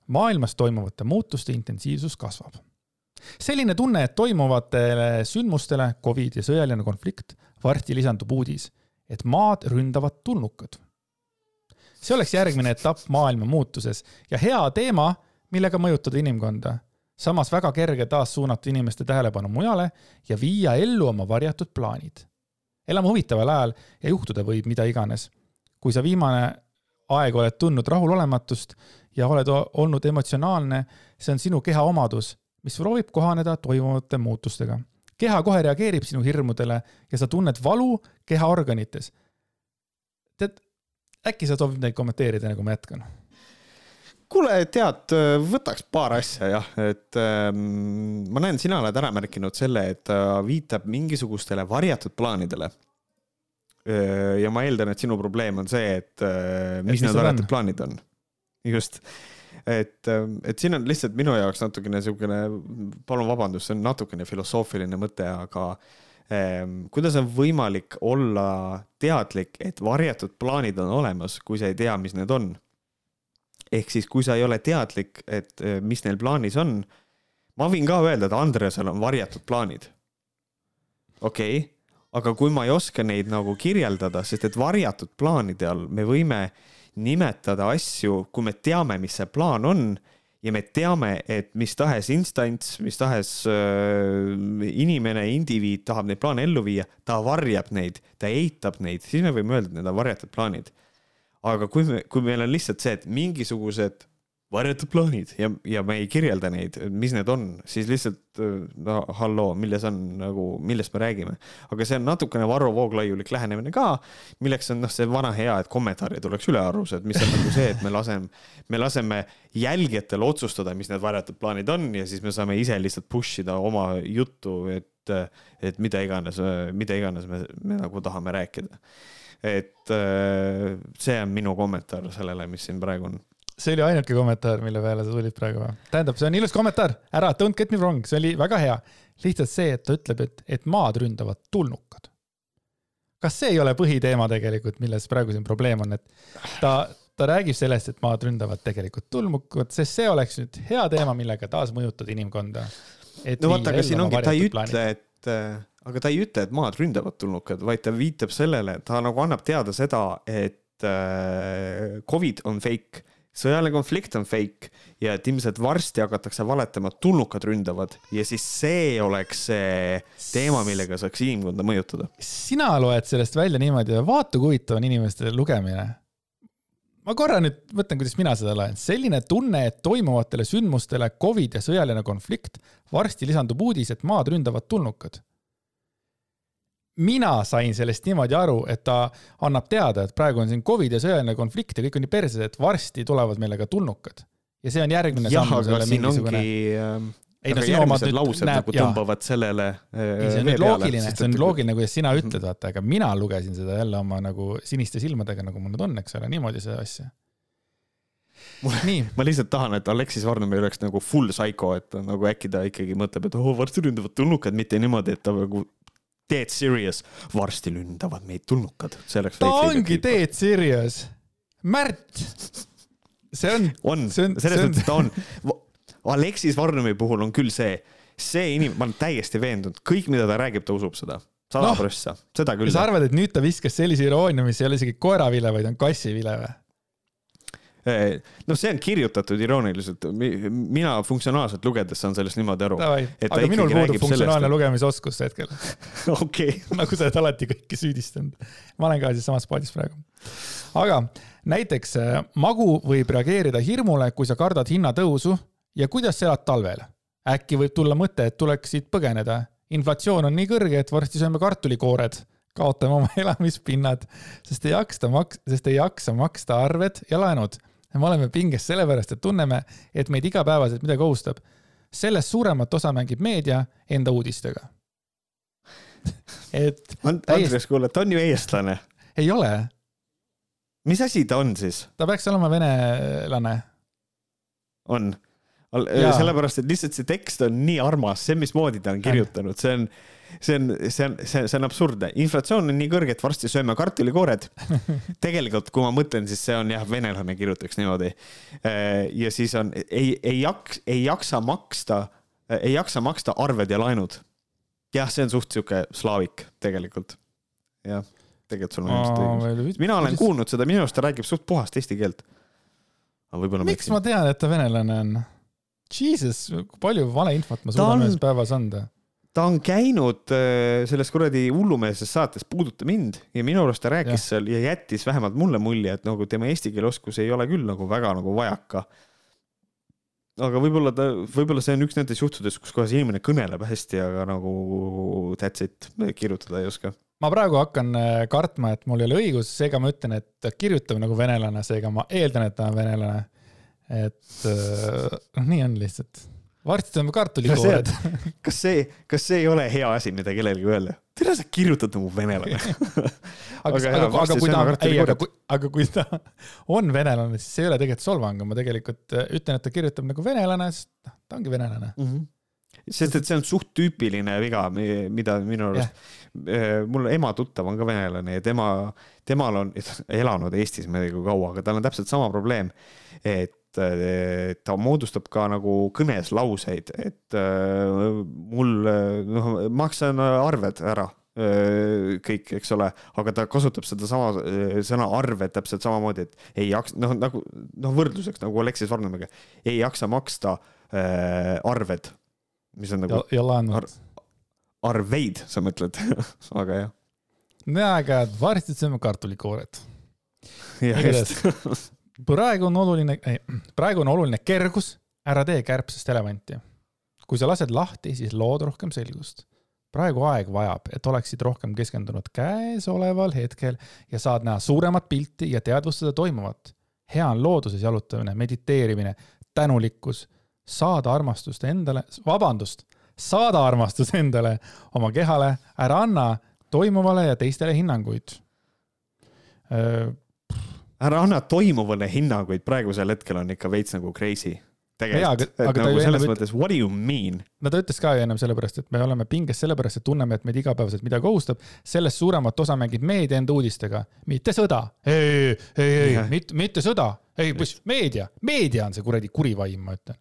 maailmas toimuvate muutuste intensiivsus kasvab. selline tunne, et toimuvatele sündmustele, Covid ja sõjaline konflikt, varsti lisandub uudis, et maad ründavad tulnukad. see oleks järgmine etapp maailma muutuses ja hea teema, millega mõjutada inimkonda. Samas väga kerge taas suunata inimeste tähelepanu mujale ja viia ellu oma varjatud plaanid. elame huvitaval ajal ja juhtuda võib mida iganes. kui sa viimane aeg oled tundnud rahulolematust ja oled olnud emotsionaalne, see on sinu keha omadus, mis proovib kohaneda toimuvate muutustega. keha kohe reageerib sinu hirmudele ja sa tunned valu kehaorganites. tead, äkki sa soovid neid kommenteerida, enne kui ma jätkan? kuule, tead, võtaks paar asja jah, et ähm, ma näen, sina oled ära märkinud selle, et ta viitab mingisugustele varjatud plaanidele. ja ma eeldan, et sinu probleem on see, et mis mis need need varjatud on? plaanid on. just, et, et siin on lihtsalt minu jaoks natukene siukene, palun vabandust, see on natukene filosoofiline mõte, aga kuidas on võimalik olla teadlik, et varjatud plaanid on olemas, kui sa ei tea, mis need on? Ehk siis, kui sa ei ole teadlik, et äh, mis neil plaanis on, ma võin ka öelda, et Andresel on varjatud plaanid. okei okay aga kui ma ei oska neid nagu kirjeldada, sest et varjatud plaanide all me võime nimetada asju, kui me teame, mis see plaan on ja me teame, et mis tahes instants, mis tahes äh, inimene, indiviid tahab neid plaane ellu viia, ta varjab neid, ta eitab neid, siis me võime öelda, et need on varjatud plaanid. Aga kui me, kui meil on lihtsalt see, et mingisugused varjatud plaanid ja, ja me ei kirjelda neid, mis need on, siis lihtsalt no halloo, milles on nagu, millest me räägime. aga see on natukene Varro Vooglaiulik lähenemine ka, milleks on noh, see vana hea, et kommentaare tuleks ülearus, et mis on nagu see, et me laseme, me laseme jälgijatel otsustada, mis need varjatud plaanid on ja siis me saame ise lihtsalt push ida oma juttu, et, et mida iganes, mida iganes me, me nagu tahame rääkida. Et see on minu kommentaar sellele, mis siin praegu on see oli ainuke kommentaar, mille peale sa tulid praegu või? tähendab, see on ilus kommentaar, ära, don't get me wrong, see oli väga hea. lihtsalt see, et ta ütleb, et, et maad ründavad tulnukad. kas see ei ole põhiteema tegelikult, milles praegu siin probleem on, et ta, ta räägib sellest, et maad ründavad tegelikult tulnukad, sest see oleks nüüd hea teema, millega taas mõjutada inimkonda. no vaata, aga siin ongi, ta ei ütle, et äh, aga ta ei ütle, et maad ründavad tulnukad, vaid ta viitab sellele, ta nagu annab teada seda, et äh, Covid on fake sõjaline konflikt on fake ja et ilmselt varsti hakatakse valetama, et tulnukad ründavad ja siis see oleks see teema, millega saaks inimkonda mõjutada. sina loed sellest välja niimoodi, vaata kui huvitav on inimeste lugemine. ma korra nüüd mõtlen, kuidas mina seda loen. selline tunne, et toimuvatele sündmustele Covid ja sõjaline konflikt, varsti lisandub uudis, et maad ründavad tulnukad mina sain sellest niimoodi aru, et ta annab teada, et praegu on siin Covid ja sõjaline konflikt ja kõik on nii perses, et varsti tulevad meile ka tulnukad. ja see on järgmine jah, samm aga siin mingisugune... ongi äh, ei no sinu omad nüüd laused näeb, nagu tõmbavad jaa. sellele äh, ei, see on nüüd loogiline, see on loogiline, kuidas sina ütled, vaata, aga mina lugesin seda jälle oma nagu siniste silmadega, nagu mul nüüd on, eks ole, niimoodi seda asja. ma lihtsalt tahan, et Aleksis Varnum ei oleks nagu full psycho, et nagu äkki ta ikkagi mõtleb, et oh, varsti ründavad tulnukad, mitte niimoodi, et ta nagu dead serious, varsti lündavad meid tulnukad, ta ongi dead serious, Märt. see on. on, selles mõttes ta on. Aleksis Varnumi puhul on küll see, see inimene, ma olen täiesti veendunud, kõik, mida ta räägib, ta usub seda sada no, prossa, seda küll. sa arvad, et nüüd ta viskas sellise iroonia, mis ei ole isegi koeravile, vaid on kassivile või? Noh, see on kirjutatud irooniliselt, mina funktsionaalselt lugedes saan sellest niimoodi aru. aga minul puudub funktsionaalne sellest... lugemisoskus hetkel. okei. nagu sa oled alati kõiki süüdistanud. ma olen ka siis samas paadis praegu. aga näiteks äh, magu võib reageerida hirmule, kui sa kardad hinnatõusu ja kuidas sa elad talvel. äkki võib tulla mõte, et tuleks siit põgeneda. inflatsioon on nii kõrge, et varsti sööme kartulikoored kaotame oma elamispinnad, sest ei jaksta maks-, sest ei jaksa maksta arved ja laenud me oleme pinges sellepärast, et tunneme, et meid igapäevaselt midagi ohustab. sellest suuremat osa mängib meedia enda uudistega. et And,. Andres, kuule, ta on ju eestlane. ei ole. mis asi ta on siis? ta peaks olema venelane. on sellepärast, et lihtsalt see tekst on nii armas, see, mismoodi ta on kirjutanud, see on, see on, see on, see, see on absurdne. inflatsioon on nii kõrge, et varsti sööme kartulikoored. tegelikult, kui ma mõtlen, siis see on jah, venelane kirjutaks niimoodi. Äh, ja siis on, ei, ei jaks-, ei jaksa maksta, ei jaksa maksta arved ja laenud. jah, see on suht sihuke slaavik tegelikult. jah, tegelikult sul on ilmselt õigus. mina olen kuulnud seda, minu arust ta räägib suht puhast eesti keelt. miks ma tean, et ta venelane on? Jesus, kui palju valeinfot ma suudan ühes päevas anda ta on käinud äh, selles kuradi hullumeelses saates Puuduta mind ja minu arust ta rääkis ja. seal ja jättis vähemalt mulle mulje, et nagu tema eesti keele oskus ei ole küll nagu väga nagu vajaka. aga võib-olla ta, võib-olla see on üks nendest juhtudest, kus kohas inimene kõneleb hästi, aga nagu that's it, kirjutada ei oska. ma praegu hakkan äh, kartma, et mul ei ole õigus, seega ma ütlen, et ta kirjutab nagu venelane, seega ma eeldan, et ta on venelane. et äh, noh, nii on lihtsalt varsti tõmbame kartulikoored. kas see, kas see ei ole hea asi, mida kellelegi öelda? tere, sa kirjutad nagu venelane. aga, Aga aga, aga, kui ta ei, aga kui, aga kui ta on venelane, siis see ei ole tegelikult solvang, ma tegelikult äh, ütlen, et ta kirjutab nagu venelane, sest noh, ta ongi venelane. sest et see on suht tüüpiline viga, mida minu arust, mul ema tuttav on ka venelane ja tema, temal on elanud Eestis ma ei tea kui kaua, aga tal on täpselt sama probleem, et ta moodustab ka nagu kõnes lauseid, et eh, mul, noh, maksan arved ära eh, kõik, eks ole, aga ta kasutab sedasama eh, sõna arved täpselt samamoodi, et ei jaksa, noh nagu noh, võrdluseks nagu Aleksis Varnemiga, ei jaksa maksta äh, arved, mis on nagu ja, ja laenud Ar-. arveid, sa mõtled, aga jah. no aga varsti sööme kartulikooret. jah, Igatahes. just. praegu on oluline, praegu on oluline kergus, ära tee kärbsest elevanti. kui sa lased lahti, siis lood rohkem selgust. praegu aeg vajab, et oleksid rohkem keskendunud käesoleval hetkel ja saad näha suuremat pilti ja teadvustada toimuvat. hea on looduses jalutamine, mediteerimine, tänulikkus, saada armastust endale, vabandust, saada armastust endale, oma kehale, ära anna toimuvale ja teistele hinnanguid ära anna toimuvale hinnanguid, praegusel hetkel on ikka veits nagu crazy. Tegelikult, et aga nagu selles enne mõttes, what do you mean? no ta ütles ka ju ennem sellepärast, et me oleme pinges sellepärast, et tunneme, et meid igapäevaselt midagi ohustab. sellest suuremat osa mängib meedia enda uudistega, mitte sõda. ei, ei, ei mitte, mitte sõda, ei, mis meedia, meedia on see kuradi kuri vaim, ma ütlen.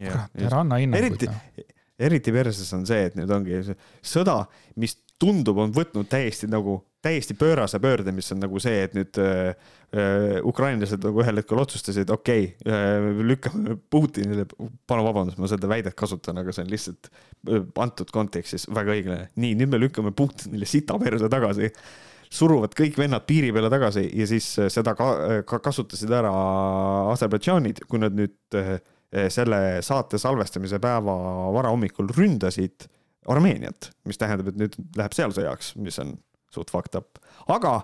kurat, ära anna hinnanguid Eriti- noh.. eriti perses on see, et nüüd ongi sõda, mis tundub, on võtnud täiesti nagu, täiesti pöörase pöörde, mis on nagu see, et nüüd äh, äh, ukrainlased nagu ühel hetkel otsustasid, okei okay,, lükkame Putinile, palun vabandust, ma seda väidet kasutan, aga see on lihtsalt äh, antud kontekstis väga õiglane. nii, nüüd me lükkame Putinile sita perse tagasi suruvad kõik vennad piiri peale tagasi ja siis äh, seda ka, ka kasutasid ära Aserbaidžaanid, kui nad nüüd äh, selle saate salvestamise päeva varahommikul ründasid Armeeniat, mis tähendab, et nüüd läheb seal sõjaks, mis on suht fucked up. aga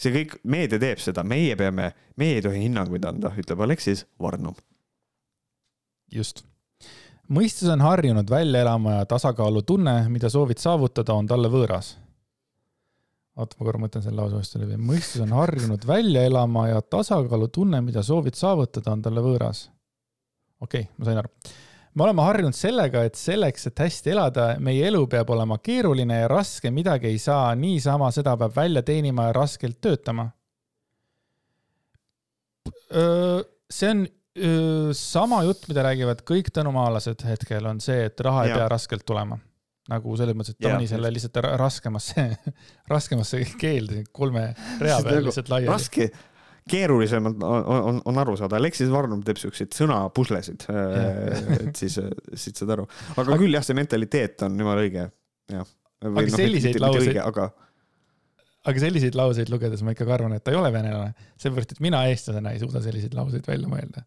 see kõik, meedia teeb seda, meie peame, meie ei tohi hinnanguid anda, ütleb Aleksis Varnum. just. mõistus on harjunud välja elama ja tasakaalutunne, mida soovid saavutada, on talle võõras. oota, ma korra mõtlen selle lause uuesti läbi. mõistus on harjunud välja elama ja tasakaalutunne, mida soovid saavutada, on talle võõras. okei okay,, ma sain aru. Me oleme harjunud sellega, et selleks, et hästi elada, meie elu peab olema keeruline ja raske, midagi ei saa niisama, seda peab välja teenima ja raskelt töötama. see on öö, sama jutt, mida räägivad kõik tänumaalased hetkel, on see, et raha ei Jaa. pea raskelt tulema. nagu selles mõttes, et ta Jaa, pani selle lihtsalt ra- raskemasse, raskemasse keelde kolme rea peal nagu lihtsalt laiali. raske, keerulisem on, on, on, aru saada, Aleksis Varnum teeb siukseid sõnapuslesid, et siis, siis saad aru. aga küll jah, see mentaliteet on jumala õige, jah. Aga selliseid lauseid- aga aga selliseid lauseid lugedes ma ikkagi arvan, et ta ei ole venelane, seepärast et mina eestlasena ei suuda selliseid lauseid välja mõelda.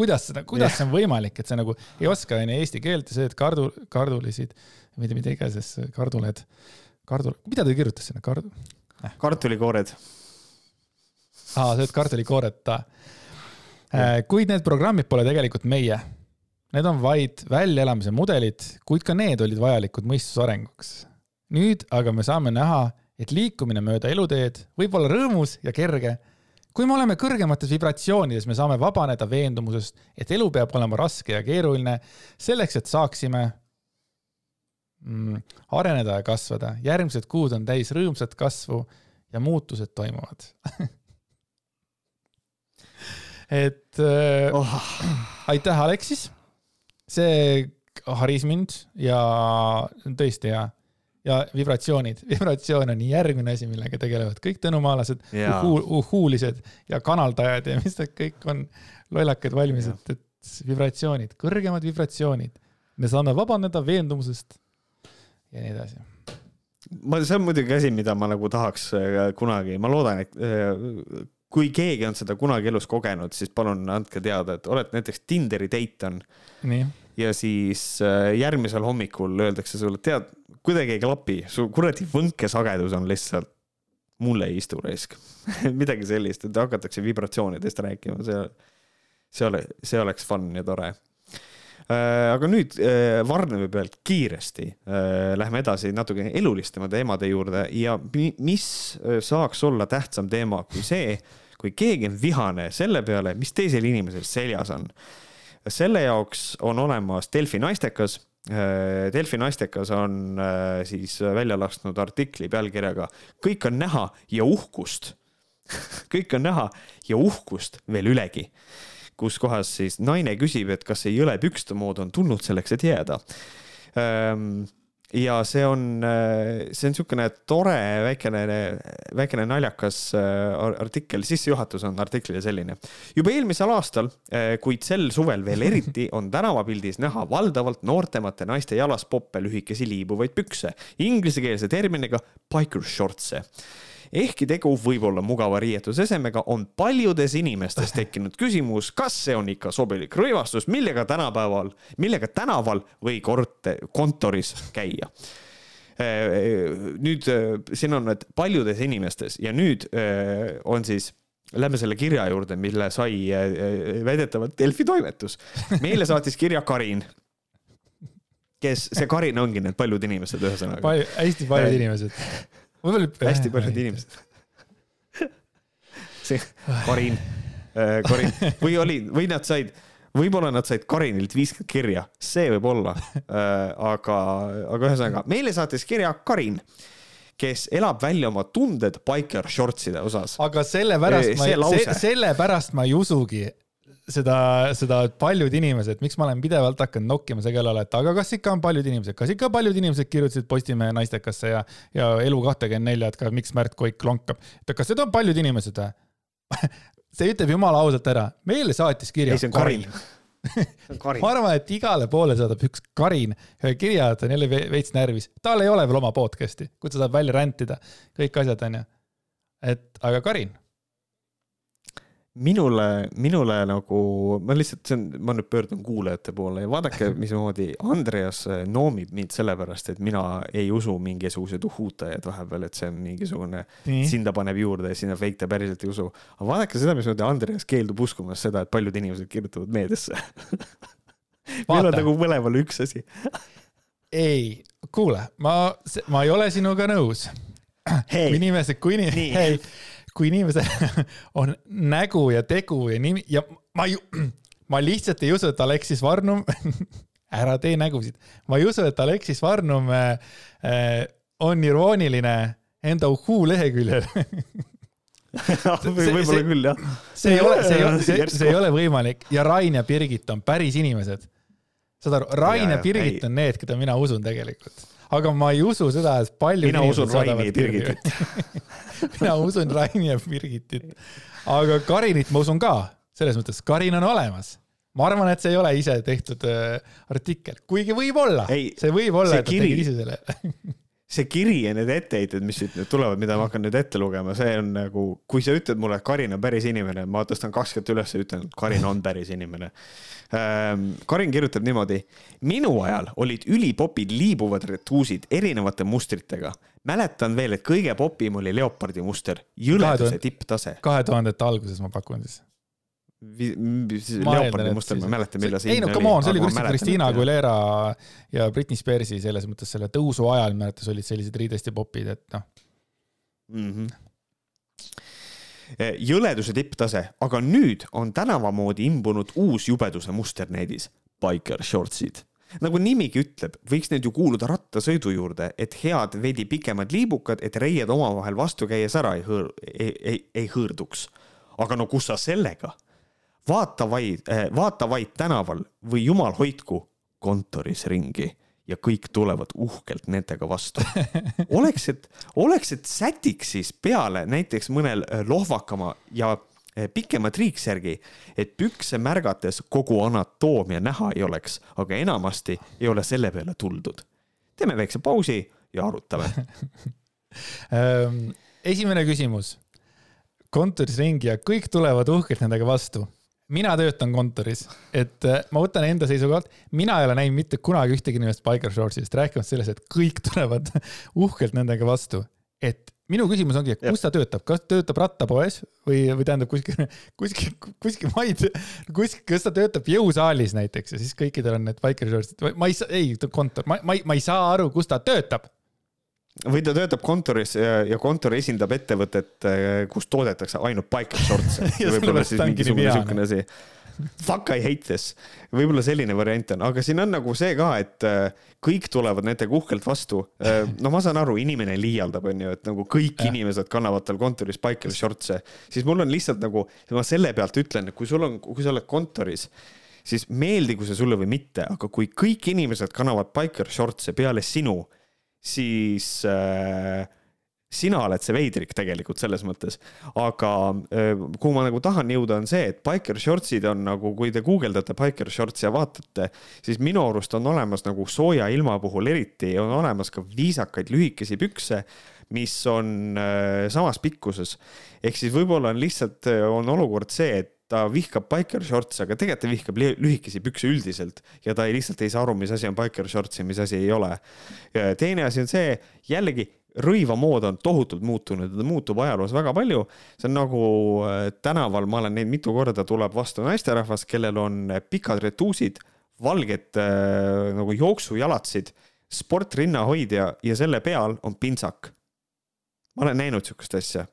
kuidas seda, kuidas see on võimalik, et sa nagu ei oska onju eesti keelt ja sööd kardu, kardulisid, mida, mida iganes, karduled, kardul, mida ta kirjutas sinna, kardu, kartulikoored, aa, sööd kartulikooret. kuid need programmid pole tegelikult meie. Need on vaid väljaelamise mudelid, kuid ka need olid vajalikud mõistuse arenguks. nüüd aga me saame näha, et liikumine mööda eluteed võib olla rõõmus ja kerge. kui me oleme kõrgemates vibratsioonides, me saame vabaneda veendumusest, et elu peab olema raske ja keeruline selleks, et saaksime mm, areneda ja kasvada. järgmised kuud on täis rõõmsat kasvu ja muutused toimuvad et äh, oh, aitäh, Aleksis. see haris mind ja tõesti hea. ja vibratsioonid, vibratsioon on järgmine asi, millega tegelevad kõik tänumaalased, Jaa. uhuulised ja kanaldajad ja mis nad kõik on, lollakad valmis, et, et vibratsioonid, kõrgemad vibratsioonid. me saame vabaneda veendumusest ja nii edasi. ma, see on muidugi asi, mida ma nagu tahaks äh, kunagi, ma loodan, et äh, kui keegi on seda kunagi elus kogenud, siis palun andke teada, et oled näiteks Tinderi date on ja siis äh, järgmisel hommikul öeldakse sulle, tead, kuidagi ei klapi, su kuradi võnkesagedus on lihtsalt, mulle ei istu raisk. midagi sellist, et hakatakse vibratsioonidest rääkima, see, see ole, see oleks fun ja tore. Aga nüüd äh, Varnevi pealt kiiresti. Äh, lähme edasi natuke elulistema teemade juurde ja mis saaks olla tähtsam teema kui see, kui keegi on vihane selle peale, mis teisel inimesel seljas on. selle jaoks on olemas Delfi naistekas. Delfi naistekas on siis välja lasknud artikli pealkirjaga Kõik on näha ja uhkust kõik on näha ja uhkust veel ülegi kus kohas siis naine küsib, et kas see jõle pükste mood on tulnud selleks, et jääda. Ehm, ja see on, see on niisugune tore väikene, väikene naljakas äh, artikkel, sissejuhatus on artiklile selline. juba eelmisel aastal, äh, kuid sel suvel veel eriti, on tänavapildis näha valdavalt noortemate naiste jalas poppe lühikesi liibuvaid pükse, inglisekeelse terminiga biker shorts'e ehkki tegu võib olla mugava riietusesemega, on paljudes inimestes tekkinud küsimus, kas see on ikka sobilik rõivastus, millega tänapäeval, millega tänaval või korte, kontoris käia äh, nüüd äh, siin on need paljudes inimestes ja nüüd äh, on siis Lähme selle kirja juurde, mille sai väidetavalt Delfi toimetus. meile saatis kirja Karin, kes, see Karin ongi need paljud inimesed, ühesõnaga Palju,. hästi paljud inimesed hästi paljud inimesed. see Karin äh,, Karin. Või oli, või nad said, võib-olla nad said Karinilt viiskümmend kirja, see võib olla. Äh,. aga, aga ühesõnaga meile saatis kirja Karin kes elab välja oma tunded biker shortside osas. aga sellepärast ma, se, sellepärast ma ei usugi, seda, seda paljud inimesed, miks ma olen pidevalt hakanud nokkima selle kallale, et aga kas ikka on paljud inimesed, kas ikka paljud inimesed kirjutasid Postimehe naistekasse ja, ja Elu24, et ka miks Märt Koik lonkab. et kas need on paljud inimesed või see ütleb jumala ausalt ära, meile saatis kirja. ei, on Karin ma arvan, et igale poole saadab üks Karin ühe kirja, et on jälle veits närvis. tal ei ole veel oma podcast'i, kus ta saab välja rändida, kõik asjad, onju. et aga Karin minule, minule nagu, ma lihtsalt, see on, ma nüüd pöördun kuulajate poole ja vaadake, mismoodi Andreas noomib mind sellepärast, et mina ei usu mingisuguseid uhhuutajaid vahepeal, et see on mingisugune, sinna paneb juurde ja sinna fake ta päriselt ei usu. aga vaadake seda, mismoodi Andreas keeldub uskumast seda, et paljud inimesed kirjutavad meediasse. Meil on nagu mõlemal üks asi. Ei, kuule, ma, ma ei ole sinuga nõus. kui inimesed, kui inimesed, hei kui inimesel on nägu ja tegu ja nimi ja ma ju, ma lihtsalt ei usu, et Aleksis Varnum ära tee nägusid, ma ei usu, et Aleksis Varnum äh, äh on irooniline enda uhuu leheküljel võib-olla küll jah. see ei ole, see ei ole, see, see ei ole võimalik ja Rain ja Birgit on päris inimesed. saad aru, Rain ja, ja Birgit ei. on need, keda mina usun tegelikult aga ma ei usu seda, et paljud mina usun Raini ja Birgitit. mina usun Raini ja Birgitit. aga Karinit ma usun ka, selles mõttes Karin on olemas. Ma arvan, et see ei ole ise tehtud äh, artikkel, kuigi võib-olla, see võib olla, et ta tegi ise selle see kiri ja need etteheited, mis siit nüüd tulevad, mida ma hakkan nüüd ette lugema, see on nagu, kui sa ütled mulle, et Karin on päris inimene, ma tõstan kakskümmend üles ja ütlen, et Karin on päris inimene. Ähm, Karin kirjutab niimoodi. minu ajal olid ülipopid liibuvad retuusid erinevate mustritega. mäletan veel, et kõige popim oli leopardi muster, jõleduse tipptase. kahe tuhandete alguses ma pakun siis Leopardi muster, ma ei mäleta, millal see ei no come on, see oli kuskil Christina Aguilera ja Britney Spearsi selles mõttes selle tõusu ajal arvates olid sellised riidesti popid, et noh. Mm -hmm. jõleduse tipptase, aga nüüd on tänava moodi imbunud uus jubeduse muster needis, biker shortsid. Nagu nimigi ütleb, võiks need ju kuuluda rattasõidu juurde, et head veidi pikemad liibukad, et reied omavahel vastu käies ära ei hõõr-, ei, ei, ei hõõrduks. aga no kus sa sellega vaata vaid, eh, vaata vaid tänaval või jumal hoidku kontoris ringi ja kõik tulevad uhkelt nendega vastu. oleks, et, oleks, et sätiks siis peale näiteks mõnel eh, lohvakama ja eh, pikema triiksärgi, et pükse märgates kogu anatoomia näha ei oleks, aga enamasti ei ole selle peale tuldud. teeme väikse pausi ja arutame ehm, esimene küsimus. kontoris ringi ja kõik tulevad uhkelt nendega vastu mina töötan kontoris, et äh, ma võtan enda seisukohalt, mina ei ole näinud mitte kunagi ühtegi inimest biker shortsist, rääkimata sellest, et kõik tulevad uhkelt nendega vastu. et minu küsimus ongi, et kus ta töötab, kas töötab rattapoes või, või tähendab kuskil, kuskil, kuskil, ma ei tea, kuskil, kas ta töötab jõusaalis näiteks ja siis kõikidel on need biker shortsid? Või ma ei saa, ei, kontor, ma, ma ei, ma ei saa aru, kus ta töötab või ta töötab kontoris ja, ja kontor esindab ettevõtet, kus toodetakse ainult biker shorts'e võib-olla siis mingisugune niisugune asi fuck I hate this. võib-olla selline variant on, aga siin on nagu see ka, et äh, kõik tulevad nendega uhkelt vastu. Äh, no ma saan aru, inimene liialdab, onju, et nagu kõik ja. inimesed kannavad tal kontoris biker shorts'e, siis mul on lihtsalt nagu, ma selle pealt ütlen, et kui sul on, kui sa oled kontoris siis meeldigu see sulle või mitte, aga kui kõik inimesed kannavad biker shorts'e peale sinu, siis äh, sina oled see veidrik tegelikult selles mõttes, aga kuhu ma nagu tahan jõuda, on see, et biker shortsid on nagu, kui te guugeldate biker shorts ja vaatate, siis minu arust on olemas nagu sooja ilma puhul eriti, on olemas ka viisakaid lühikesi pükse, mis on samas pikkuses. ehk siis võib-olla on lihtsalt, on olukord see, et ta vihkab biker shorts, aga tegelikult ta vihkab lühikesi pükse üldiselt ja ta ei, lihtsalt ei saa aru, mis asi on biker shorts ja mis asi ei ole. teine asi on see, jällegi rõivamood on tohutult muutunud ta muutub ajaloos väga palju. see on nagu äh, tänaval, ma olen näinud mitu korda, tuleb vastu naisterahvas, kellel on pikad retuusid, valged äh, nagu jooksujalatsid, sportrinnahoidja ja selle peal on pintsak. ma olen näinud sihukest asja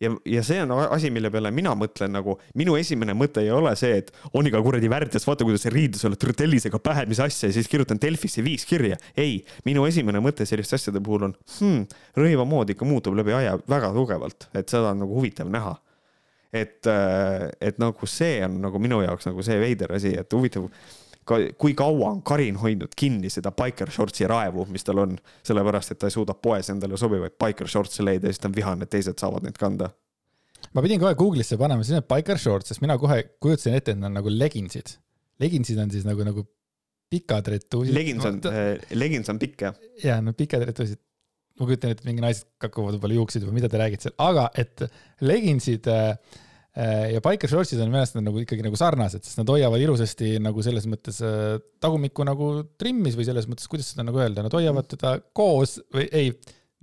ja, ja see on asi, mille peale mina mõtlen nagu, minu esimene mõte ei ole see, et on iga kuradi värdjas, vaata, kuidas sa riides oled tellisega pähe, mis asja ja siis kirjutan Delfisse viis kirja. ei, minu esimene mõte selliste asjade puhul on hmm,, rõivamood ikka muutub läbi aja väga tugevalt, et seda on nagu huvitav näha. et, äh, et nagu see on nagu minu jaoks nagu see veider asi, et huvitav kui kaua on Karin hoidnud kinni seda biker shortsi raevu, mis tal on, sellepärast et ta ei suuda poes endale sobivaid biker shorts'e leida ja siis ta on vihane, et teised saavad neid kanda. ma pidin kohe Google'isse panema, siis need biker shorts, sest mina kohe kujutasin ette, et need on nagu leginsid. Leginsid on siis nagu, nagu pikad retuusid. Legins on no,, äh, legins on pikk jah? jaa, no pikad retuusid. ma kujutan ette, et mingi naised kakuvad võib-olla juukseid või mida te räägite seal, aga et leginsid Äh, ja biker shortsid on minu arust nagu ikkagi nagu sarnased, sest nad hoiavad ilusasti nagu selles mõttes äh, tagumikku nagu trimmis või selles mõttes, kuidas seda nagu öelda, nad hoiavad teda koos või ei,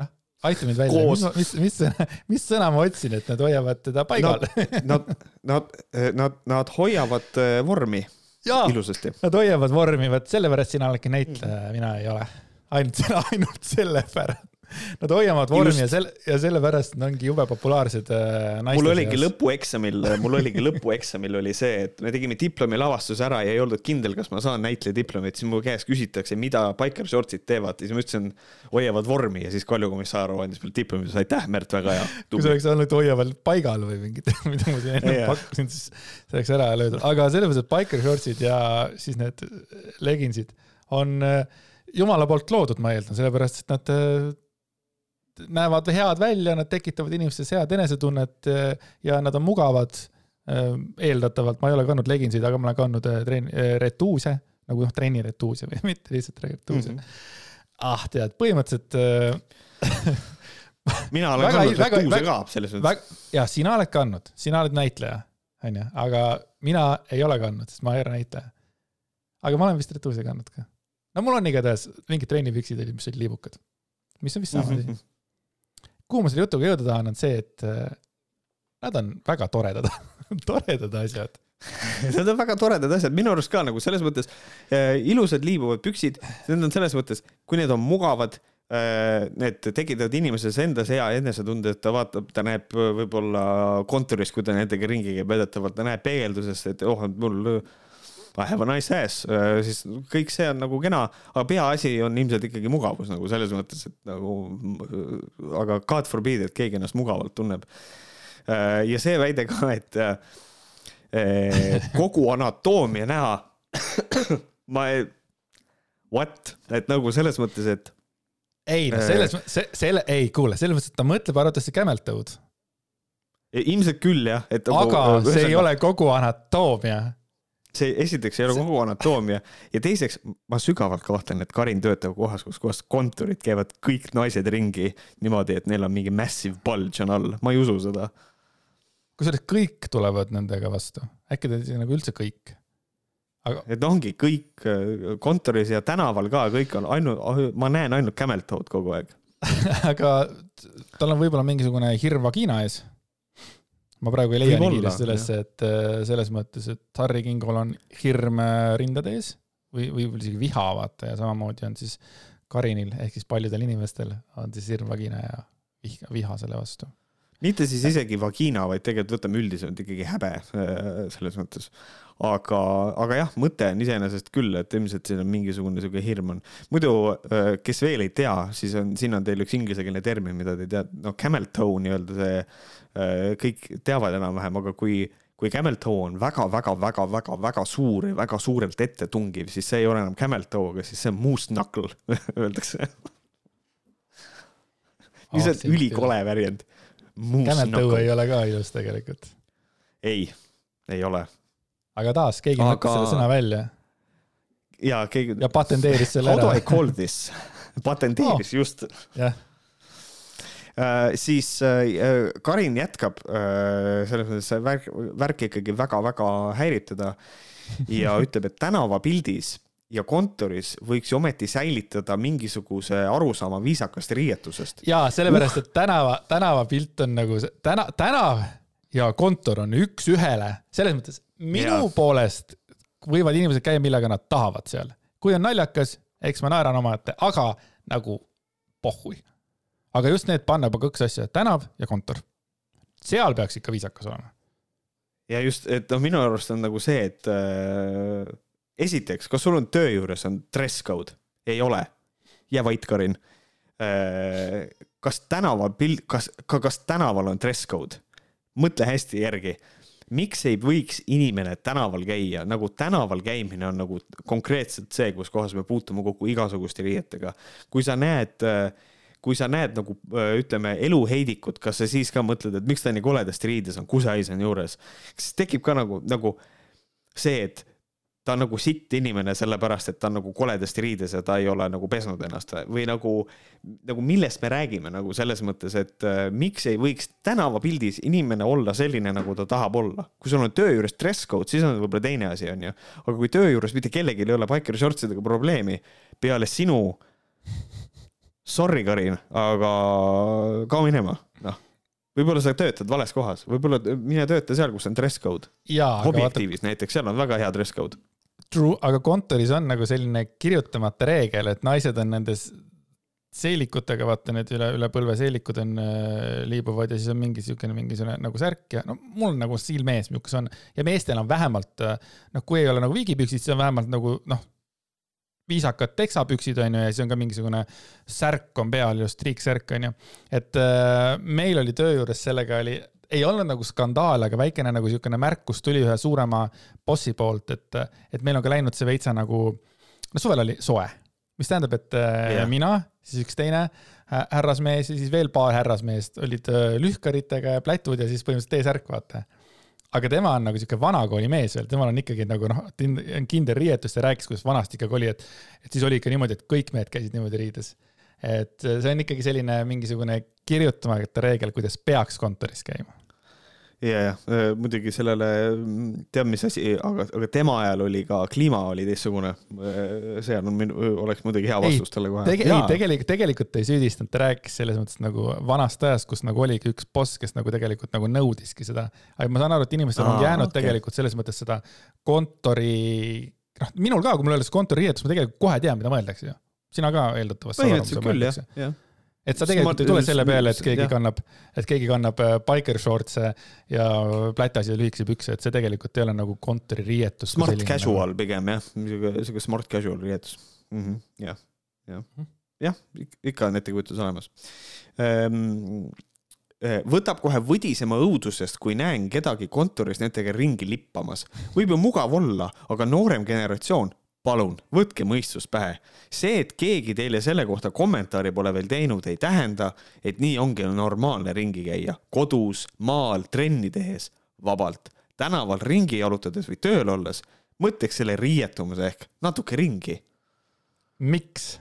noh, aita mind välja, mis, mis, mis, mis sõna ma otsin, et nad hoiavad teda paigal Nad, nad, nad, nad, nad hoiavad äh, vormi Jaa, ilusasti. Nad hoiavad vormi, vot sellepärast sina oledki näitleja, mina ei ole. ainult, ainult sellepärast Nad hoiavad vormi ja selle, ja sellepärast nad ongi jube populaarsed äh, naiste mul oligi seas. lõpueksamil, mul oligi lõpueksamil oli see, et me tegime diplomi lavastuse ära ja ei olnud kindel, kas ma saan näitleja diplomit, siis mu käest küsitakse, mida biker shortsid teevad, siis ma ütlesin, hoiavad vormi ja siis Kalju Komissarov andis mulle diplomi, ütles aitäh, Märt, väga hea. kui see oleks olnud hoiavad paigal või mingit, mida ma siin enne pakkusin, siis see oleks ära löödud, aga mõttes, et biker shortsid ja siis need leginsid on äh, jumala poolt loodud, ma eeldan, sellepärast et nad äh, näevad head välja, nad tekitavad inimestes head enesetunnet eh, ja nad on mugavad. Eh, eeldatavalt, ma ei ole kandnud leginsid, aga ma olen kandnud eh, trenn, retuuse, nagu noh, trenniretuuse või mitte lihtsalt retuuse mm. -hmm. ah, tead, põhimõtteliselt mina olen väga, kandnud väga, retuuse ka selles mõttes. jah, sina oled kandnud, sina oled näitleja, onju, aga mina ei ole kandnud, sest ma ei ole näitleja. aga ma olen vist retuuse kandnud ka. no mul on igatahes mingid trennipüksid olid, mis olid liibukad, mis on vist sama asi mm -hmm kuhu ma selle jutuga jõuda tahan, on see, et äh, nad on väga toredad toredad asjad. Need on väga toredad asjad, minu arust ka nagu selles mõttes äh, ilusad liibuvad püksid, need on selles mõttes, kui need on mugavad äh,, need tekitavad inimeses endas hea enesetunde, et ta vaatab, ta näeb võib-olla kontoris, kui ta nendega ringi käib, väidetavalt ta näeb peegeldusest, et oh, mul I have a nice ass, äh, siis kõik see on nagu kena, aga peaasi on ilmselt ikkagi mugavus nagu selles mõttes, et nagu, aga God forbid, et keegi ennast mugavalt tunneb. Äh, ja see väide ka, et äh, kogu anatoomia näha, ma ei, what, et nagu selles mõttes, et. ei no selles mõttes, selle, ei kuule, selles mõttes, et ta mõtleb arvatavasti camel toe'd. ilmselt küll jah, et. aga nagu, see ei ole kogu anatoomia see esiteks ei ole kogu anatoomia ja teiseks ma sügavalt kahtlen, et Karin töötab kohas, kus kohas kontorid käivad kõik naised ringi niimoodi, et neil on mingi massive bulge on all, ma ei usu seda. kusjuures kõik tulevad nendega vastu, äkki ta nagu üldse kõik? aga. et ongi kõik äh, kontoris ja tänaval ka kõik on ainult, ma näen ainult camel toe'd kogu aeg aga tal on võib-olla mingisugune hirm vagina ees. Ma praegu ei leia nii kiiresti ülesse, et äh, selles mõttes, et Harry Kingol on hirm äh, rindade ees või, või isegi viha, vaata, ja samamoodi on siis Karinil ehk siis paljudel inimestel on siis hirm vagina ja viha, viha selle vastu mitte siis isegi vagina, vaid tegelikult võtame üldiselt ikkagi häbe äh, selles mõttes. aga, aga jah, mõte on iseenesest küll, et ilmselt siin on mingisugune sihuke hirm on. muidu, äh, kes veel ei tea, siis on, siin on teil üks inglisekeelne termin, mida te ei tea, no camel toe nii-öelda see, äh, kõik teavad enam-vähem, aga kui kui camel toe on väga-väga-väga-väga-väga suur ja väga suurelt ette tungiv, siis see ei ole enam camel toe, aga siis see on moose knuckle öeldakse lihtsalt ülikole väljend Camel toe ei ole ka ilus tegelikult. ei, ei ole. aga taas, keegi aga... mõtles selle sõna välja. ja keegi. ja patenteeris selle ära. How do I call this? patenteeris oh. just. jah Uh, siis uh, Karin jätkab uh, selles mõttes see värk, värk ikkagi väga-väga häirib teda ja ütleb, et tänavapildis ja kontoris võiks ju ometi säilitada mingisuguse arusaama viisakast riietusest. ja sellepärast, et tänava, tänavapilt on nagu see, täna, tänav ja kontor on üks-ühele, selles mõttes minu ja. poolest võivad inimesed käia, millega nad tahavad seal. kui on naljakas, eks ma naeran omaette, aga nagu pohhui. aga just need panna juba kaks asja, tänav ja kontor. seal peaks ikka viisakas olema. ja just, et noh, minu arust on nagu see, et äh esiteks, kas sul on töö juures on dress code? ei ole. jää vait, Karin. Äh, kas tänaval pild, kas, ka kas tänaval on dress code? mõtle hästi järgi. miks ei võiks inimene tänaval käia, nagu tänaval käimine on nagu konkreetselt see, kus kohas me puutume kokku igasuguste riietega. kui sa näed kui sa näed nagu ütleme eluheidikut, kas sa siis ka mõtled, et miks ta nii koledasti riides on, kusehais on juures? kas tekib ka nagu, nagu see, et ta on nagu sitt inimene sellepärast, et ta on nagu koledasti riides ja ta ei ole nagu pesnud ennast või nagu, nagu millest me räägime nagu selles mõttes, et äh, miks ei võiks tänavapildis inimene olla selline, nagu ta tahab olla. kui sul on töö juures dress code, siis on võib-olla teine asi, onju. aga kui töö juures mitte kellelgi ei ole biker shortsidega probleemi peale sinu. Sorry, Karin, aga kao minema, noh võib-olla sa töötad vales kohas, võib-olla mine tööta seal, kus on dress code. objektiivis vaata... näiteks, seal on väga hea dress code True, aga kontoris on nagu selline kirjutamata reegel, et naised on nendes seelikutega, vaata need üle, üle põlve seelikud on äh, liibuvad ja siis on mingi siukene mingisugune nagu särk ja no mul nagu stiil mees, niisugune on. ja meestel on vähemalt äh, noh, kui ei ole nagu viigipüksid, siis on vähemalt nagu noh, viisakad teksapüksid on ju ja siis on ka mingisugune särk on peal, just triiksärk on ju. et äh, meil oli töö juures sellega oli ei olnud nagu skandaal, aga väikene nagu niisugune märkus tuli ühe suurema bossi poolt, et, et meil on ka läinud see veitsa nagu, no suvel oli soe, mis tähendab, et yeah. mina, siis üks teine härrasmees ja siis veel paar härrasmeest olid äh, lühkaritega ja plätud ja siis põhimõtteliselt T-särk, vaata. aga tema on nagu sihuke vanakooli mees veel, temal on ikkagi nagu noh, kindel riietus ja rääkis, kuidas vanasti ikkagi oli, et, et siis oli ikka niimoodi, et kõik mehed käisid niimoodi riides et see on ikkagi selline mingisugune kirjutamata reegel, kuidas peaks kontoris käima ja, jah, äh, muidugi sellele, tead, mis asi, aga, aga tema ajal oli ka kliima oli teistsugune. Äh, see on minu, oleks muidugi hea vastus talle kohe tege,. ei, tegelikult, tegelikult ei süüdistanud, ta rääkis selles mõttes nagu vanast ajast, kus nagu oligi üks boss, kes nagu tegelikult nagu nõudiski seda. aga ma saan aru, et inimestel on jäänud okay. tegelikult selles mõttes seda kontori, noh, minul ka, kui mul öeldakse kontoririietus, ma tegelikult kohe tean, mida mõeldakse ju sina ka eeldatavasti. põhimõtteliselt küll jah, jah et sa tegelikult ei tule selle peale, et keegi ja. kannab, et keegi kannab äh, biker shorts'e ja plätas ja lühikesi pükse, et see tegelikult ei ole nagu kontoririietus. Smart casual nagu... pigem jah, sihuke smart casual riietus mm -hmm.. jah, jah, mhm. jah, ikka on ettekujutus olemas ehm, eh, võtab kohe võdisema õudusest, kui näen kedagi kontoris nendega ringi lippamas. võib ju mugav olla, aga noorem generatsioon palun, võtke mõistus pähe. see, et keegi teile selle kohta kommentaari pole veel teinud, ei tähenda, et nii ongi normaalne ringi käia. kodus, maal, trenni tehes, vabalt. tänaval ringi jalutades või tööl olles, mõtleks selle riietumise ehk natuke ringi. miks?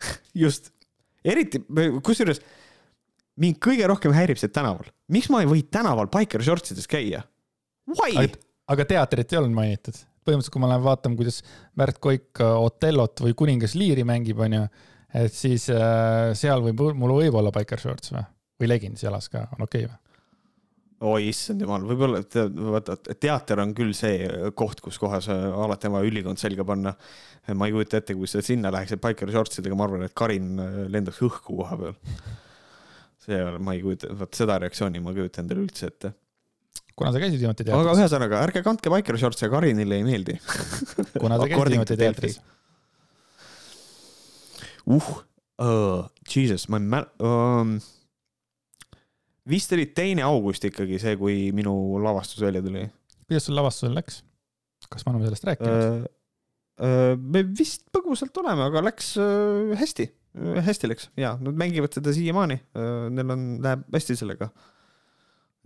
just, eriti, kusjuures mind kõige rohkem häirib see tänaval. miks ma ei või tänaval biker shortsides käia? Why? aga teatrit ei olnud mainitud põhimõtteliselt, kui ma lähen vaatama, kuidas Märt Koik Otellot või Kuningas Liiri mängib, onju, et siis äh, seal võib, mul võib olla biker shorts või, või legins jalas ka, on okei okay, või? oi issand jumal, võib-olla, vaata, teater on küll see koht, kus kohas äh, alati on vaja ülikond selga panna. ma ei kujuta ette, kui sa sinna läheksid biker shorts idega, ma arvan, et Karin äh, lendaks õhku koha peal. see, ma ei kujuta, vot seda reaktsiooni ma ei kujuta endale üldse ette. Kuna sa käisid viimati aga teatris, ühesõnaga, ärge kandke biker shorts'e, Karinile ei meeldi. kuna sa käisid viimati teatris, uh uh,, jesus, ma ei mäl- um,. vist oli teine august ikkagi see, kui minu lavastus välja tuli kuidas sul lavastusel läks? kas me oleme sellest rääkinud? uh,. Uh, me vist põgusalt oleme, aga läks uh, hästi, hästi läks ja nad mängivad seda siiamaani uh,, neil on, läheb hästi sellega.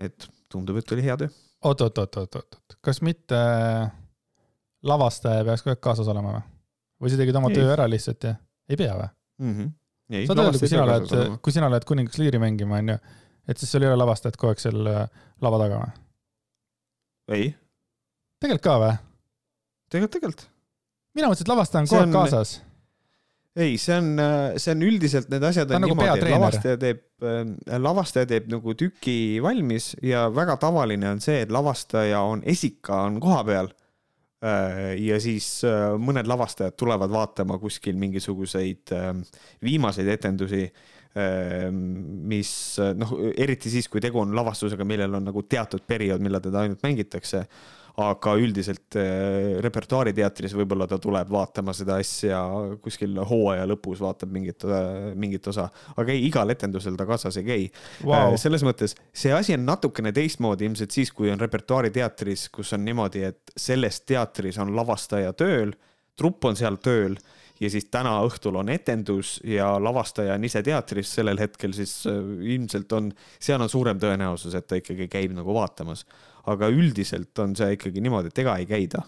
et tundub, et oli hea töö. oot, oot, oot, oot, oot, oot, kas mitte lavastaja peaks kogu aeg kaasas olema või? või sa tegid oma Ei. töö ära lihtsalt ja ei pea või? mm. -hmm. Ei, saad öelda, kui sina lähed kui sina lähed Kuningas Liiri mängima, onju, et siis sul ei ole lavastajat kogu aeg seal äh, lava taga või? ei, tegelikult ka või? tegelikult, tegelikult mina mõtlesin, et lavastaja on kogu aeg kaasas. ei, see on, see on üldiselt need asjad on on nagu niimoodi, et lavastaja teeb, lavastaja teeb nagu tüki valmis ja väga tavaline on see, et lavastaja on, esika on kohapeal. ja siis äh, mõned lavastajad tulevad vaatama kuskil mingisuguseid äh, viimaseid etendusi, mis äh, noh, eriti siis, kui tegu on lavastusega, millel on nagu teatud periood, millal teda ainult mängitakse aga üldiselt äh, repertuaariteatris võib-olla ta tuleb vaatama seda asja kuskil hooaja lõpus, vaatab mingit, mingit osa, aga ei, igal etendusel ta kaasas ei käi wow.. selles mõttes see asi on natukene teistmoodi ilmselt siis, kui on repertuaariteatris, kus on niimoodi, et selles teatris on lavastaja tööl, trupp on seal tööl ja siis täna õhtul on etendus ja lavastaja on ise teatris sellel hetkel, siis ilmselt on, seal on suurem tõenäosus, et ta ikkagi käib nagu vaatamas. Aga üldiselt on see ikkagi niimoodi, et ega ei käida.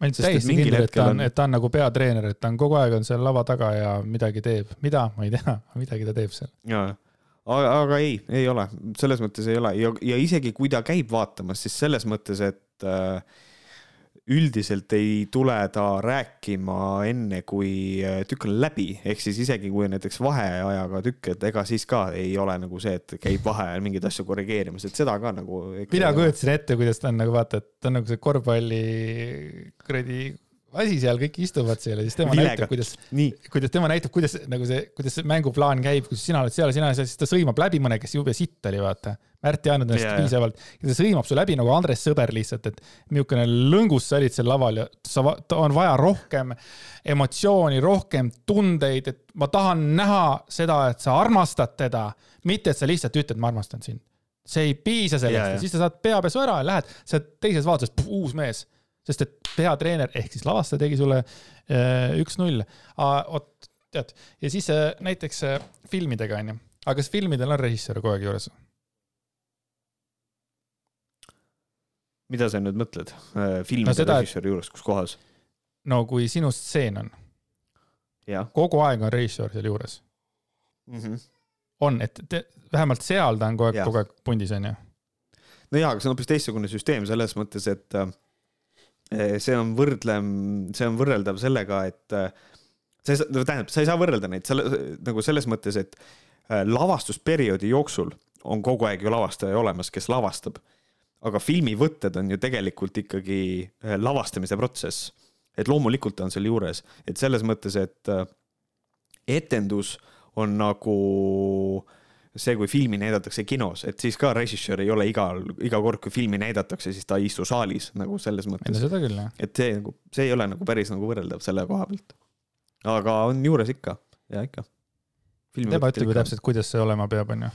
ma et täiesti kindel, et ta on- et ta on nagu peatreener, et ta on kogu aeg on seal lava taga ja midagi teeb, mida, ma ei tea, midagi ta teeb seal. jaa, aga, aga ei, ei ole, selles mõttes ei ole. Ja, ja isegi kui ta käib vaatamas, siis selles mõttes, et äh, üldiselt ei tule ta rääkima enne, kui äh, tükk on läbi, ehk siis isegi kui näiteks vaheajaga tükk, et ega siis ka ei ole nagu see, et käib vaheajal mingeid asju korrigeerimas, et seda ka nagu. mina kujutasin ette, kuidas ta on nagu vaata, et ta on nagu see korvpalli kuradi asi seal, kõik istuvad seal ja siis tema Vilega. näitab, kuidas, kuidas tema näitab, kuidas nagu see, kuidas see mänguplaan käib, kus sina oled seal, sina oled seal, siis ta sõimab läbi mõne, kes jube sitt oli, vaata. Märt ei andnud ennast yeah, piisavalt ja ta sõimab su läbi nagu Andres Sõber lihtsalt, et niisugune lõngus sa olid seal laval ja sa, on vaja rohkem emotsiooni, rohkem tundeid, et ma tahan näha seda, et sa armastad teda, mitte et sa lihtsalt ütled, ma armastan sind. see ei piisa sellest jaa. ja siis sa saad peapesu ära ja lähed, sa oled teises vaatuses uus mees, sest et peatreener ehk siis lavastaja tegi sulle äh, üks-null. vot tead, ja siis äh, näiteks äh, filmidega onju, aga kas filmidel on režissöör kogu aeg juures? mida sa nüüd mõtled? filmide No seda, režissööri juures, kus kohas? no kui sinu stseen on, kogu aeg on režissöör seal juures, mm. -hmm. on, et te, vähemalt seal ta on kogu aeg, kogu aeg pundis onju. no jaa, aga see on hoopis teistsugune süsteem selles mõttes, et äh, see on võrdlem, see on võrreldav sellega, et äh, sa ei saa, tähendab, sa ei saa võrrelda neid selle nagu selles mõttes, et äh, lavastusperioodi jooksul on kogu aeg ju lavastaja olemas, kes lavastab. aga filmivõtted on ju tegelikult ikkagi äh, lavastamise protsess. et loomulikult ta on seal juures, et selles mõttes, et äh, etendus on nagu see, kui filmi näidatakse kinos, et siis ka režissöör ei ole igal, iga kord, kui filmi näidatakse, siis ta ei istu saalis nagu selles mõttes, seda küll jah. et see nagu, see ei ole nagu päris nagu võrreldav selle koha pealt. aga on juures ikka ja ikka. tema ütleb ju täpselt, kuidas see olema peab onju.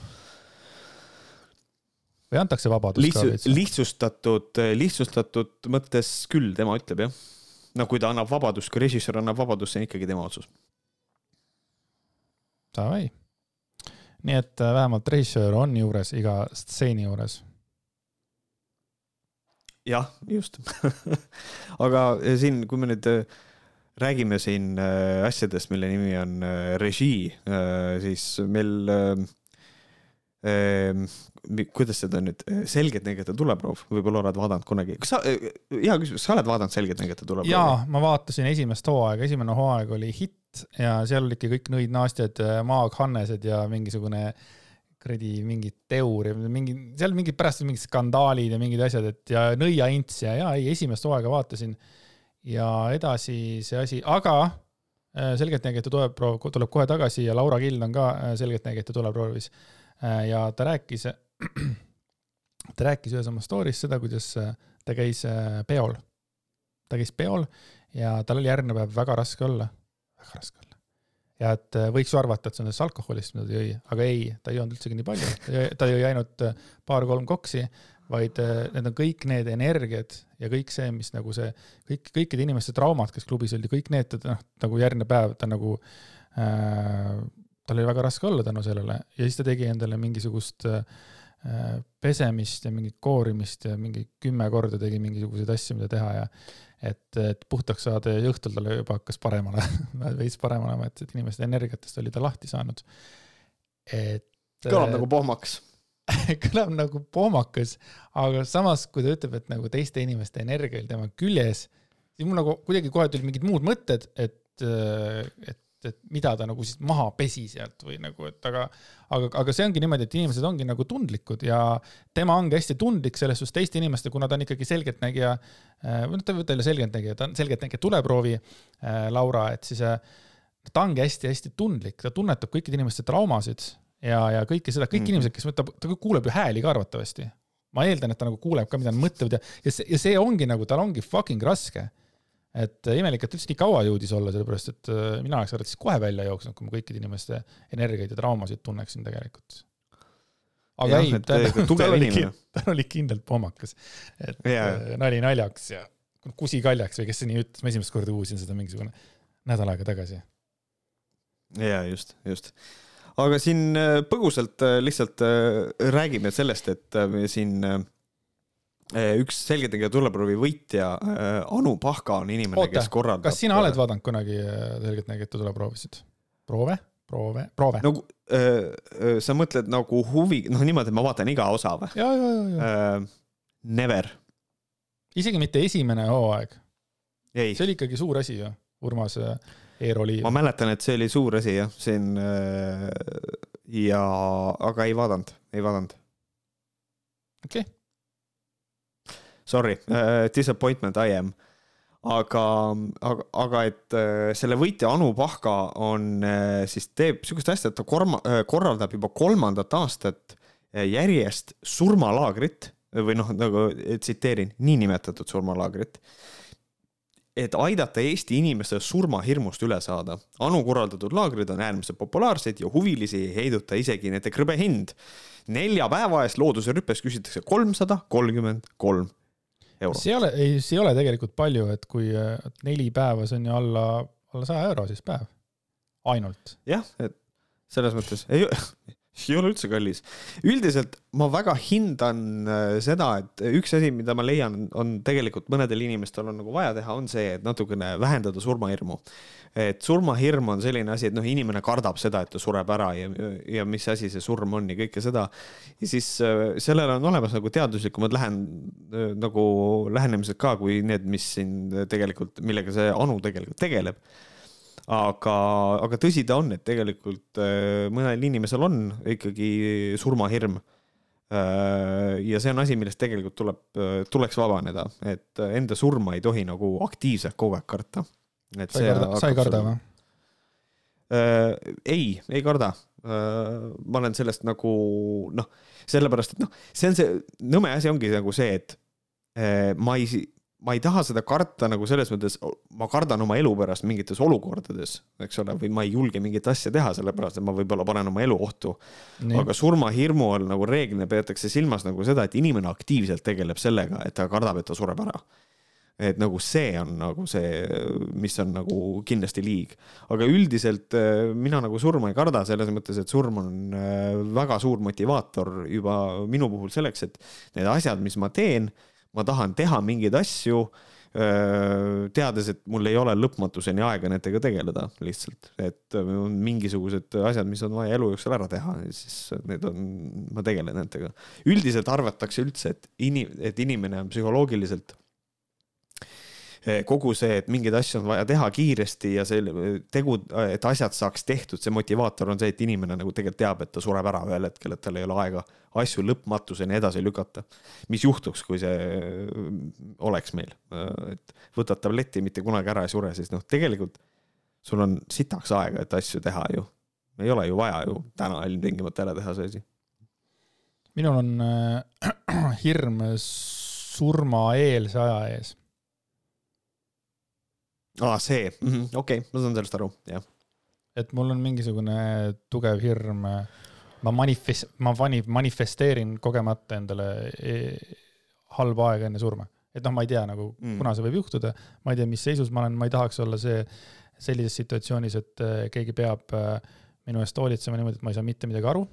või antakse vabadust ka lihtsu-, veits? lihtsustatud, lihtsustatud mõttes küll tema ütleb jah. no kui ta annab vabadust, kui režissöör annab vabadust, see on ikkagi tema otsus. Davai. Nii et äh, vähemalt režissöör on juures iga stseeni juures. jah, just. aga siin, kui me nüüd äh, räägime siin äh, asjadest, mille nimi on äh, režii, siis meil äh, Ehm, kuidas seda nüüd, Selgeltnägijate tuleproov, võib-olla oled vaadanud kunagi, kas sa, hea küsimus, sa oled vaadanud Selgeltnägijate tuleproovi? jaa, ma vaatasin esimest hooaega, esimene hooaeg oli hitt ja seal olidki kõik nõid-naastjad, maaghannesed ja mingisugune kuradi mingi teur ja mingi, seal mingid pärast mingid skandaalid ja mingid asjad, et ja nõiaints ja, ja ei, esimest hooaega vaatasin. ja edasi see asi, aga selgeltnägijate tuleproov tuleb kohe tagasi ja Laura Kild on ka selgeltnägijate tuleproovis ja ta rääkis, ta rääkis ühes oma story's seda, kuidas äh, ta käis äh, peol. ta käis peol ja tal oli järgmine päev väga raske olla, väga raske olla. ja et võiks ju arvata, et see on sellest alkoholist, mida ta jõi, aga ei, ta ei joonud üldsegi nii palju, ta jõi ainult paar-kolm koksi, vaid need on kõik need energiad ja kõik see, mis nagu see, kõik, kõikide inimeste traumad, kes klubis olid ja kõik need, noh, nagu järgmine päev ta nagu äh, tal oli väga raske olla tänu sellele ja siis ta tegi endale mingisugust äh, pesemist ja mingit koorimist ja mingi kümme korda tegi mingisuguseid asju, mida teha ja et, et puhtaks saada ja õhtul talle juba hakkas parem olema veits parem olema, et, et inimeste energiatest oli ta lahti saanud. et. kõlab nagu pohmakas kõlab nagu pohmakas, aga samas, kui ta ütleb, et nagu teiste inimeste energia oli tema küljes, siis mul nagu kuidagi kohe tulid mingid muud mõtted, et, et et mida ta nagu siis maha pesi sealt või nagu, et aga, aga, aga see ongi niimoodi, et inimesed ongi nagu tundlikud ja tema ongi hästi tundlik selles suhtes teiste inimeste, kuna ta on ikkagi selgeltnägija, äh, või noh, ta võta jälle selgeltnägija, ta on selgeltnägija tuleproovi äh,, Laura, et siis äh, ta ongi hästi-hästi tundlik, ta tunnetab kõikide inimeste traumasid ja, ja kõike seda, kõik mm -hmm. inimesed, kes võtab, ta kuuleb ju hääli ka arvatavasti. ma eeldan, et ta nagu kuuleb ka, mida nad mõtlevad ja, ja see, ja see ongi nagu, tal ongi fucking raske et äh, imelik, et üldse nii kaua jõudis olla, sellepärast et äh, mina oleks arvates kohe välja jooksnud, kui ma kõikide inimeste energiaid ja traumasid tunneksin tegelikult. aga ja, ei, ta, tal oli, tal oli kindlalt pohmakas. et yeah. Äh, nali naljaks ja kusi kaljaks või kes see nii ütles, ma esimest korda kuulsin seda mingisugune nädal aega tagasi. ja just, just aga siin põgusalt lihtsalt räägime sellest, et siin Eh, üks selgeltnägija tuleproovi võitja, eh, Anu Pahka on inimene, kes korraldab. kas sina oled vaadanud kunagi eh, selgeltnägijate tuleproovisid? proove, proove, proove? nagu äh, sa mõtled nagu huvi, noh niimoodi, et ma vaatan iga osa või? ja, ja, ja, ja. Never. isegi mitte esimene hooaeg. see oli ikkagi suur asi ju, Urmas Eeroli. ma mäletan, et see oli suur asi jah, siin ja, aga ei vaadanud, ei vaadanud. okei okay sorry uh,, disappointment I am. aga, aga, aga et uh, selle võitja Anu Pahka on uh, siis teeb sihukest asja, et ta korma, uh, korraldab juba kolmandat aastat järjest surmalaagrit või noh, nagu tsiteerin, niinimetatud surmalaagrit et aidata Eesti inimeste surmahirmust üle saada. Anu korraldatud laagrid on äärmiselt populaarsed ja huvilisi ei heiduta isegi nende krõbe hind. nelja päeva eest looduse rüppes küsitakse kolmsada kolmkümmend kolm eurot. see ei ole, ei, see ei ole tegelikult palju, et kui et neli päeva, see on ju alla, alla saja euro siis päev, ainult. jah, et selles mõttes ei, ei ole üldse kallis. üldiselt ma väga hindan äh, seda, et üks asi, mida ma leian, on tegelikult mõnedel inimestel on nagu vaja teha, on see, et natukene vähendada surmahirmu. et surmahirm on selline asi, et noh, inimene kardab seda, et ta sureb ära ja, ja mis asi see surm on ja kõike seda. ja siis äh, sellele on olemas nagu teaduslikumad lähen-, äh, nagu lähenemised ka, kui need, mis siin tegelikult, millega see Anu tegelikult tegeleb aga, aga tõsi ta on, et tegelikult äh, mõnel inimesel on ikkagi surmahirm. Äh, ja see on asi, millest tegelikult tuleb, äh, tuleks vabaneda, et enda surma ei tohi nagu aktiivselt kogu aeg karta. sa ei karda, sa ei karda või? ei, ei karda. ma olen sellest nagu noh, sellepärast et noh, see on see nõme asi ongi nagu see, et ma ei ma ei taha seda karta nagu selles mõttes, ma kardan oma elu pärast mingites olukordades, eks ole, või ma ei julge mingit asja teha, sellepärast et ma võib-olla panen oma elu ohtu. aga surmahirmu all nagu reeglina peetakse silmas nagu seda, et inimene aktiivselt tegeleb sellega, et ta kardab, et ta sureb ära. et nagu see on nagu see, mis on nagu kindlasti liig. aga üldiselt äh, mina nagu surma ei karda, selles mõttes, et surm on äh, väga suur motivaator juba minu puhul selleks, et need asjad, mis ma teen ma tahan teha mingeid asju teades, et mul ei ole lõpmatuseni aega nendega tegeleda lihtsalt, et on mingisugused asjad, mis on vaja elu jooksul ära teha, siis need on, ma tegelen nendega. üldiselt arvatakse üldse, et inim-, et inimene on psühholoogiliselt kogu see, et mingeid asju on vaja teha kiiresti ja see tegu, et asjad saaks tehtud, see motivaator on see, et inimene nagu tegelikult teab, et ta sureb ära ühel hetkel, et tal ei ole aega asju lõpmatuseni edasi lükata. mis juhtuks, kui see oleks meil, et võtad tableti, mitte kunagi ära ei sure, siis noh, tegelikult sul on sitaks aega, et asju teha ju. ei ole ju vaja ju täna ilmtingimata ära teha see asi. minul on äh, hirm surmaeelse aja ees aa, see mm -hmm., okei okay,, ma saan sellest aru, jah. et mul on mingisugune tugev hirm, ma manifest-, ma mani-, manifesteerin kogemata endale e halba aega enne surma. et noh, ma ei tea nagu mm., kuna see võib juhtuda, ma ei tea, mis seisus ma olen, ma ei tahaks olla see, sellises situatsioonis, et äh, keegi peab äh, minu eest hoolitsema niimoodi, et ma ei saa mitte midagi aru.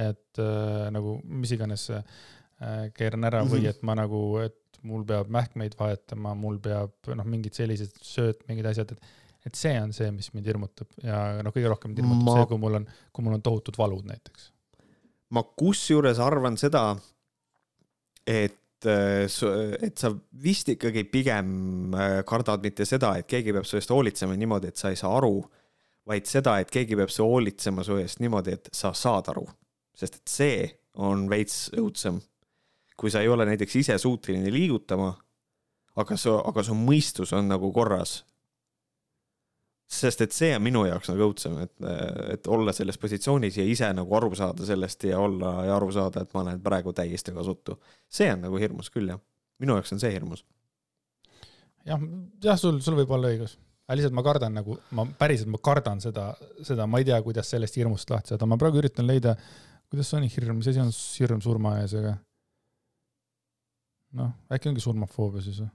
et äh, nagu mis iganes äh, keeran ära mm -hmm. või et ma nagu, et mul peab mähkmeid vahetama, mul peab noh, mingid sellised sööt, mingid asjad, et et see on see, mis mind hirmutab ja noh, kõige rohkem mind hirmutab ma... see, kui mul on, kui mul on tohutud valud näiteks. ma kusjuures arvan seda, et äh, et sa vist ikkagi pigem äh, kardad mitte seda, et keegi peab su eest hoolitsema niimoodi, et sa ei saa aru, vaid seda, et keegi peab su hoolitsema su eest niimoodi, et sa saad aru. sest et see on veits õudsem kui sa ei ole näiteks ise suuteline liigutama, aga su, aga su mõistus on nagu korras. sest et see on minu jaoks nagu õudsem, et, et olla selles positsioonis ja ise nagu aru saada sellest ja olla ja aru saada, et ma olen praegu täiesti kasutu. see on nagu hirmus küll jah, minu jaoks on see hirmus. jah, jah, sul, sul võib olla õigus aga lihtsalt ma kardan nagu, ma päriselt, ma kardan seda, seda, ma ei tea, kuidas sellest hirmust lahti saada, ma praegu üritan leida, kuidas on hirm, mis asi on hirm surma ees, aga noh, äkki ongi surmafoobia siis või?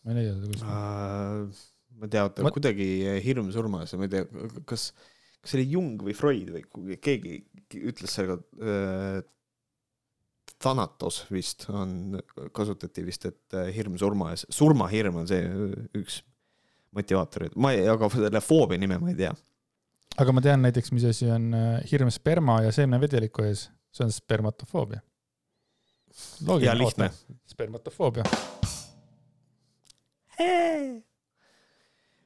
ma ei leia seda kuskilt uh,. ma ei tea, oota ma... kuidagi hirm surmas, ma ei tea, kas, kas see oli Jung või Freud või keegi ütles sellega äh,, Thanatos vist on, kasutati vist, et äh, hirm surma ees, surmahirm on see üks motivaatoreid, ma ei, aga selle foobia nime ma ei tea. aga ma tean näiteks, mis asi on äh, hirm sperma ja seemnevedeliku ees, see on spermatofoobia ja lihtne. spermatofoobia.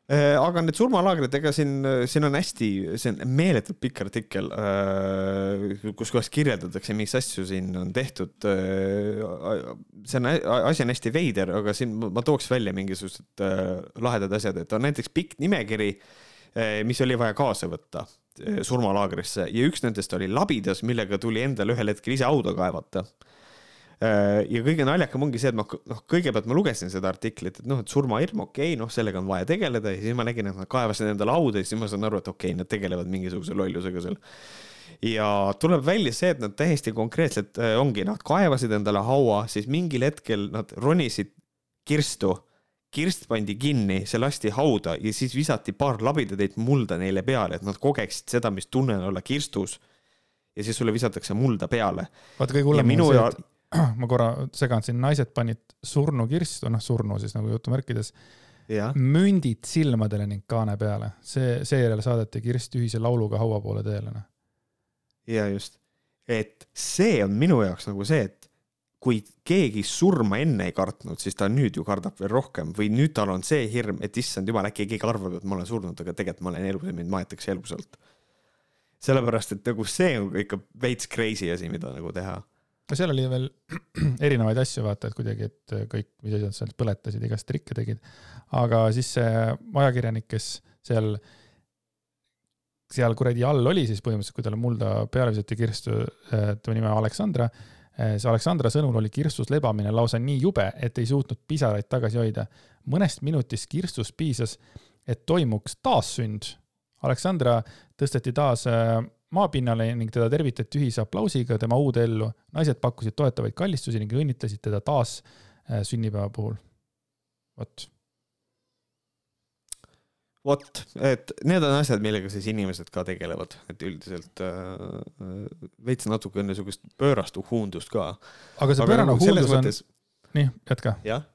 Äh, aga need surmalaagrid, ega siin, siin on hästi, see on meeletult pikk artikkel, äh, kus kohas kirjeldatakse, mis asju siin on tehtud. Äh, see on, asi on hästi veider, aga siin ma tooks välja mingisugused lahedad asjad, et on näiteks pikk nimekiri, mis oli vaja kaasa võtta surmalaagrisse ja üks nendest oli labidas, millega tuli endale ühel hetkel ise hauda kaevata ja kõige naljakam ongi see, et ma noh, kõigepealt ma lugesin seda artiklit, et noh, et surmahirm, okei okay,, noh, sellega on vaja tegeleda ja siis ma nägin, et nad kaevasid endale hauda ja siis ma saan aru, et okei okay,, nad tegelevad mingisuguse lollusega seal. ja tuleb välja see, et nad täiesti konkreetselt äh, ongi, nad kaevasid endale haua, siis mingil hetkel nad ronisid kirstu, kirst pandi kinni, see lasti hauda ja siis visati paar labidatäit mulda neile peale, et nad kogeksid seda, mis tunne on olla kirstus ja siis sulle visatakse mulda peale. vaata, kõige hullem on see, et ma korra segan siin, naised panid surnukirstu, noh surnu siis nagu jutumärkides, mündid silmadele ning kaane peale. see, seejärel saadeti kirst ühise lauluga haua poole teele, noh. ja just, et see on minu jaoks nagu see, et kui keegi surma enne ei kartnud, siis ta nüüd ju kardab veel rohkem või nüüd tal on see hirm, et issand jumal, äkki keegi arvab, et ma olen surnud, aga tegelikult ma olen elus ja mind maetakse elusalt. sellepärast, et nagu see on ikka veits crazy asi, mida nagu teha no seal oli veel erinevaid asju, vaata, et kuidagi, et kõik, mis asjad seal põletasid, igast trikke tegid. aga siis see ajakirjanik, kes seal, seal kuradi all oli siis põhimõtteliselt, kui talle mulda peale visati kirstu, tema nimi on Aleksandra, see Aleksandra sõnul oli kirstus lebamine lausa nii jube, et ei suutnud pisaraid tagasi hoida. mõnest minutist kirstus piisas, et toimuks taassünd. Aleksandra tõsteti taas maapinnale ning teda tervitati ühise aplausiga tema uude ellu. naised pakkusid toetavaid kallistusi ning õnnitlesid teda taas äh, sünnipäeva puhul. vot. vot, et need on asjad, millega siis inimesed ka tegelevad, et üldiselt äh, veits natuke niisugust pöörast uhuundust ka. aga see pöörane uhuundus on, nii, jätka. jah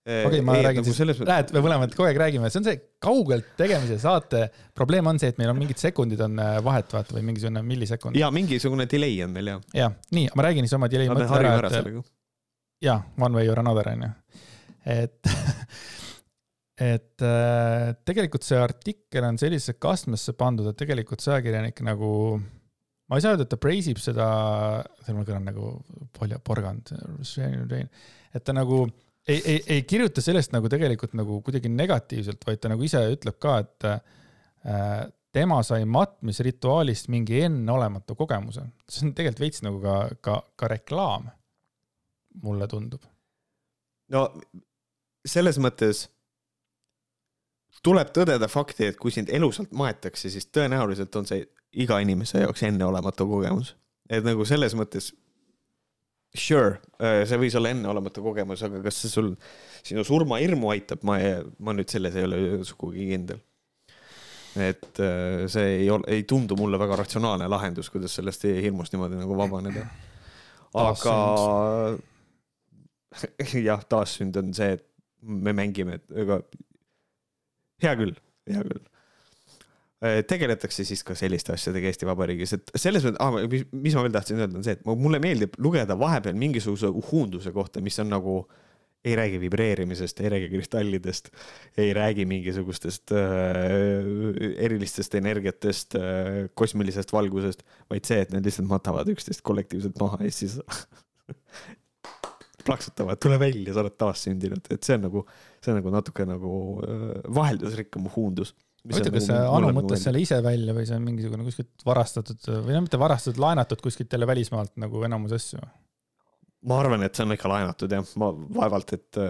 okei okay,, ma ei, räägin nagu siis, näed, me mõlemad kogu aeg räägime, see on see kaugelt tegemise saate probleem on see, et meil on mingid sekundid on äh, vahet, vaata, või mingisugune millisekund. ja mingisugune delay on meil jah. jah, nii, ma räägin siis oma delay mõtte ära, et jaa, one way or another on ju, et et äh, tegelikult see artikkel on sellisesse kastmesse pandud, et tegelikult see ajakirjanik nagu, ma ei saa öelda, et ta praise ib seda, see on kõlanud nagu polja, porgand, et ta nagu ei, ei, ei kirjuta sellest nagu tegelikult nagu kuidagi negatiivselt, vaid ta nagu ise ütleb ka, et äh, tema sai matmisrituaalist mingi enneolematu kogemuse. see on tegelikult veits nagu ka, ka, ka reklaam, mulle tundub. no selles mõttes tuleb tõdeda fakti, et kui sind elusalt maetakse, siis tõenäoliselt on see iga inimese jaoks enneolematu kogemus. et nagu selles mõttes Sure, äh, see võis olla enneolematu kogemus, aga kas see sul, sinu surmahirmu aitab, ma, ma nüüd selles ei ole sugugi kindel. et äh, see ei ole, ei tundu mulle väga ratsionaalne lahendus, kuidas sellest hirmust niimoodi nagu vabaneda. aga jah, taassünd on see, et me mängime, et ega hea küll, hea küll tegeletakse siis ka selliste asjadega Eesti Vabariigis, et selles mõttes ah,, mis, mis ma veel tahtsin öelda, on see, et mulle meeldib lugeda vahepeal mingisuguse uhuunduse kohta, mis on nagu ei räägi vibreerimisest, ei räägi kristallidest, ei räägi mingisugustest äh, erilistest energiatest äh,, kosmilisest valgusest, vaid see, et nad lihtsalt matavad üksteist kollektiivselt maha ja siis plaksutavad, tule välja, sa oled taassündinud, et see on nagu, see on nagu natuke nagu äh, vaheldusrikkam uhuundus huvitav, kas Anu mõtles selle ise välja või see on mingisugune kuskilt varastatud või no mitte varastatud, laenatud kuskilt jälle välismaalt nagu enamus asju? ma arvan, et see on ikka laenatud jah, ma vaevalt, et,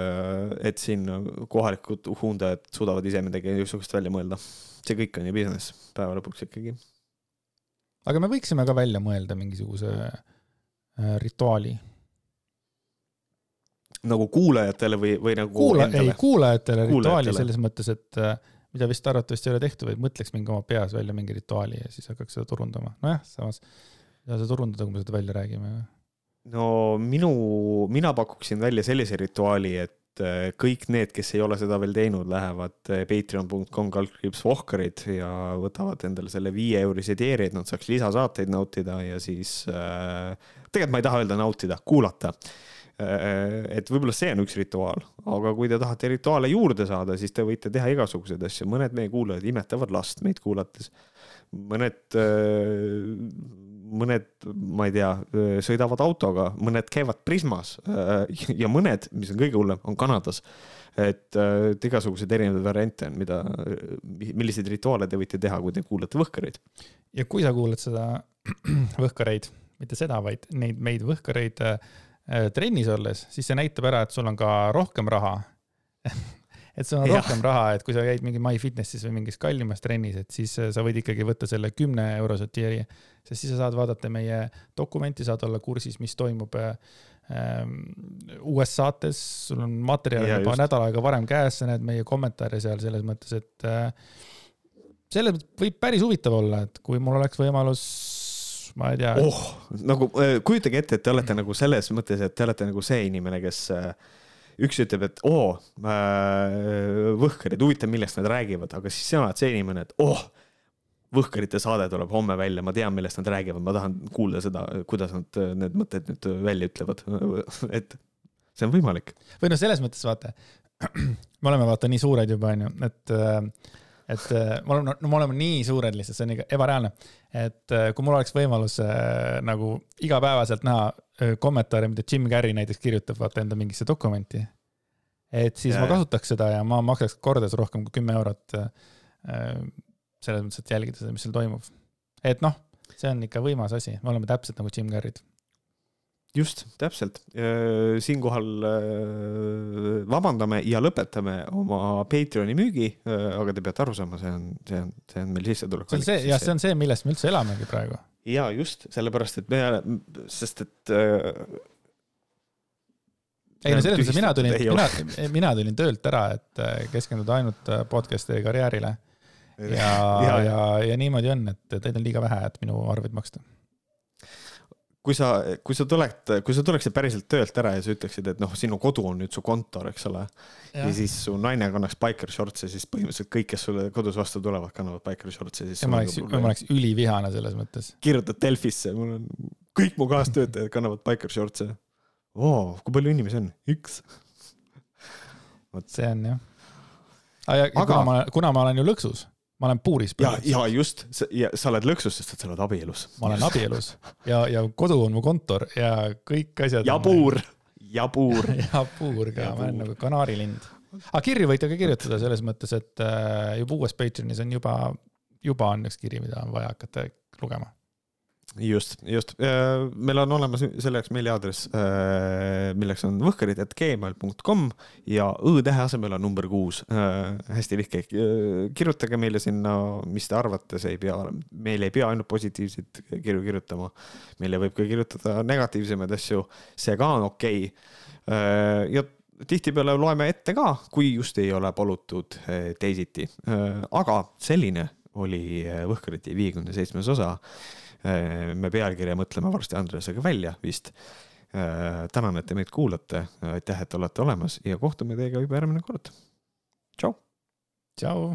et siin kohalikud uhundajad suudavad ise midagi niisugust välja mõelda. see kõik on ju business päeva lõpuks ikkagi. aga me võiksime ka välja mõelda mingisuguse äh, rituaali. nagu kuulajatele või, või nagu Kuula, ei, kuulajatele rituaali selles mõttes, et äh, mida vist arvatavasti ei ole tehtud, vaid mõtleks mingi oma peas välja mingi rituaali ja siis hakkaks seda turundama. nojah, samas saa seda turundada, kui me seda välja räägime. no minu, mina pakuksin välja sellise rituaali, et äh, kõik need, kes ei ole seda veel teinud, lähevad äh, patreon.com kaldkriips Vohkarid ja võtavad endale selle viieeurise tieeri, et nad saaks lisasaateid nautida ja siis äh,, tegelikult ma ei taha öelda nautida, kuulata Äh, et võib-olla see on üks rituaal, aga kui te tahate rituaale juurde saada, siis te võite teha igasuguseid asju, mõned meie kuulajad imetavad last meid kuulates. mõned, äh, mõned, ma ei tea, sõidavad autoga, mõned käivad Prismas äh, ja mõned, mis on kõige hullem, on Kanadas. et, et igasuguseid erinevaid variante on, mida, milliseid rituaale te võite teha, kui te kuulate Võhkareid. ja kui sa kuulad seda Võhkareid, mitte seda, vaid neid meid Võhkareid Äh, trennis olles, siis see näitab ära, et sul on ka rohkem raha. Et sul on ja. rohkem raha, et kui sa käid mingi MyFitnessis või mingis kallimas trennis, et siis äh, sa võid ikkagi võtta selle kümne eurose tier'i, sest siis sa saad vaadata meie dokumenti, saad olla kursis, mis toimub ähm, uues saates, sul on materjal juba nädal aega varem käes, sa näed meie kommentaare seal selles mõttes, et äh, selles mõttes võib päris huvitav olla, et kui mul oleks võimalus ma ei tea. oh, nagu äh, kujutage ette, et te olete nagu selles mõttes, et te olete nagu see inimene, kes äh, üks ütleb, et oo äh,, võhkarid, huvitav, millest nad räägivad, aga siis sina oled see inimene, et oh, võhkarite saade tuleb homme välja, ma tean, millest nad räägivad, ma tahan kuulda seda, kuidas nad need mõtted nüüd välja ütlevad. et see on võimalik. või noh, selles mõttes vaata, me oleme vaata nii suured juba onju, et et me oleme, no me oleme nii suured lihtsalt, see on ikka ebareaalne et äh, kui mul oleks võimalus äh, nagu igapäevaselt näha äh, kommentaare, mida Jim Carrey näiteks kirjutab, vaata enda mingisse dokumenti. et siis ja, ma kasutaks seda ja ma maksaks kordades rohkem kui kümme eurot. selles mõttes, et jälgida seda, mis seal toimub. et noh, see on ikka võimas asi, me oleme täpselt nagu Jim Carrey'd just, täpselt. siinkohal äh, vabandame ja lõpetame oma Patreoni müügi, äh, aga te peate aru saama, see on, see on, see on meil sissetulek. see on see, jah, see on see, millest me üldse elamegi praegu. ja just, sellepärast et me, sest et äh, ei no selles mõttes, mina tulin, mina, mina tulin töölt ära, et keskenduda ainult podcast'i karjäärile. ja, ja, ja, ja niimoodi on, et teid on liiga vähe, et minu arveid maksta kui sa, kui sa tuled, kui sa tuleksid päriselt töölt ära ja sa ütleksid, et noh, sinu kodu on nüüd su kontor, eks ole. ja siis su naine kannaks biker shorts'e, siis põhimõtteliselt kõik, kes sulle kodus vastu tulevad, kannavad biker shorts'e, siis. ma oleks, ma oleks ülivihane selles mõttes. kirjutad Delfisse, mul on, kõik mu kaastöötajad kannavad biker shorts'e. oo, kui palju inimesi on? üks. vot see on jah. aga kuna ma, kuna ma olen ju lõksus ma olen puuris. ja, ja just, sa oled lõksus, sest et sa oled abielus. ma olen abielus ja, ja kodu on mu kontor ja kõik asjad. ja puur, ja puur ja puur ka, ma olen nagu kanaarilind. aga kirju võite ka kirjutada selles mõttes, et äh, juba uues Patreonis on juba, juba on üks kiri, mida on vaja hakata lugema just, just, meil on olemas selleks meiliaadress, äh, milleks on võhkarid.gmail.com ja õ-tähe asemel on number kuus. Äh, hästi lihtne, kirjutage meile sinna, mis te arvate, see ei pea, meil ei pea ainult positiivseid kirju kirjutama. meile võib ka kirjutada negatiivsemaid asju, see ka on okei okay.. Äh, ja tihtipeale loeme ette ka, kui just ei ole palutud teisiti. aga selline oli Võhkarite viiekümne seitsmes osa Äh, me pealkirja mõtleme varsti Andresega välja vist. Äh, tänan, et te meid kuulate, aitäh, et olete olemas ja kohtume teiega juba järgmine kord. tšau. tšau.